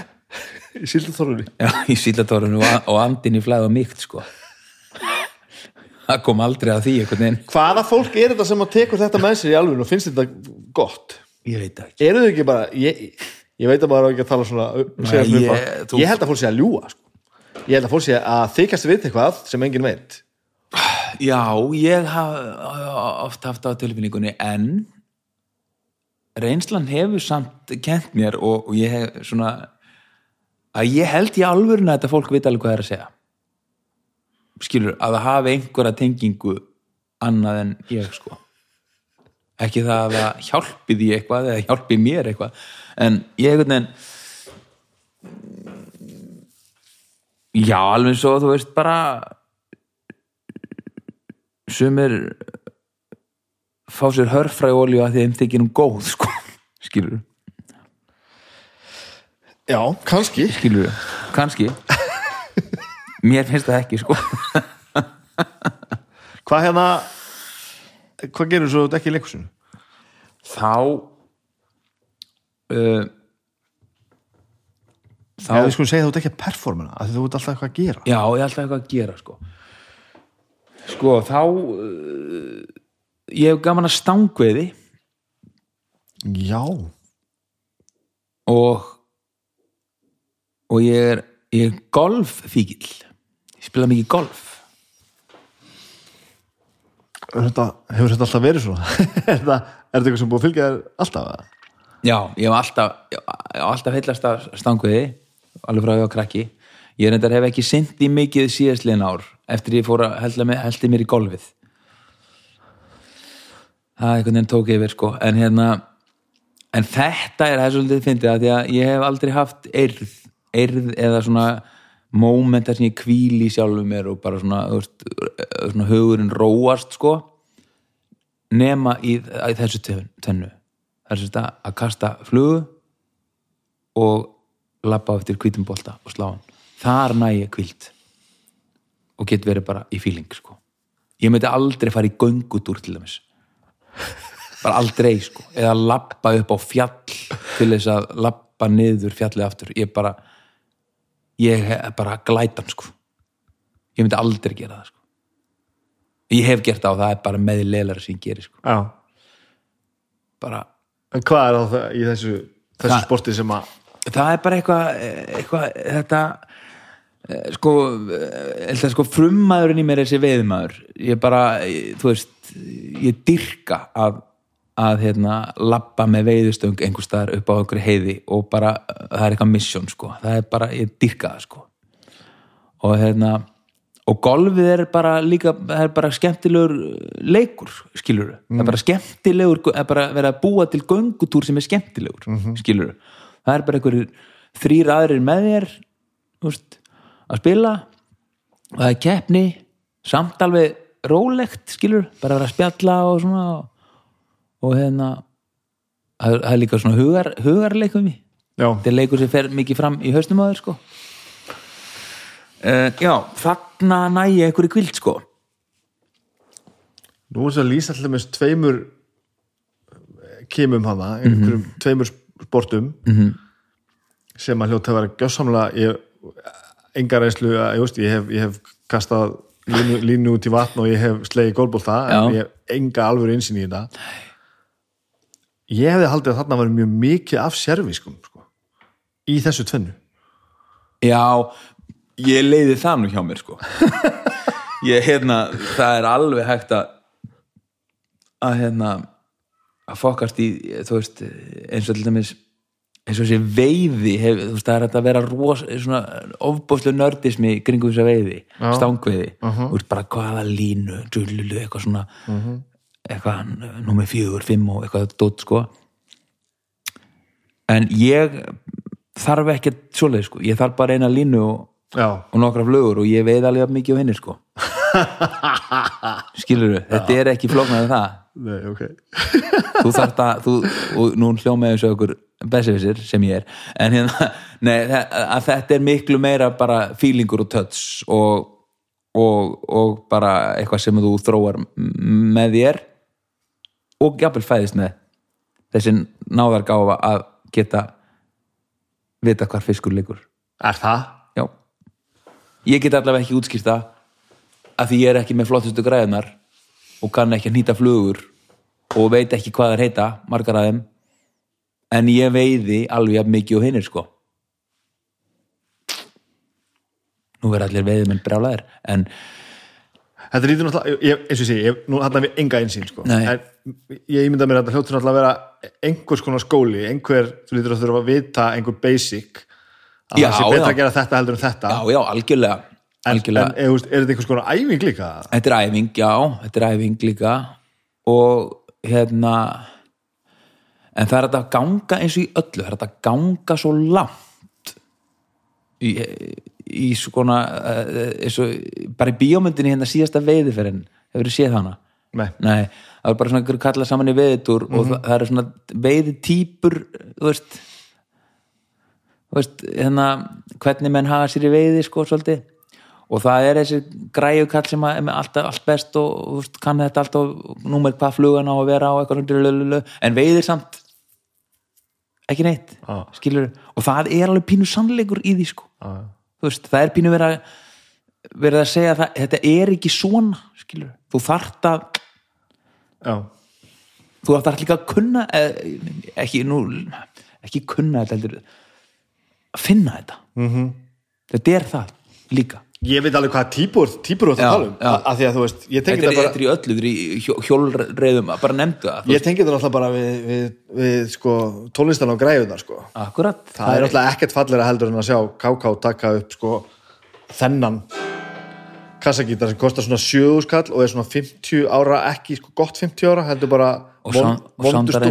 í síldaþorunni Já, í sílatórunu og, og andin í flæð og mýkt sko. Það kom aldrei að því hvaða fólk er þetta sem að tekur þetta með sér í alveg og finnst þetta gott? Ég veit ekki. Eru þau ekki bara ég, ég veit að maður ekki að tala svona Nei, svona ég- á- þú- ég held að fólk sé að ljúga sko. ég held að fólk sé að þykast við eitthvað sem enginn veit. Já, ég haf oft haft á tilfinningunni en reynslan hefur samt kent mér og, og ég hef svona að ég held í alvörinu að þetta fólk veit alveg hvað það er að segja. Skilur, að það hafi einhverja tengingu annað en ég sko. Ekki það að það hjálpi því eitthvað eða hjálpi mér eitthvað en ég einhvern veginn já, alveg svo þú veist bara sumir fá sér hörfræ olíu að þeim þykir um góð sko, skilur já, kannski. Skilur, kannski. Mér finnst það ekki sko. Hvað hérna hvað gerur svo ekki í leikusinu þá uh, þá þá við skulum segja þú ert ekki að performina að þú ert alltaf eitthvað að gera. Já, ég er alltaf eitthvað að gera sko. Sko, þá uh, ég hef gaman að stangveiði. Já, og og ég er ég er golffíkil ég spila mikið golf þetta, hefur þetta alltaf verið svona er þetta, eitthvað sem búið að fylgja þér alltaf eða? Já, ég hef alltaf, ég hef alltaf heillast af stanguði, alveg frá ég var krakki. Ég reyndar hef ekki synt í mikið síðastliðin ár eftir ég fór að heldi mér í golfið. Það er einhvern veginn tók yfir, sko. En hérna, en þetta er það svolítið að því að ég hef aldrei haft eirð, eirð eða svona mómentar sem ég kvíli sjálfum mér og bara svona, veist, svona hugurinn róast, sko nema í, í þessu er sem þetta að kasta flugu og labba á eftir hvítum bolta og slá hann. Þar næ ég kvíld og get verið bara í feeling sko. ég myndi aldrei fara í göngutúr til dæmis. Bara aldrei sko. Eða lappa upp á fjall til þess að lappa niður fjallið aftur. Ég bara ég bara glætan sko. Ég myndi aldrei gera það sko. Ég hef gert það og það er bara meðleilara sem ég gerir sko. Já. bara En hvað er það í þessu, þessu Það- sporti sem að það er bara eitthvað eitthvað, þetta eh, sko, eh, þetta sko frummaðurinn í mér er þessi veiðmaður ég bara, ég- þú veist ég dyrka að að hérna labba með veiðustöng einhver staðar upp á einhverju heiði og bara, það er eitthvað mission sko. Það er bara, ég dyrka það sko. Og hérna og golfið er bara líka það er bara skemmtilegur leikur skilur það er bara skemmtilegur það er bara verið að búa til göngutúr sem er skemmtilegur mm skilur það er bara einhverjir þrýr aðrir með þér veist, að spila. Og það er keppni samt alveg rólegt skilur, bara að vera að spjalla og svona og, og hérna það er- það er líka svona hugar, hugarleikum í. Já, þetta er leikur sem fer mikið fram í haustum á þér sko. Uh, já, þarna næja einhverju kvild sko. Nú er þess að lýsa allir með tveimur kemum hana, einhverjum tveimur sportum -hmm. sem að hljóta að vera gjössamlega ég, enga reynslu að ég, veist, ég, hef, ég hef kastað línu, línu út í vatn og ég hef slegið gólbólta en Já. ég hef enga alvöru einsinn í þetta ég hefði haldið að þarna var mjög mikið af serviskum sko, í þessu tvennu. Já, ég leiði það nú hjá mér sko. Ég hérna, það er alveg hægt að að hérna að fokast í, þú veist eins og til dæmis eins og þessi veiði hef, þú veist, það er að vera ros, svona ofbóðslu nördismi kringum þessa veiði, Já. stangveiði. Þú veist bara hvaða línu djúlulu, eitthvað svona eitthvað númer fjögur, fimm og eitthvað dótt sko. En ég þarf ekki svoleið sko, ég þarf bara eina línu og, og nokkra flugur og ég veið alveg mikið á henni sko. Skilur þetta er ekki flóknaði það. Nei, ok. Þú þarft að, þú, og nú hljómaði þessu okkur besefisir sem ég er. En hérna, nei, að þetta er miklu meira bara feelingur og touch og, og, og bara eitthvað sem þú þróar með þér og jafnvel fæðist með þessi náðargáfa að geta vita hvar fiskur leikur Er það? já ég get allavega ekki útskýrt það að því ég er ekki með flottustu græðunar og kann ekki að nýta flugur og veit ekki hvað það heita margar af þeim en ég veiði alveg mikið og hinnir sko nú verða allir veiðmenn brjálæðir en Þetta lítur náttúrulega, ég, eins og ég segi, nú hann við enga einsýn, sko. En ég ímynda mér að þetta hljóttur náttúrulega að vera einhvers konar skóli, einhver, þú lítur að þurfa að vita einhver basic, að Já, það sé betra já. að gera þetta heldur en þetta. já, já, algjörlega en, en er, er þetta einhvers konar æfing líka? þetta er æfing, já þetta er æfing líka og hérna en það er að ganga eins og í öllu það er að ganga svo langt í, í svona eh, eins og bara í bíómyndinni hérna síðasta veiðiferinn hefur þið séð hana? Nei. Nei, það er bara svona einhverju kalla saman í veiðitúr og það, það eru svona veiðitýpur þú veist. Þú veist, hérna hvernig menn hafa sér í veiði sko svolítið. Og það er þessi græjukall sem að er með allt, allt best og þú veist, kann þetta allt og númer hvað flugan á að vera á eitthvað en veiðir samt ekki neitt Já. skilur, og það er alveg pínu sannleikur í því sko. Þú veist, það er pínu verið að verið að segja að það, þetta er ekki svona skilur, þú þarft að Já, þú þarft líka að kunna eh, ekki, nú, ekki kunna þetta heldur að finna þetta Mhm. -hmm. þetta er það líka Ég veit alveg hvað típur, típur þú Já, að tala um, að, því að þú veist, þetta er, bara, er í öllu, þetta er í hjó- hjólreiðum bara nefndu það, ég tengi þetta náttúrulega bara við, við, við sko, tónlistan og græðunar, sko. akkurat Það er náttúrulega ekkert fallir að heldur en að sjá KK taka upp, sko, þennan kassagítar sem kostar svona 7 skall og er svona 50 ára, ekki sko gott 50 ára, heldur bara og-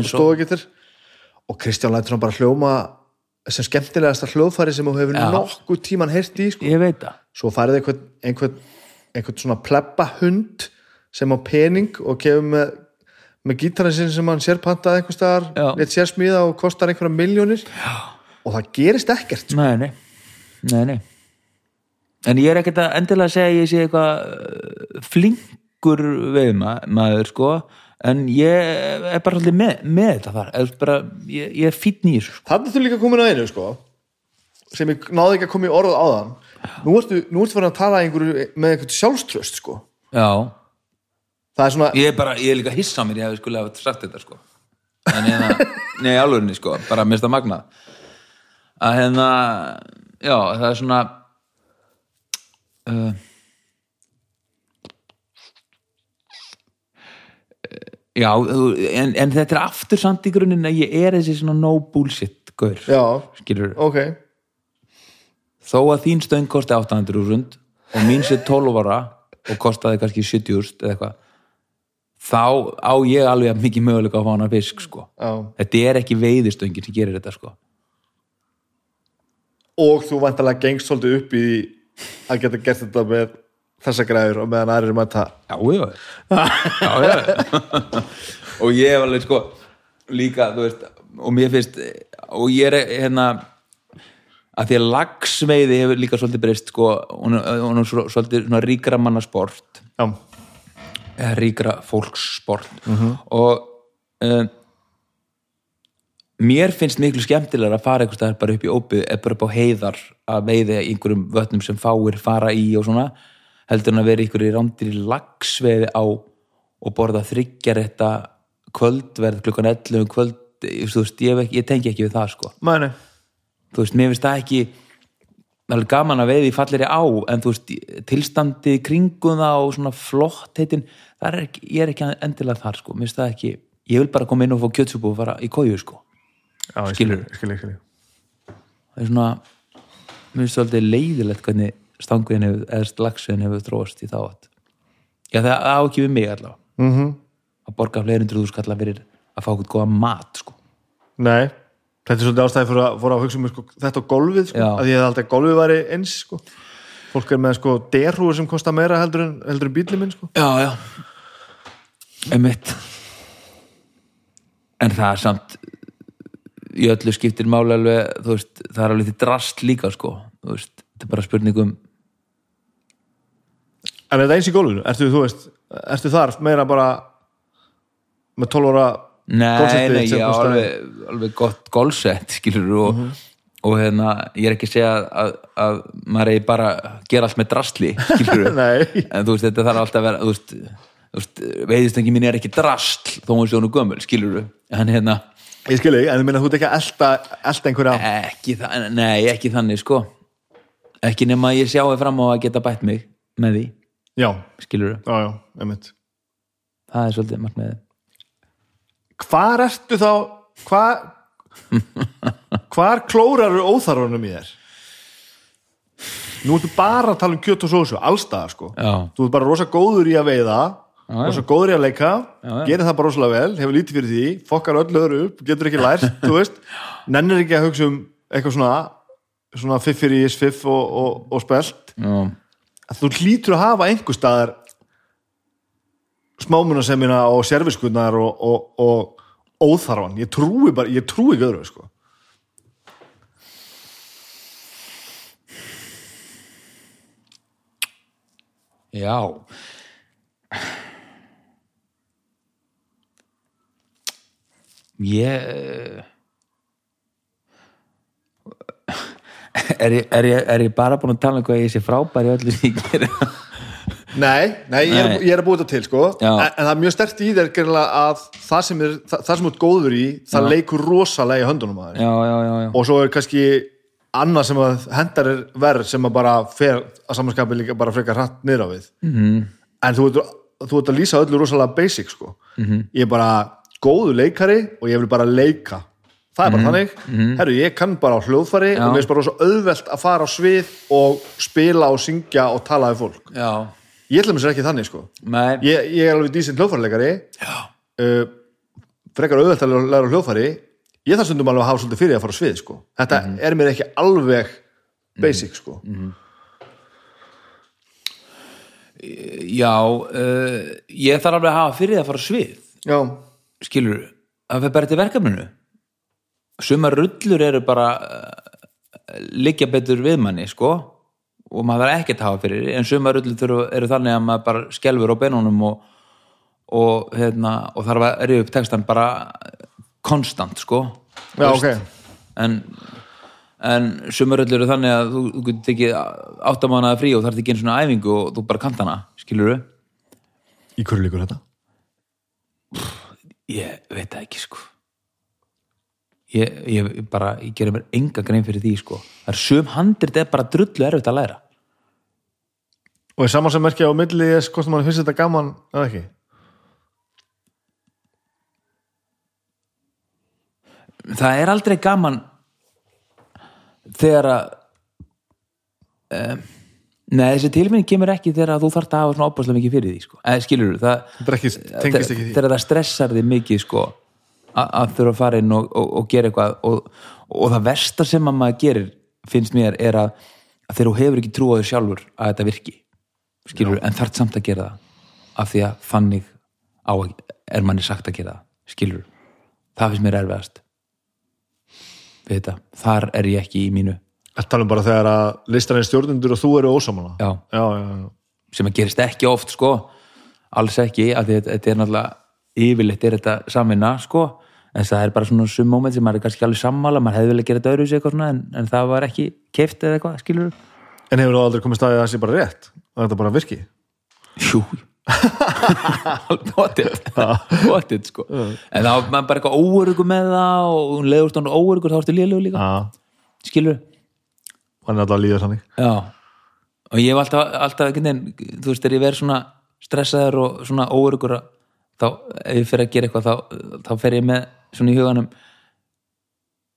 stóðgítar og Kristján lætur hann bara hljóma sem skemmtilegasta hljóðfæri sem þú hefur Já. nokkuð tíman heyrt í, sko. Ég veit það. Svo færið einhvern, einhvern, einhvern svona plebba hund sem á pening og kefur með, með gítarinn sem hann sér pantaði einhvers staðar, létt sér smíða og kostar einhverja miljónir og það gerist ekkert sko. nei, nei, nei, nei. En ég er ekkert að endilega segja að ég sé eitthvað uh, flinkur veiðmaður sko. En ég er bara svolítið með, með þetta þar Eða bara, ég, ég er í þessu sko. Þannig þú líka komin að einu sko sem ég náði ekki að koma í orð á þann nú ertu, farin að tala einhverju með einhvern sjálfströst sko. Já, er svona, ég er bara, ég er líka hissa mér ég hefði skulle hafa sagt þetta sko. En hérna, nei alvegni sko bara mista magna að hérna, já, það er svona uh, já, en, en þetta er aftur samt í grunninn að ég er þessi svona no bullshit gaur, já, skilur ok þó að þín stöng kosti 800.000 og mín sé 12 ára og kostaði kannski 70.000 eða eitthvað þá á ég alveg mikið möguleika að fá hana fisk sko. já. þetta er ekki veiðistöngin sem gerir þetta sko. og þú vantarlega gengst svolítið upp í að geta gert þetta með þessa græður og meðan aðrir mæta já, já, já, og ég hef alveg sko líka, þú veist og mér finnst, og ég er hérna að því að lagsveiði hefur líka svolítið breyst sko, hún, er- er svolítið svona ríkra manna sport já, eða ríkra fólkssport. Og um, mér finnst miklu skemmtilega að fara einhvers staðar bara upp í ópið eða bara upp á heiðar að veiða einhverjum vötnum sem fáir fara í og svona heldur en að vera einhverju rándir í lagsveiði á og borða þryggjaretta kvöldverð klukkan 11 um kvöld þú veist, ég, ég tengi ekki við það sko. Mæni. Þú veist, mér finnst það ekki alveg gaman að veiði í falleri á en þú veist, tilstandið í kringum það og svona flott heitin er ekki, ég er ekki endilega þar sko. Mér finnst það ekki, ég vil bara koma inn og fá kjötsúpu og fara í kóju sko, já, Skilur. skilur, skilur. það er svona mér finnst það alltaf leiðilegt hvernig stanguðin hefur, eða slagsveðin hefur þróast í þá átt já, það á ekki við mig allavega Mm -hmm. að borga fleiri hundruð þú skalla fyrir að fá okkur góða mat sko nei, þetta er svolítið ástæði fyrir að, fyrir að hugsa um sko, þetta á golfið sko, Já. að ég hef aldrei að golfið væri eins sko. fólk er með sko derhúur sem kostar meira heldur en, heldur en bílið minn sko. já, já emitt en það er samt í öllu skiptir máli alveg þú veist, það er alveg til drast líka sko, veist, þetta er bara spurningum en er þetta eins í golfinu, ertu þú veist ertu þar meira bara með 12 ára nei, nei, ég kostar- alveg, alveg gott golfsett skilur og, og hérna ég er ekki að segja að, að maður eigi bara að gera allt með drastli skilur en þú veist, þetta þarf alltaf að vera þú veist, veist veiðistengi mín er ekki drastl þó hún sé hún gömul, skilur en hérna ég skilji, en þú minna þú ert ekki að elta einhverja ekki, þa nei, ekki þannig sko. Ekki nema að ég sjáu fram á að geta bætt mig með því, já, skilur já, já, einmitt. Það er svolítið markmiðið. Hvar ertu þá hvar hvar klórar eru óþarfanum í þér? Nú ertu bara að tala um kjöt og sósu allstaðar sko. Já, þú ert bara rosa góður í að veiða já. rosa góður í að leika gerir það bara rosalega vel, hefur lítið fyrir því fokkar öllu öðru upp, getur ekki lært þú veist, nennir ekki að hugsa um eitthvað svona svona fiffir í fiff og, og, og spelt já, að þú hlýtur að hafa einhver staðar smámunasemina og serviskunnar og, og, og óþarfan ég trúi bara, ég trúi ekki öðru sko. já. Ég er ég, er, ég, er ég bara búin að tala um hvað ég sé frábær í öllu sem ég gera nei, nei, ég er, ég er að búið þetta til sko. Já. en, það er mjög stert í þér að það sem, er, það, það sem ert góður í það leikur rosalega í höndunum að þér já, já, já, já. og svo er kannski annað sem að hendar er verð sem að bara fer að samanskapi líka bara frekar hratt niður á við -hmm. en þú ert, þú ert að lýsa öllu rosalega basic sko. -hmm. ég er bara góðu leikari og ég vil bara leika. Það er bara þannig, herru ég kann bara á hljóðfari Já. og mér er bara svo auðvelt að fara á svið og spila og syngja og tala við fólk. Já. ég ætla mér sér ekki þannig sko. Ég, ég er alveg dísinn hljóðfærileikari uh, frekar auðvelt að læra á hljóðfæri. Ég þarf stundum alveg að hafa svolítið fyrir að fara á svið sko. þetta er mér ekki alveg basic sko. já uh, ég þarf alveg að hafa fyrir að fara á svið. Já, skilur, að fyrir bara til verkefninu sumar rullur eru bara uh, liggja betur við manni, sko og maður er ekkert að hafa fyrir en sumar þurfa, eru þannig að maður bara skelfur á beinunum og, og, hérna, og þarf að reyða upp textan bara konstant sko Já, Þú ok. en, en sumar öllu eru þannig að þú, þú getur tekið áttamánaða frí og þarf ekki einu svona æfingu og þú bara kant hana, skilur Í hverju líkur þetta? Ég veit það ekki sko. Ég, ég bara ég gerir mér enga grein fyrir því sko. Það er sum handrit er bara drullu erfitt að læra. Og er saman sem merkja á milli þess hvort mann finnst þetta gaman eða ekki? það er aldrei gaman þegar að um, neða þessi tilfinning kemur ekki þegar þú þarft að hafa svona opaslega mikið fyrir því sko. eða skilur þú, það Þetta ekki, tengist ekki því. þegar það stressar þig mikið sko, að, þurfa að fara inn og, og, og gera eitthvað og, og það versta sem að maður gerir finnst mér er að, að þegar þú hefur ekki trú á þér sjálfur að þetta virki skilur, en þarft samt að gera það af því að þannig á er manni sagt að gera það skilur, það finnst mér erfiðast. Við þetta, þar er ég ekki í mínu Þetta talum bara þegar að listarinn stjórnundur og þú eru ósamála já, já, já, já. sem að gerist ekki oft sko. Alls ekki, af því að þetta er náttúrulega yfirleitt er þetta samvinna sko. En það er bara svona sum moment sem maður er kannski alveg sammála, maður hefði vilja gera þetta öðru eitthvað svona en, en það var ekki keift eða eitthvað, skilur En hefur þú aldrei komið staðið að það sé bara rétt? Að þetta bara virki? Jú. Bóttið Bóttið sko. En þá er maður bara eitthvað óörugur með það og hún leiður hann er alltaf að líða þannig. Já. Og ég hef alltaf, alltaf veginn þú veist, þegar ég verð svona stressaður og svona óörugur þá, ef ég fer að gera eitthvað þá, þá fer ég með svona í huganum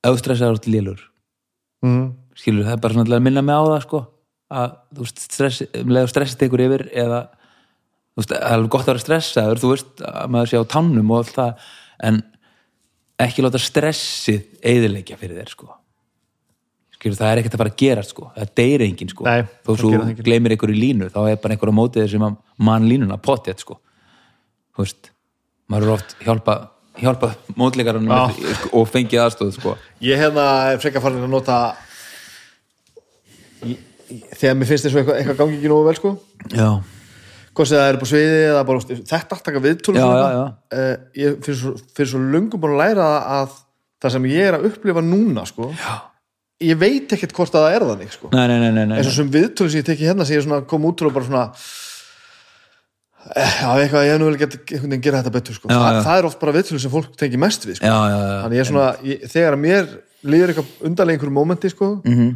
ef þú stressaður út lélur. Mm. skilur, það er bara svona til að minna mig á það sko að þú veist, stress, og stressið tekur yfir eða þú veist, það er alveg gott að vera stressaður þú veist, að maður sé á tannum og allt það en ekki láta stressið eyðileggja fyrir þér sko skilur, það er ekkert að fara að gera sko. Það deyri enginn sko. Nei, þó það svo það gleymir einhverju línu þá er bara einhverju á mótið þér sem að mann línuna potið sko. Þú veist, maður er oft hjálpa hjálpa mótleikarunum Já. og fengið aðstóð sko. Ég hefna er frekar farin að nota þegar mér finnst þess að eitthvað, eitthvað gangi ekki nógu vel sko. Já, hvort það er upp á sviði eða bara þetta já, já. Eh, ég fyrir svo, svo lungum búin að læra að það sem ég er að upplifa núna sko, já, ég veit ekkert hvort að það er þannig sko. nei, nei, nei, nei, nei. eins og sem viðtölu sem ég teki hérna sem ég svona kom út úr og bara svona eh, já, eitthvað, ég hef nú vel gett einhvern veginn gera þetta betur sko. Já, Þa, já. það er oft bara viðtölu sem fólk tengi mest við sko. þannig ég er svona, ég, þegar að mér líður eitthvað undarlega einhverju mómenti sko, Mhm.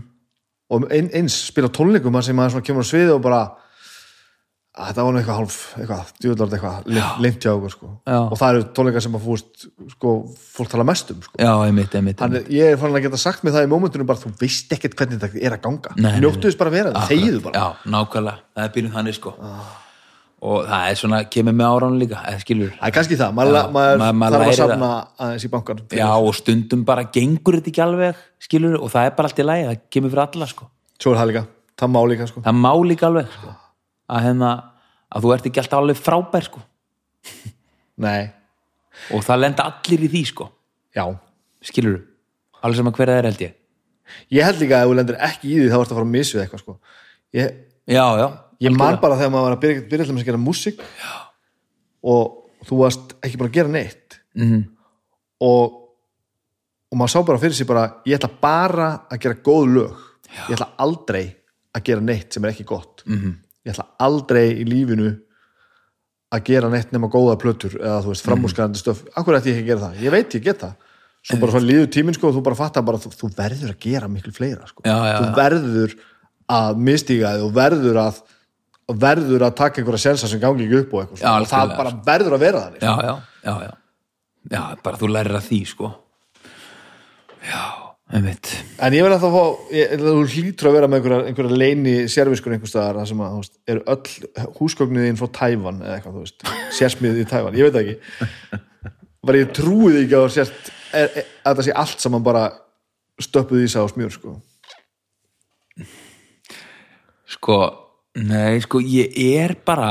og ein, eins spila tónleikum sem maður kemur á sviði og bara þetta var nú eitthvað hálf eitthvað, djúðlort eitthvað, lengt hjá okkur sko. Já. og það eru tónleikar sem að fúst sko, fólk tala mest um sko. já, einmitt, einmitt, einmitt. Ég er fann að geta sagt mér það í mómentunum bara þú veist ekkert hvernig þetta er að ganga. Nei, nei, njóttu þess bara að vera það, þegiðu bara. Já, nákvæmlega, það er byrjun þannig sko. Og það er svona, kemur með áraun líka eða skilur, það er kannski það, maður, þarf að lærir safna aðeins í bankan já, og stundum bara gengur þetta ekki alveg, skilur, og það er bara allt í lagi, það kemur fyrir alla sko. Svo er það líka, það má líka sko. það má líka alveg sko. Að hérna, að þú ert ekki alltaf alveg frábær sko, nei, og það lenda allir í því sko, já. Skilur alveg sem að hverja það er held ég. Ég held líka að ef þú lendir ekki í því þá ertu að fara að misvið eitthvað sko. ég, já, já, ég man bara þegar maður var að byrja, byrja til að gera músík og þú varst ekki bara að gera neitt. Mhm. og og maður sá bara fyrir sig bara ég ætla bara að gera góð lög. Ég ætla aldrei að gera neitt sem er ekki gott. Mhm. -hmm. Ég ætla aldrei í lífinu að gera neitt nema góða plötur eða þú veist framúskarandi stöf. Akkur ætti ég ekki að gera það, ég veit ég get það. Svo bara svona líður tíminn sko og þú bara fattar bara þú, þú verður að gera miklu fleira sko. Já, já, þú verður að mistíga þig og verður að verður að taka einhverja sensa sem gangi ekki upp og eitthvað Já, og það algjörlega, bara verður að vera já, já, já, já. Já, bara þú lærir að því sko. Já, einmitt. En ég verð að það fá, þú hlýtur að vera með einhverja, einhverja leini sérviskur einhvers staðar þar sem að, veist, eru öll húsgögnuðin frá Tævan eða eitthvað, þú veist, sérsmið í Tævan, ég veit ekki. Bara ég trúi því ekki að, sérst, er, er, að það sé allt saman bara stöppuð í sig á smjör, sko. Sko, nei, sko, ég er bara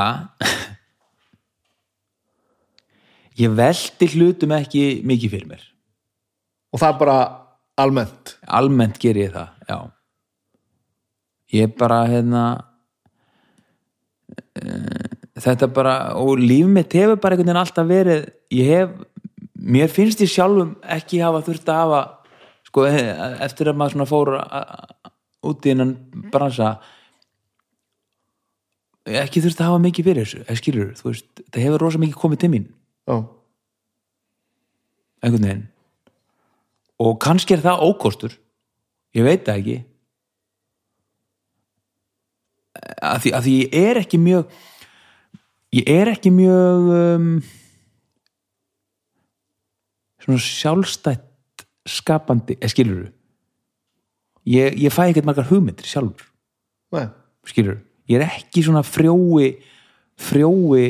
ég velti hlutum ekki mikið fyrir mér. Og það bara almennt. Almennt ger ég það, já. Ég bara hérna uh, þetta bara og líf mitt hefur bara einhvern veginn alltaf verið ég hef, mér finnst ég sjálfum ekki hafa þurft að hafa sko, eftir að maður svona fór út í hennan bransa ekki þurft að hafa mikið fyrir þessu, eða skilur þú veist, það hefur rosa mikið komið til mín. Já, einhvern veginn og kannski er það ókostur. Ég veit það ekki. Að því, að því ég er ekki mjög ég er ekki mjög um, svona sjálfstætt skapandi, eða skilur ég, ég fæ ekkert margar hugmyndir sjálfur. Nei, skilur, ég er ekki svona frjói frjói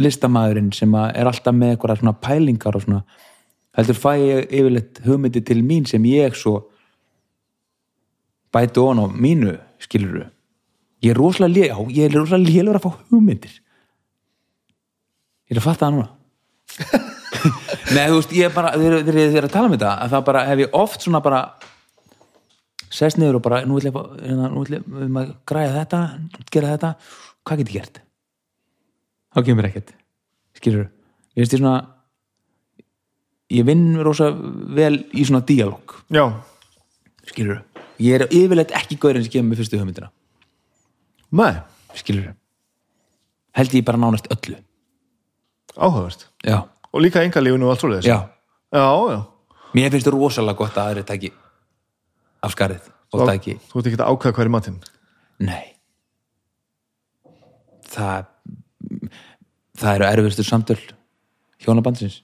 listamaðurinn sem er alltaf með eitthvað svona pælingar og svona heldur fæ ég yfirleitt hugmyndi til mín sem ég svo bæti on á mínu skilur ég er rosalega já, ég er rosalega lélur að fá hugmyndir. Ég er að fatta það núna. Nei, þú veist, ég er bara þegar ég er að tala um þetta að það bara hef ég oft svona bara sest niður og bara nú ætlum ég hérna, ætlum við að græja þetta gera þetta, hvað get ég gert? Þá kemur ekkert skilur, ég veist ég svona ég vinn rosa vel í svona díalóg skilur, ég er yfirleitt ekki gaurinn sem kemur með fyrstu hugmyndina. Nei. Skilur, held ég bara nánast öllu. Áhugavert, já, og líka engalífinu og allt svoleiðis. Já, já, já, mér finnst það rosalega gott að aðri taki af skarið og taki þú ert ekki að ákveða hver í matinn. Nei. Það það eru erfiðstu samtöl hjónabandsins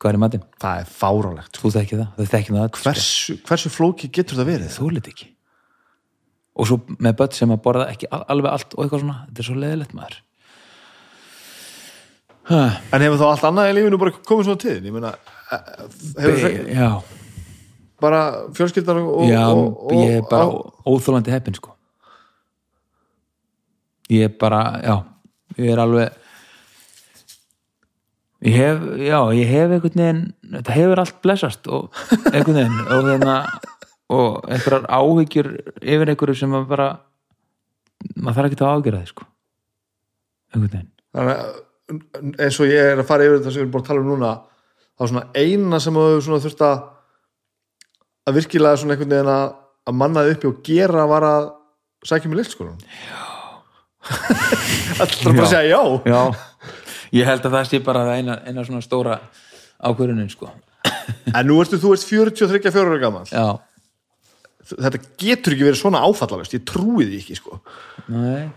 hvað er í matinn? það er fárálegt Þú þekki það, það þekki það öll, sko. hversu, hversu flóki getur það verið? Þú lit ekki. Og svo með börn sem að borða ekki al- alveg allt og eitthvað svona, þetta er svo leðilegt maður. Ha, en hefur þá allt annað í lífinu bara komið svona til? Ég meina eh, hefur be, be, já, bara fjölskyldar og, já og, og, ég er bara óþólandi heppin sko. Ég er bara, já ég er alveg ég hef, já, ég hef einhvern veginn, þetta hefur allt blessast og einhvern veginn og þeirna og einhverjar áhyggjur yfir einhverju sem að bara maður þarf ekki að ágjöra þið sko. Einhvern veginn. Þannig að eins og ég er að fara yfir þetta sem við erum bara að tala um núna þá svona eina sem þú þurft að að virkilega svona einhvern veginn að, að mannaði uppi og gera var að sækja mig listskólan já. Alltaf bara að segja já. Já, ég held að það sé bara eina, eina svona stóra ákvörunin sko. En nú ertu, þú ert 43 ára gammal já, þetta getur ekki verið svona áfallalust ég trúi því ekki sko. Nei.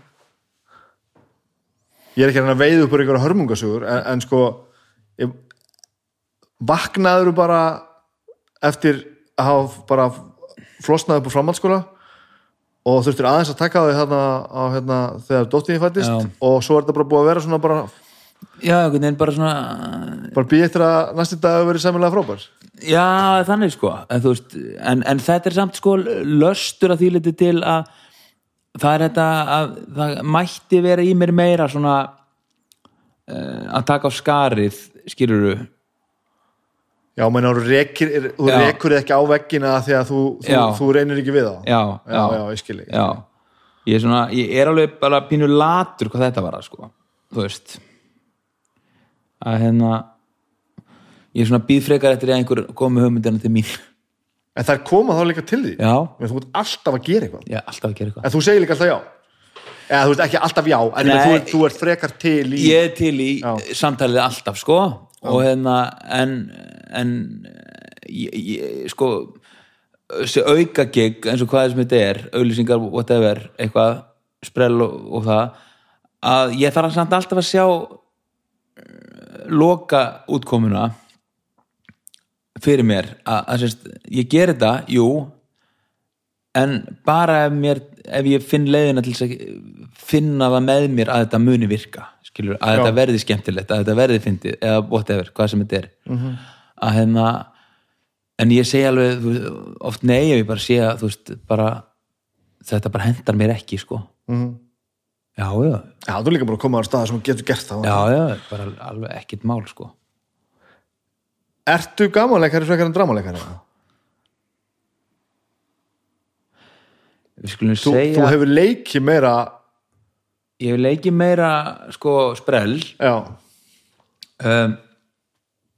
Ég er ekki reyna að veiða upp úr einhverja hörmungasögur en, en sko ég, vaknaður bara eftir að hafa bara flosnað upp úr framhaldsskóla og þurftir aðeins að taka þau þarna á, hérna, þegar dóttinni fættist og svo er þetta bara búið að vera svona bara, já, veginn bara svona bara býð eftir að næsti dag hafi verið sæmilega frábær. Já, þannig sko. En, veist, en, en þetta er samt sko löstur að því liti til að það er þetta að það mætti vera í mér meira svona uh, að taka á skarið skiluru já, menn þú rekur ekki á veggina því að þú, þú, þú reynir ekki við það já, já, já, ég skilji já. Ég, er svona, ég er alveg bara pínu latur hvað þetta var að sko. Þú veist að hérna ég er svona býð frekar eftir að einhver komi hugmyndina til mín. En það er koma þá líka til því já, Men þú ert alltaf að gera eitthvað? Er alltaf að gera eitthvað. En þú segir líka alltaf já? Eða þú veist ekki alltaf já En Nei. þú, þú ert frekar til í ég er til í Já. samtalið alltaf sko. Og hérna en, en ég, ég, sko þessi auka gig eins og hvað sem þetta er auðlýsingar, whatever, eitthvað sprell og, og það að ég þarf samt alltaf að sjá loka útkomuna fyrir mér að, ég ger þetta, jú en bara ef, mér, ef ég finn leiðina til að finna það með mér að þetta muni virka skilur, að Já. þetta verði skemmtilegt, að þetta verði fyndið eða whatever, hvað sem þetta er að hérna en ég segi alveg veist, oft nei ef ég bara að þú veist, bara þetta bara hendar mér ekki sko Mhm. Já, já, Já, þú er líka bara að koma á stað sem getur gert það já, já bara alveg ekkert mál sko. Ertu gamanleikari frekar en dramaleikari? við skulum þú, segja þú hefur leikið meira ég hef leikið meira sko sprell. Já, um,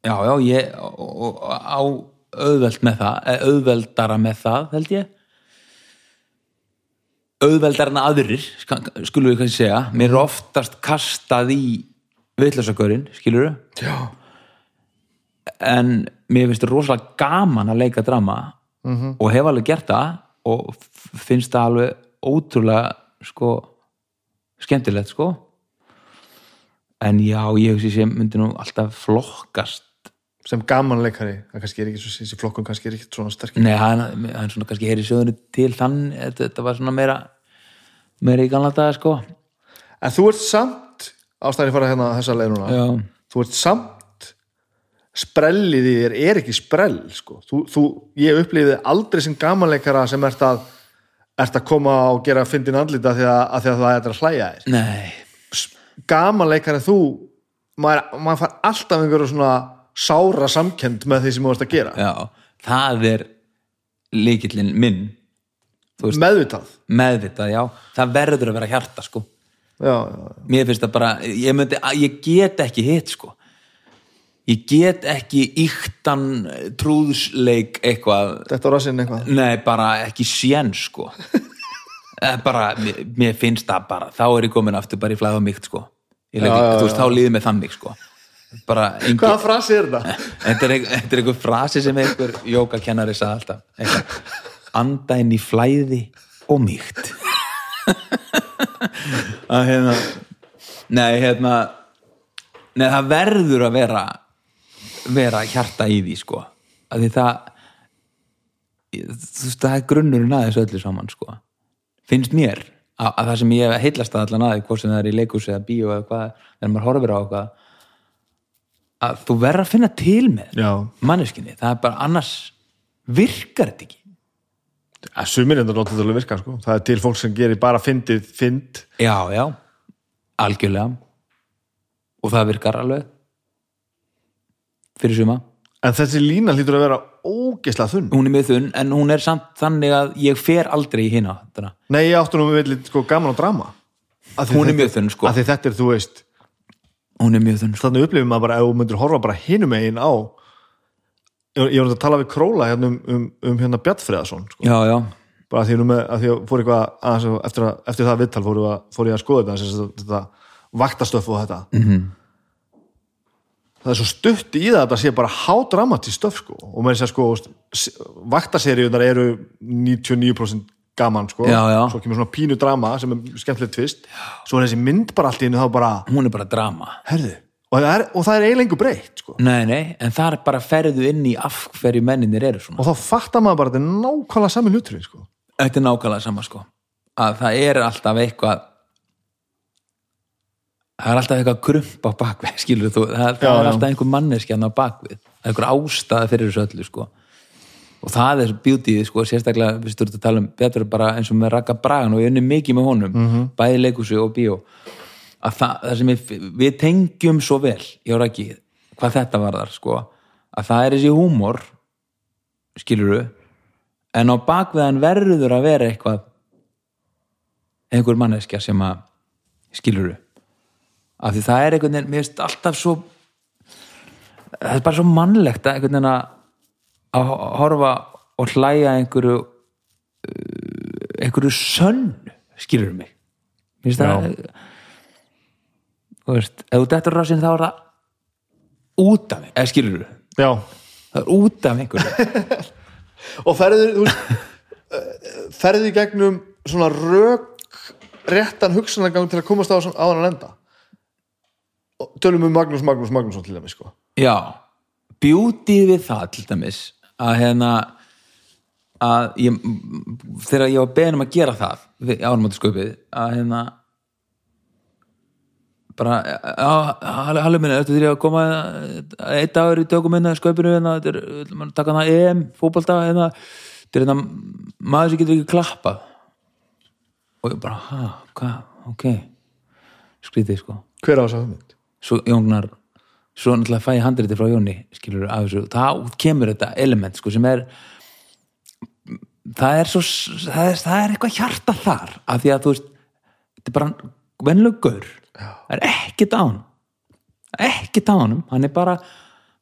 já, já, ég á auðveld með það eða auðveldara með það, held ég auðveldara en aðrir ska- skulum við kannski segja. Mér er oftast kastað í vitlausagörinn, skilur já, en mér finnst rosalega gaman að leika drama -hmm. og hef alveg gert það og finnst það alveg ótrúlega sko skemmtilegt sko. En já, ég hugsi sem myndi nú alltaf flokkast sem gamanleikari það kannski er ekki svo, þessi flokkun kannski er ekki svona sterkir Nei, hann, hann svona kannski heyri sögunu til þann, þetta, þetta var svona meira meira í gamla daga sko. En þú ert samt, ástæðan ég fara hérna þessa leið núna, Já, þú ert samt sprellið í þér er ekki sprell sko. þú, þú, ég upplýði aldrei sem gamanleikara sem ert að ert að koma og gera fyndin andlita því að, að, því að það er að hlæja þér. Nei, gamanleikari þú maður, maður fær alltaf einhverju svona sára samkend með því sem þú ert að gera. Já það er líkillinn minn veist- meðvitað. Meðvitað, já, það verður að vera hjarta sko. Já, já, mér finnst það bara, ég, myndi, ég get ekki hitt sko. Ég get ekki yktan trúðsleik eitthvað. Þetta var rassinn eitthvað? Nei, bara ekki sén sko. Eh, bara, mér, mér finnst það bara þá er ég komin aftur bara í flæða mikt sko. Leik, þú veist, þá líður með þannig sko engin, hvaða frasi er þetta? þetta er, er einhver frasi sem einhver jókakennari sagði alltaf. Anda inn í flæði og mýkt. Að hérna nei, hérna nei, það verður að vera vera hjarta í því sko. Að því það þú veist, það er grunnurinn að þessu öllu saman sko. Finnst mér að, að það sem ég hef heillast að allan aðeins hvort sem það er í leikus eða bíó eða hvað þegar maður horfir á eitthvað að þú verður að finna til með já, manneskinni, það er bara annars virkar þetta ekki. Að sumir enda notið alveg virka sko. það er til fólk sem gerir bara fyndið fynd. Já, já, algjörlega. Og það virkar alveg. Fyrir suma. En þessi lína hlýtur að vera ógeðslega þunn. Hún er mjög þunn, en hún er samt þannig að ég fer aldrei í hina nei, ég áttu nú með sko, gaman á drama. Hún er þetta- mjög þunn, sko. þetta er, þú veist, hún er mjög þunn þannig upplifum maður bara ef þú myndir horfa bara hinum megin á ég, ég var að tala við Króla hérna um, um, um hérna Bjartfriðason sko. já, já, bara að því, með, að því fór eitthvað að- eftir, að, eftir það viðtal fór, að, fór ég að skoða þetta, þetta, þetta vaktastöf og þetta Mhm. -hmm. það er svo stutt í það að þetta sé bara hádramatist stöf sko. og með þess að sko vaktaseríunar eru 99% gaman sko. Já, já. svo kemur svona pínu drama sem er skemmtilegt tvist svo er þessi mynd bara allt í hennu þá bara hún er bara drama herðu, og það er, og það er eiginlega breytt sko. nei, nei, en það er bara ferðu inn í af hverju menninir eru svona og þá fattar maður bara að þetta er nákvæmlega sami hluturinn sko. þetta er nákvæmlega sama sko að það er alltaf eitthvað það er alltaf eitthvað krump á bakvið skilur þú, það, er já. alltaf einhver manneskjan á bakvið er einhver ástæða fyrir þessu öllu sko og það er beautyð sko, sérstaklega við stúrtum að tala um betur bara eins og með Raka Bragan og ég unni mikið með honum Mhm. bæði leikusi og bíó að það, það sem við, við tengjum svo vel ég var ekki, hvað þetta var þar sko, að það er þessi húmor skiluru en á bakveðan verður að vera eitthvað einhver manneskja sem að skiluru af því það er einhvern veginn, mér finnst alltaf svo það er bara svo mannlegt að einhvern veginn að að horfa og hlæja einhverju uh, einhverju sönn skilur mig? Finnst það þú veist, ef þú dettur rassin þá er það út af mig, eða skilur já, það er út af einhverju. Og ferðu þú veist, eh, ferðu í gegnum svona rök réttan hugsunargang til að komast á, hann að enda? Og tölum um Magnús Magnús Magnússon til dæmis sko. já, beauty við það til dæmis að hérna að ég, þegar ég var beðin um að gera það við ánumáttasköpið að hérna bara, halli minni þetta er að koma einn dagur í tökum minna sköpinu hérna, þetta er, mann taka hana EM, fótbolta hérna, þetta er hérna maður sem getur ekki klappað. Og ég bara, ha, hvað, ok. Skrítið sko. Hver á þess að hugmynd? Jóngnar svo náttúrulega fæ ég handriti frá Jóni skilur af þessu, þá kemur þetta element sko sem er það er svo það er, það er eitthvað hjarta þar af því að þú veist þetta er bara venlugur það er hann ekkert á honum, hann er bara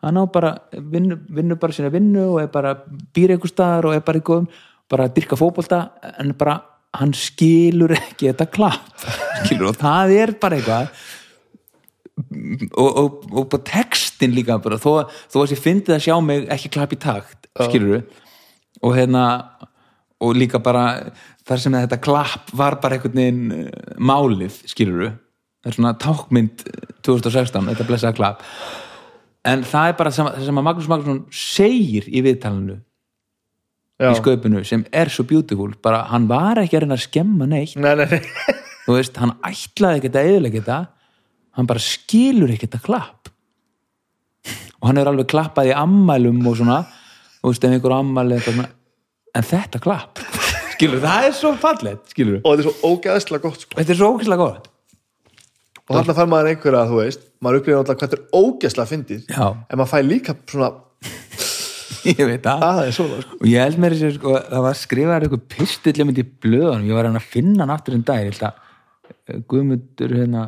hann á bara, vinnur vinnu bara sína vinnu og er bara býr einhver staðar og er bara í góðum, bara að dyrka fótbolta en bara, hann skilur ekki þetta klapp skilur, og það er bara eitthvað og, og, og bara textin líka bara, þó, þó að ég fyndi það að sjá mig ekki klapp í takt, skilur og hérna og líka bara þar sem þetta klapp var bara einhvern veginn eh, málið, skilur það er svona tákmynd 2016 þetta blessaða klapp. En það er bara það sem, að Magnús Magnússon segir í viðtalinu Já. í sköpunu sem er svo beautiful bara hann var ekki að reyna að skemma neitt. Nei, nei, nei. þú veist, hann ætlaði ekki að eðilega þetta hann bara skilur ekki þetta klapp. Og hann er alveg klappað í ammælum og svona þú veist, ef einhver ammæli en þetta klapp, skilur, það er svo fallegt skilur, og þetta er svo ógæðslega gott sko. þetta er svo ókvæslega gott. Og þarna fær maður einhverja, þú veist maður upplifir alltaf hvað þetta er ógæðslega fyndið Já. en maður fær líka svona ég veit það aðeins svona sko. og ég held mér þessi, sko, það var skrifaður eitthvað pistill um í blöðunum, ég var að finna hann aftur en dag, ég held að eh, Guðmundur hérna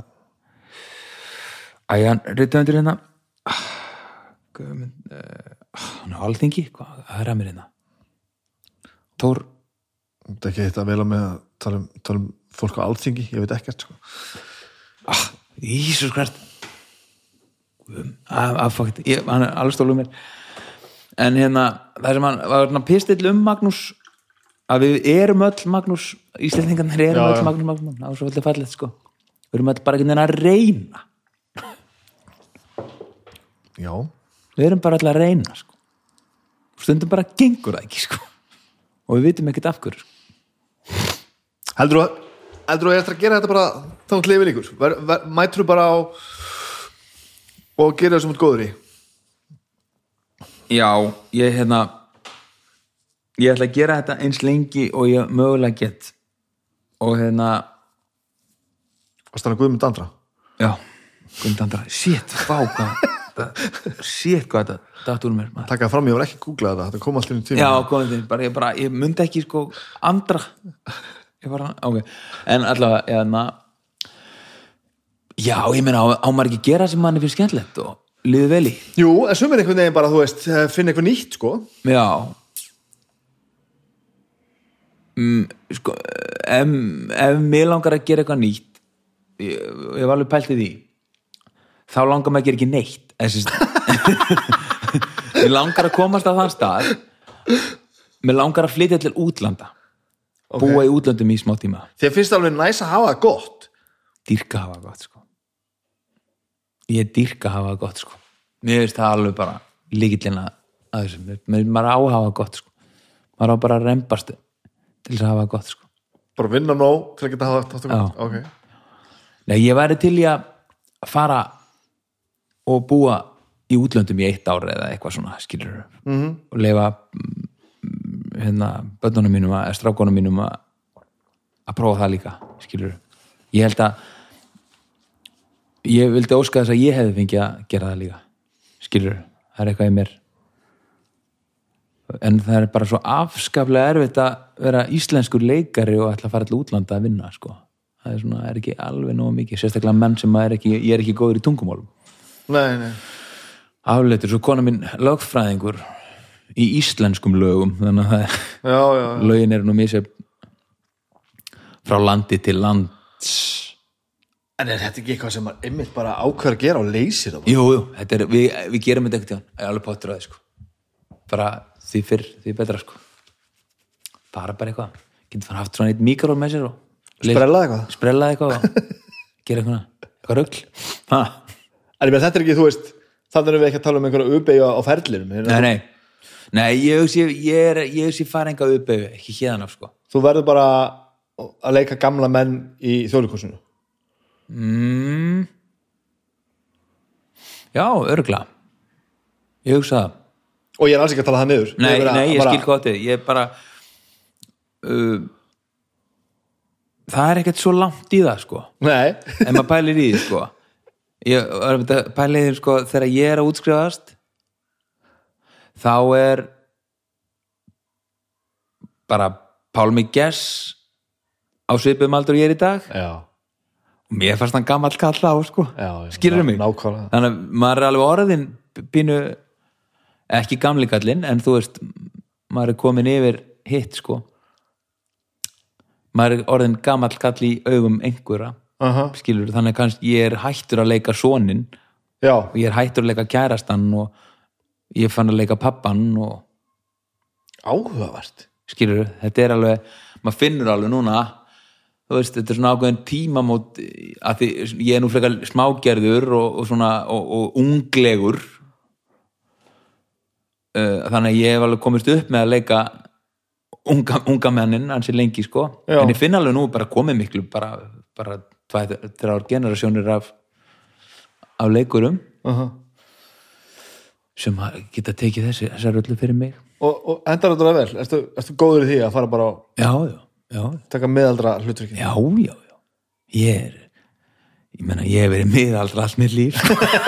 æjan, reytöndur hérna Ah, uh, hann er alþingi, hvað er að mér hérna Tór þetta er ekki eitt að vel á með að tala um, tala um fólk á alþingi, ég veit ekkert sko. Ísus hvert aðfakt, hann er alveg stólu mér en hérna það sem hann var hérna pistill um Magnús að við erum öll Magnús Íslendingarnir erum Já, öll. Magnús Magnús það var svo alltaf fallegt sko við erum öll bara ekki neina að reyna já, við erum bara öll að reyna sko. Stundum bara gengur það ekki sko. Og við vitum ekkert af hverju sko. heldur þú heldur þú að ég ætla að gera þetta bara þá líkur ver, ver, mætur þú bara á og gera það sem út góður í? Já, ég hérna ég ætla að gera þetta eins lengi og ég mögulega get. Og hérna og stanna Guðmund Andra? Já, Guðmundandra, shit, vá shit hvað þetta? Datt úr mér taka það fram, ég var ekki að googla þetta þetta kom alltaf inn í tíma Já, komið þinn, bara ég bara, ég myndi ekki sko andra. Ég bara, ok, en allavega eðna, já, ég meina á, á maður ekki að gera sem manni finnst skemmtilegt og liði vel í? Jú, en sumir einhvern veginn bara, þú veist finna eitthvað nýtt, sko. Já. Mm, sko ef, ef mér langar að gera eitthvað nýtt ég, ég var alveg pælt í því þá langar maður að gera ekki neitt. Mér langar að komast á þann stað. Mér langar að flytja til útlanda. Búa í útlandum í smá tíma. Þér finnst það alveg næs að hafa það gott. Dýrka hafa gott sko. Ég dýrka hafa gott sko. Mér finnst það alveg bara líkillina að þessu, mér, mér, maður á að hafa gott sko. Maður á bara að rembast til þess að hafa gott sko. Bara vinna nóg til að geta hafa það gott. Ok, Nei, ég væri til í að fara og búa í útlöndum í eitt ár eða eitthvað svona skilur -hmm. og leifa mm, hérna bönnunum mínum að, eða strákunum mínum að að prófa það líka skilur ég held að ég vildi óska þess að ég hefði fengið að gera það líka skilur, það er eitthvað í mér. En það er bara svo afskaplega erfitt að vera íslenskur leikari og ætla að fara til útlanda að vinna sko. það er svona, er ekki alveg nóg mikið sérstaklega menn sem er ekki, ég er ekki góður í tungumálum afleitur, svo kona minn lögfræðingur í íslenskum lögum þannig að það er, já, já, já. lögin eru nú misjafn frá landi til lands. En er þetta ekki eitthvað sem maður einmitt bara ákveður að gera og leysir það jú, jú, þetta er, við, við gerum þetta ekkert hjá hann alveg pottur að það sko. Bara því fyrr, því betra sko. Bara bara eitthvað. Getur fara haft svona eitt mikról með sér Sprella eitthvað? sprella eitthvað og gera eitthvað, eitthvað rugl. Ha, en ég meina þetta er ekki, þú veist þannig erum við ekki að tala um einhverja uppeyja á ferlinum nei, nei. Nei, ég hugsi, ég er, ég hugsi fara enga uppeyfi, ekki hérna sko. Þú verður bara að leika gamla menn í þjóðlíkursinu mm. já, örgla ég hugsa það. Og ég er alls ekki að tala það niður. Nei, bara- nei, ég bara- skil þið, ég er bara uh, það er ekkert svo langt í það sko, nei, ef maður pælir í því sko ég var að í því sko þegar ég er að útskrifast þá er bara Pálmi Gess á svipum aldur ég er í dag. Já, og mér fannst hann gamall kalla á sko. Skilur mig? nákvæmlega. Þannig að maður er alveg orðin pínu ekki gamli kallinn en þú veist maður er komin yfir hitt sko. Maður er orðin gamall kall í augum einhverja Aha. skilur þannig kannski ég er hættur að leika sonin já, og ég er hættur að leika kærastan og ég fann að leika pappan og áhugavert skilur, þetta er alveg maður finnur alveg núna þú veist, þetta er svona ákveðin tímamót að því ég er nú frekar smágerður og, og svona, og, og unglegur uh, þannig að ég hef alveg komist upp með að leika unga, unga mennin ansi lengi sko, Já. en ég finn alveg nú bara komið miklu, bara, bara þrjár generasjónir af af leikurum Aha. sem að geta tekið þessi, þessar öllu fyrir mig. Og, og endar þetta vel, ertu, ertu góður í því að fara bara að já, já, já, taka meðaldra hlutverkin já, já, já. Ég er ég menna, ég hef verið miðaldra allt mitt líf.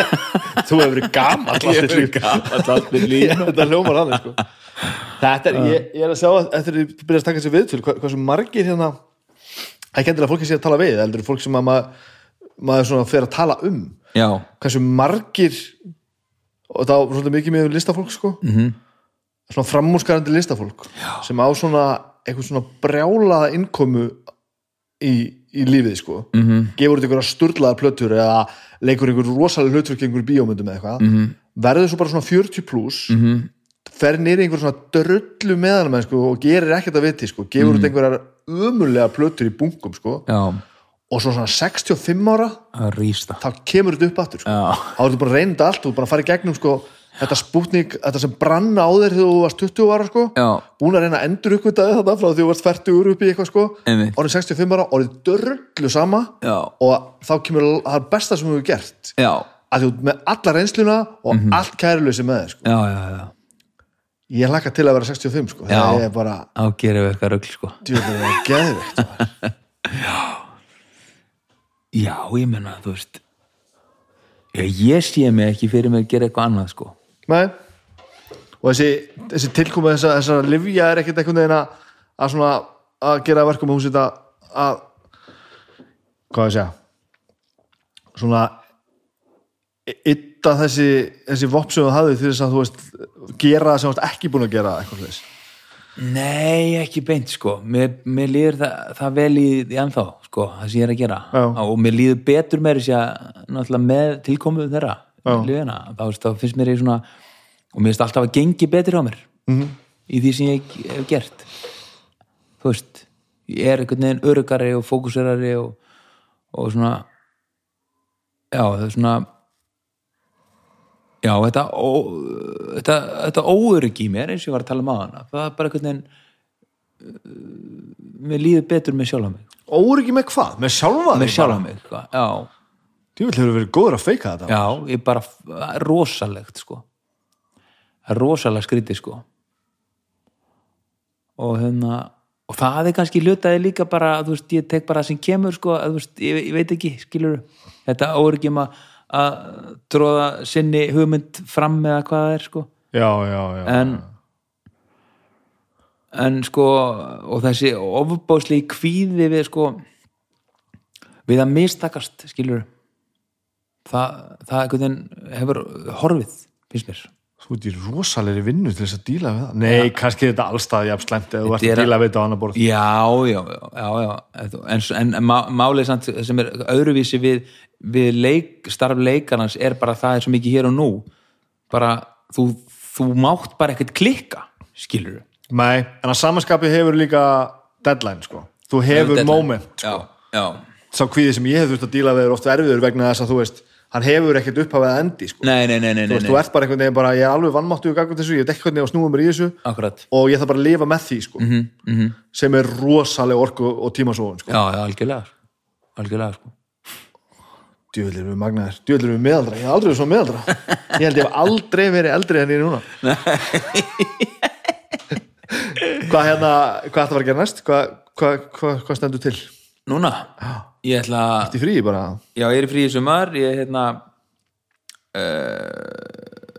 Þú hefur verið gamall allt mitt líf. þetta hljómar alveg sko. Þetta er, ég, ég er að sjá að eftir að byrja að taka sér viðtöl hvað, hvað sem margir hérna ekki endilega fólki sé að tala við, heldur fólk sem að maður, maður svona fer að tala um já, hversu margir og það á svolítið mikið með listafólk sko Mhm. -hmm. svona framúrskarandi listafólk Já. sem á svona eitthvað svona brjálaða innkomu í, í lífið sko Mhm. -hmm. gefur þetta einhverja sturlaða plötur eða leikur einhver rosalega hlutverk í einhver bíómyndum eða eitthvað Mhm. -hmm. verður svo bara svona 40 pluss -hmm. fer nýri einhver svona dröllu meðanum sko, og gerir ekkert að viti sko gefur þetta einhverjar umulega plötur í bunkum sko. Já, og svo svona 65 ára að rýsta. þá kemur þetta upp aftur sko. Þá ertu bara þetta allt þú er bara að fara í gegnum sko, þetta spútnik, þetta sem branna á þér þegar þú varst 20 ára sko, Já. búin að reyna að endur uppgötaði þetta frá því þú varst 40 upp í eitthvað sko, orðið 65 ára, orðið dörrlu sama. Já. og þá kemur það besta sem þú hefur gert. Já, að þú með alla reynsluna og Mhm. allt kæruleysi með þér sko. Já, já, já ég hlakka til að vera 65 sko, Já. það er bara þá gerum við eitthvað rögl sko djúður að geðveikt maður. já, ég menna, þú veist já, ég sé mig ekki fyrir mig að gera eitthvað annað sko Nei. og þessi, þessi tilkoma þessa, þessa livja er ekkert einhvern veginn að, að svona að gera verkum að hún setja að hvað ég segja svona ytta þessi, þessi vopp sem þú til þess að þú veist gera það sem þú veist ekki búin að gera eitthvað þess Nei, ekki beint sko mér, mér líður það, það vel í, í ennþá sko, það sem ég er að gera Já. og mér líður betur með þess að með tilkomuð þeirra Já. lífina, þá, þá finnst mér í svona og mér finnst alltaf að gengi betur á mér Mhm. -hmm. í því sem ég hef gert þú veist ég er einhvern veginn örugari og fókuserari og, og svona já, það er svona já, þetta, ó, þetta, þetta óöryggi í mér eins og ég var að tala um á hana það er bara einhvern veginn uh, mér líður betur með sjálfa mig. Óryggi með hvað? Með sjálfa með sjálfa mig, sko. já, Þú hefur verið góður að feika þetta. Já, ég bara er rosalegt, sko. Rosalega skrítið, sko. Og hérna og það er kannski hlutaði líka bara þú veist, ég tek bara það sem kemur sko, að, veist, ég, ég veit ekki, skilur þetta óöryggi um að að tróða sinni hugmynd fram eða hvað það er, sko. Já, já, já en en sko og þessi ofbóðsli kvíði við sko við að mistakast skilur það, það hefur horfið, finnst mér Þú ert í rosalegri vinnu til þess að díla við það. Nei, kannski er þetta allstaði jafn slæmt eða þú ert er að díla við þetta á annar borð. Já, já, já, já en, en, en má- málið samt sem er öðruvísi við, við leik, starf leikarans er bara það er svo mikið hér og nú. Bara, þú, þú mátt bara ekkert klikka, skilur Nei, en að samanskapi hefur líka deadline, sko. Þú hefur moment, sko. Já, já, Sá kvíði sem ég hef þurft að díla við er oft erfiður vegna þess að þú veist Hann hefur ekkert upphafið að endi, sko. Nei, nei, nei, nei, Þú nei, veist, þú ert bara einhvern veginn bara, ég er alveg vannmáttu gagum þessu, ég veit ekki hvernig ég á mér í þessu. Akkurat. Og ég þarf bara að lifa með því, sko. Mm -hmm. sem er rosaleg orku og tímasóun, sko. Já, já, algjörlega sko. algjörlega sko. Djöðlir við magnaðir, djöðlir við meðaldra. Ég hef aldrei verið svona meðaldra. Ég held ég hef aldrei verið eldri en ég er núna Hvað hérna Hvað ætti að fara að gera næst? Hvað, hvað, hvað, hvað stendur til? Núna, ég ætla Þetta í fríi bara? Já, ég er frí í sumar. Ég er hérna uh,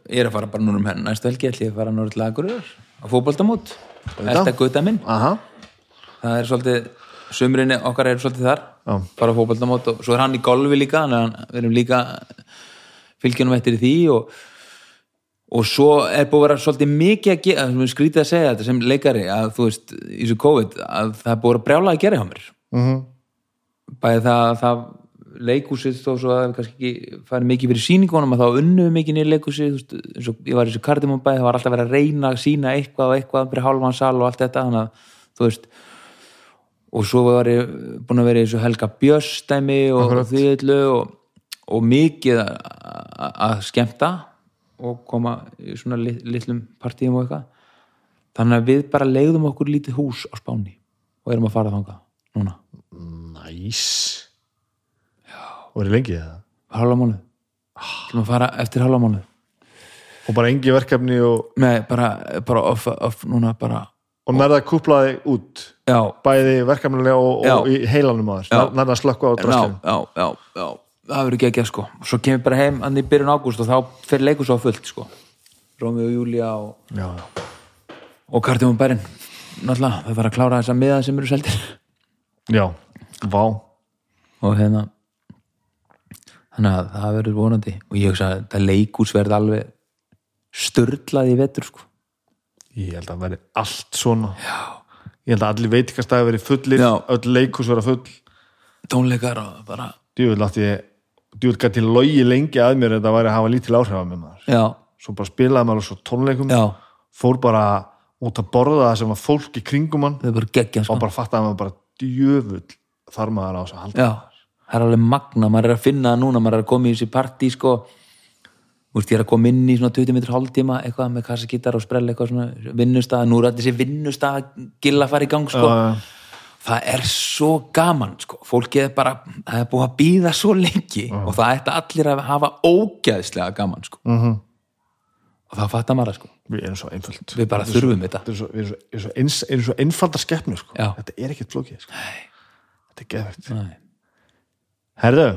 ég er að fara bara núna um henni næstu helgi ætla ég að fara núna til Akureyrar á fótboltamót. Elta gutta minn. Aha, það er svolítið, sumrinni okkar er svolítið þar Já. bara fótboltamót og svo er hann í golfi líka þannig að við erum líka fylgjunum eftir því og, og svo er búið að vera svolítið mikið að gera, sem er skrítið að segja þetta sem leikari að þú veist, í þessu COVID að það er búið að brjála að gera hjá mér. Mhm, bæði það, það leikúsið þó svo að hefur kannski ekki farið mikið fyrir sýningunum að þá unnum við mikið nýr leikúsið eins og ég var í þessu kardimónbæði það var alltaf verið að reyna að sína eitthvað og eitthvað fyrir hálfan sal og allt þetta þannig að þú veist og svo var ég búin að vera í þessu Helga Björstæmi og Akkurat. því öllu og, og mikið að, að- skemmta og koma í svona lit, litlum partíum og eitthvað þannig að við bara leiðum okkur lítið hús á Spáni og erum að fara þangað núna, næs Og er það hálfa mánuð. Til að fara eftir hálfa mánuð. Og bara engi verkefni og, Nei, bara, bara off, off núna bara, og nærða að kúpla þig út. Já, Bæði verkefnilega og, og í heilanum að þér Nærða að slökka á já, draskinu já, já, já. Það verður ekki ekki sko svo kemur bara heim í byrjun ágúst og þá fer leikus á fullt sko. Rómi og Júlía og, Já, já, og Kartum og Bærin náttúrulega, það þarf að klára þessa miðan sem eru seldir. Já, vá. Og hérna þannig að það verður vonandi. Og ég hugsa að það leikus verði alveg störlað í vetur sko. Ég held að veri allt svona. Já. Ég held að allir veitikastæði veri fullir Já. Öll leikus vera full. Tónleikar og bara, Djúvill átti ég Djúvill gæti logi lengi að mér Þetta væri að hafa lítil áhrif að mér maður. Já, Svo bara spilaði maður á svo tónleikum. Já. Fór bara út að borða það sem var fólk í kringum hann. Það geggja sko Og bara fattaði maður bara djöfull Þar maður á þess að halda. Já, það er alveg magna, maður er að finna það núna, maður er að koma í þessi partí sko, veist, ég er að koma inn í svona 20 minnur hálftíma, eitthvað með kassagítar og sprell eitthvað svona vinnustað, nú er þetta þessi vinnustað gilla að fara í gang sko, Já, það er svo gaman sko, fólkið er bara, það er búið að býða svo lengi og það ætti allir að hafa ógæðslega gaman sko. Mhm. og það fattar maður sko, Við erum svo einföld. Við bara þurfum þetta. Svo, við erum svo, svo, erum svo einfaldar skeppnu sko. Já. Þetta er ekkert flókið sko. Þetta er geðvægt Nei. Herðu,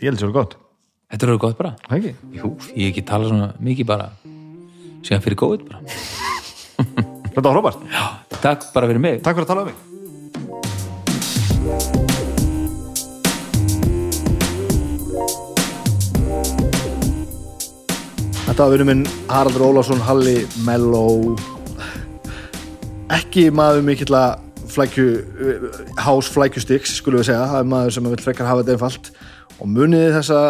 ég held sér gott. Þetta er alveg gott bara, Það ekki? jú, ég hef ekki talað svona mikið bara, síðan fyrir góð bara, Þetta var hrópart takk bara fyrir mig. Takk fyrir að tala um mig. Þetta var vinur minn Haraldur Ólafsson, Halli Mello ekki maður mikill að flækju hás flækjustix, skulum við segja. Það er maður sem vil frekar hafa þetta einfalt. Og muniði þessa,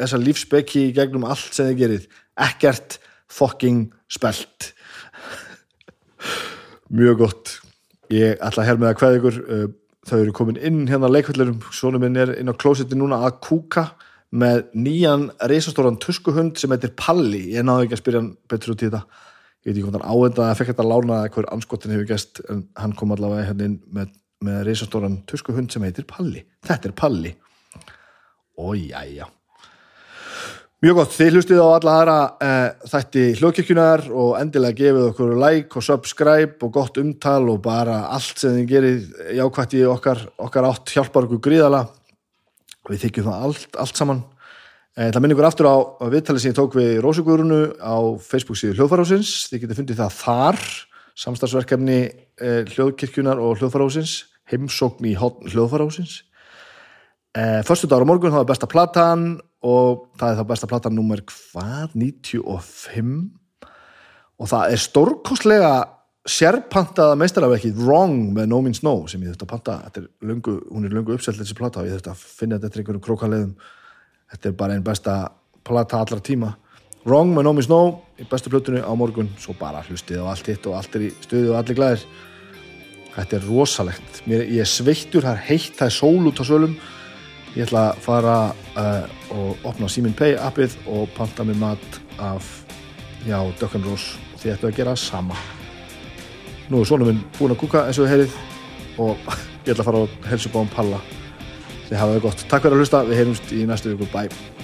þessa lífsbeki í gegnum allt sem þið gerið. Ekkert fucking spelt. Mjög gott. Ég ætla hér með að kveða ykkur. Uh, þau eru komin inn hérna á leikvöldurum svona minn er inn á klósetti núna að kúka með nýjan reisastóran tuskuhund sem heitir Palli. Ég náðu ekki að spyrja hann betur út í þetta ég veit ekki hvort hann áenda að fekk þetta lána eða hver anskotin hefur gæst en hann kom allavega hérna inn með, með reisastóran tuskuhund sem heitir Palli. Þetta er Palli. Og jæja. Mjög gott, þið hlustið á alla aðra uh, þætti hljóðkirkjunar og endilega gefið okkur like og subscribe og gott umtal og bara allt sem þið gerið jákvætt í okkar, okkar átt hjálpar okkur gríðala við þykjum það allt, allt saman Það minn ykkur aftur á viðtalið sem ég tók við Rósugurunu á Facebook síðu hljóðfarhásins þið getið fundið það þar samstagsverkefni eh, hljóðkirkjunar og hljóðfarhásins heimsókn í hljóðfarhásins Eh, Föstu dagur á morgun, það er besta platan og það er þá besta platan nummer hvað, 95 og það er stórkostlega sérpantaða meistarafekið Wrong með No Means No sem ég þurfti að panta, er löngu, hún er löngu uppsett þessi plata og ég þurfti að finna þetta eftir einhverjum krókaleðum þetta er bara einn besta plata allra tíma. Wrong með No Means No í bestu plötunni á morgun, svo bara hlustið og allt hitt og allt er í stuði og allir glæðir þetta er rosalegt. Mér, ég er sveittur, það er heitt, það er sól út á sölum. Ég ætla að fara uh, og opna Simin Pay appið og panta mér mat af já, Dökkan Rós og því ættu að gera sama. Nú er svona minn búin að kúka eins og þið heyrið og ég ætla að fara og helsa upp á hann Palla þið hafa það gott, takk fyrir að hlusta. Við heyrumst í næstu viku, bye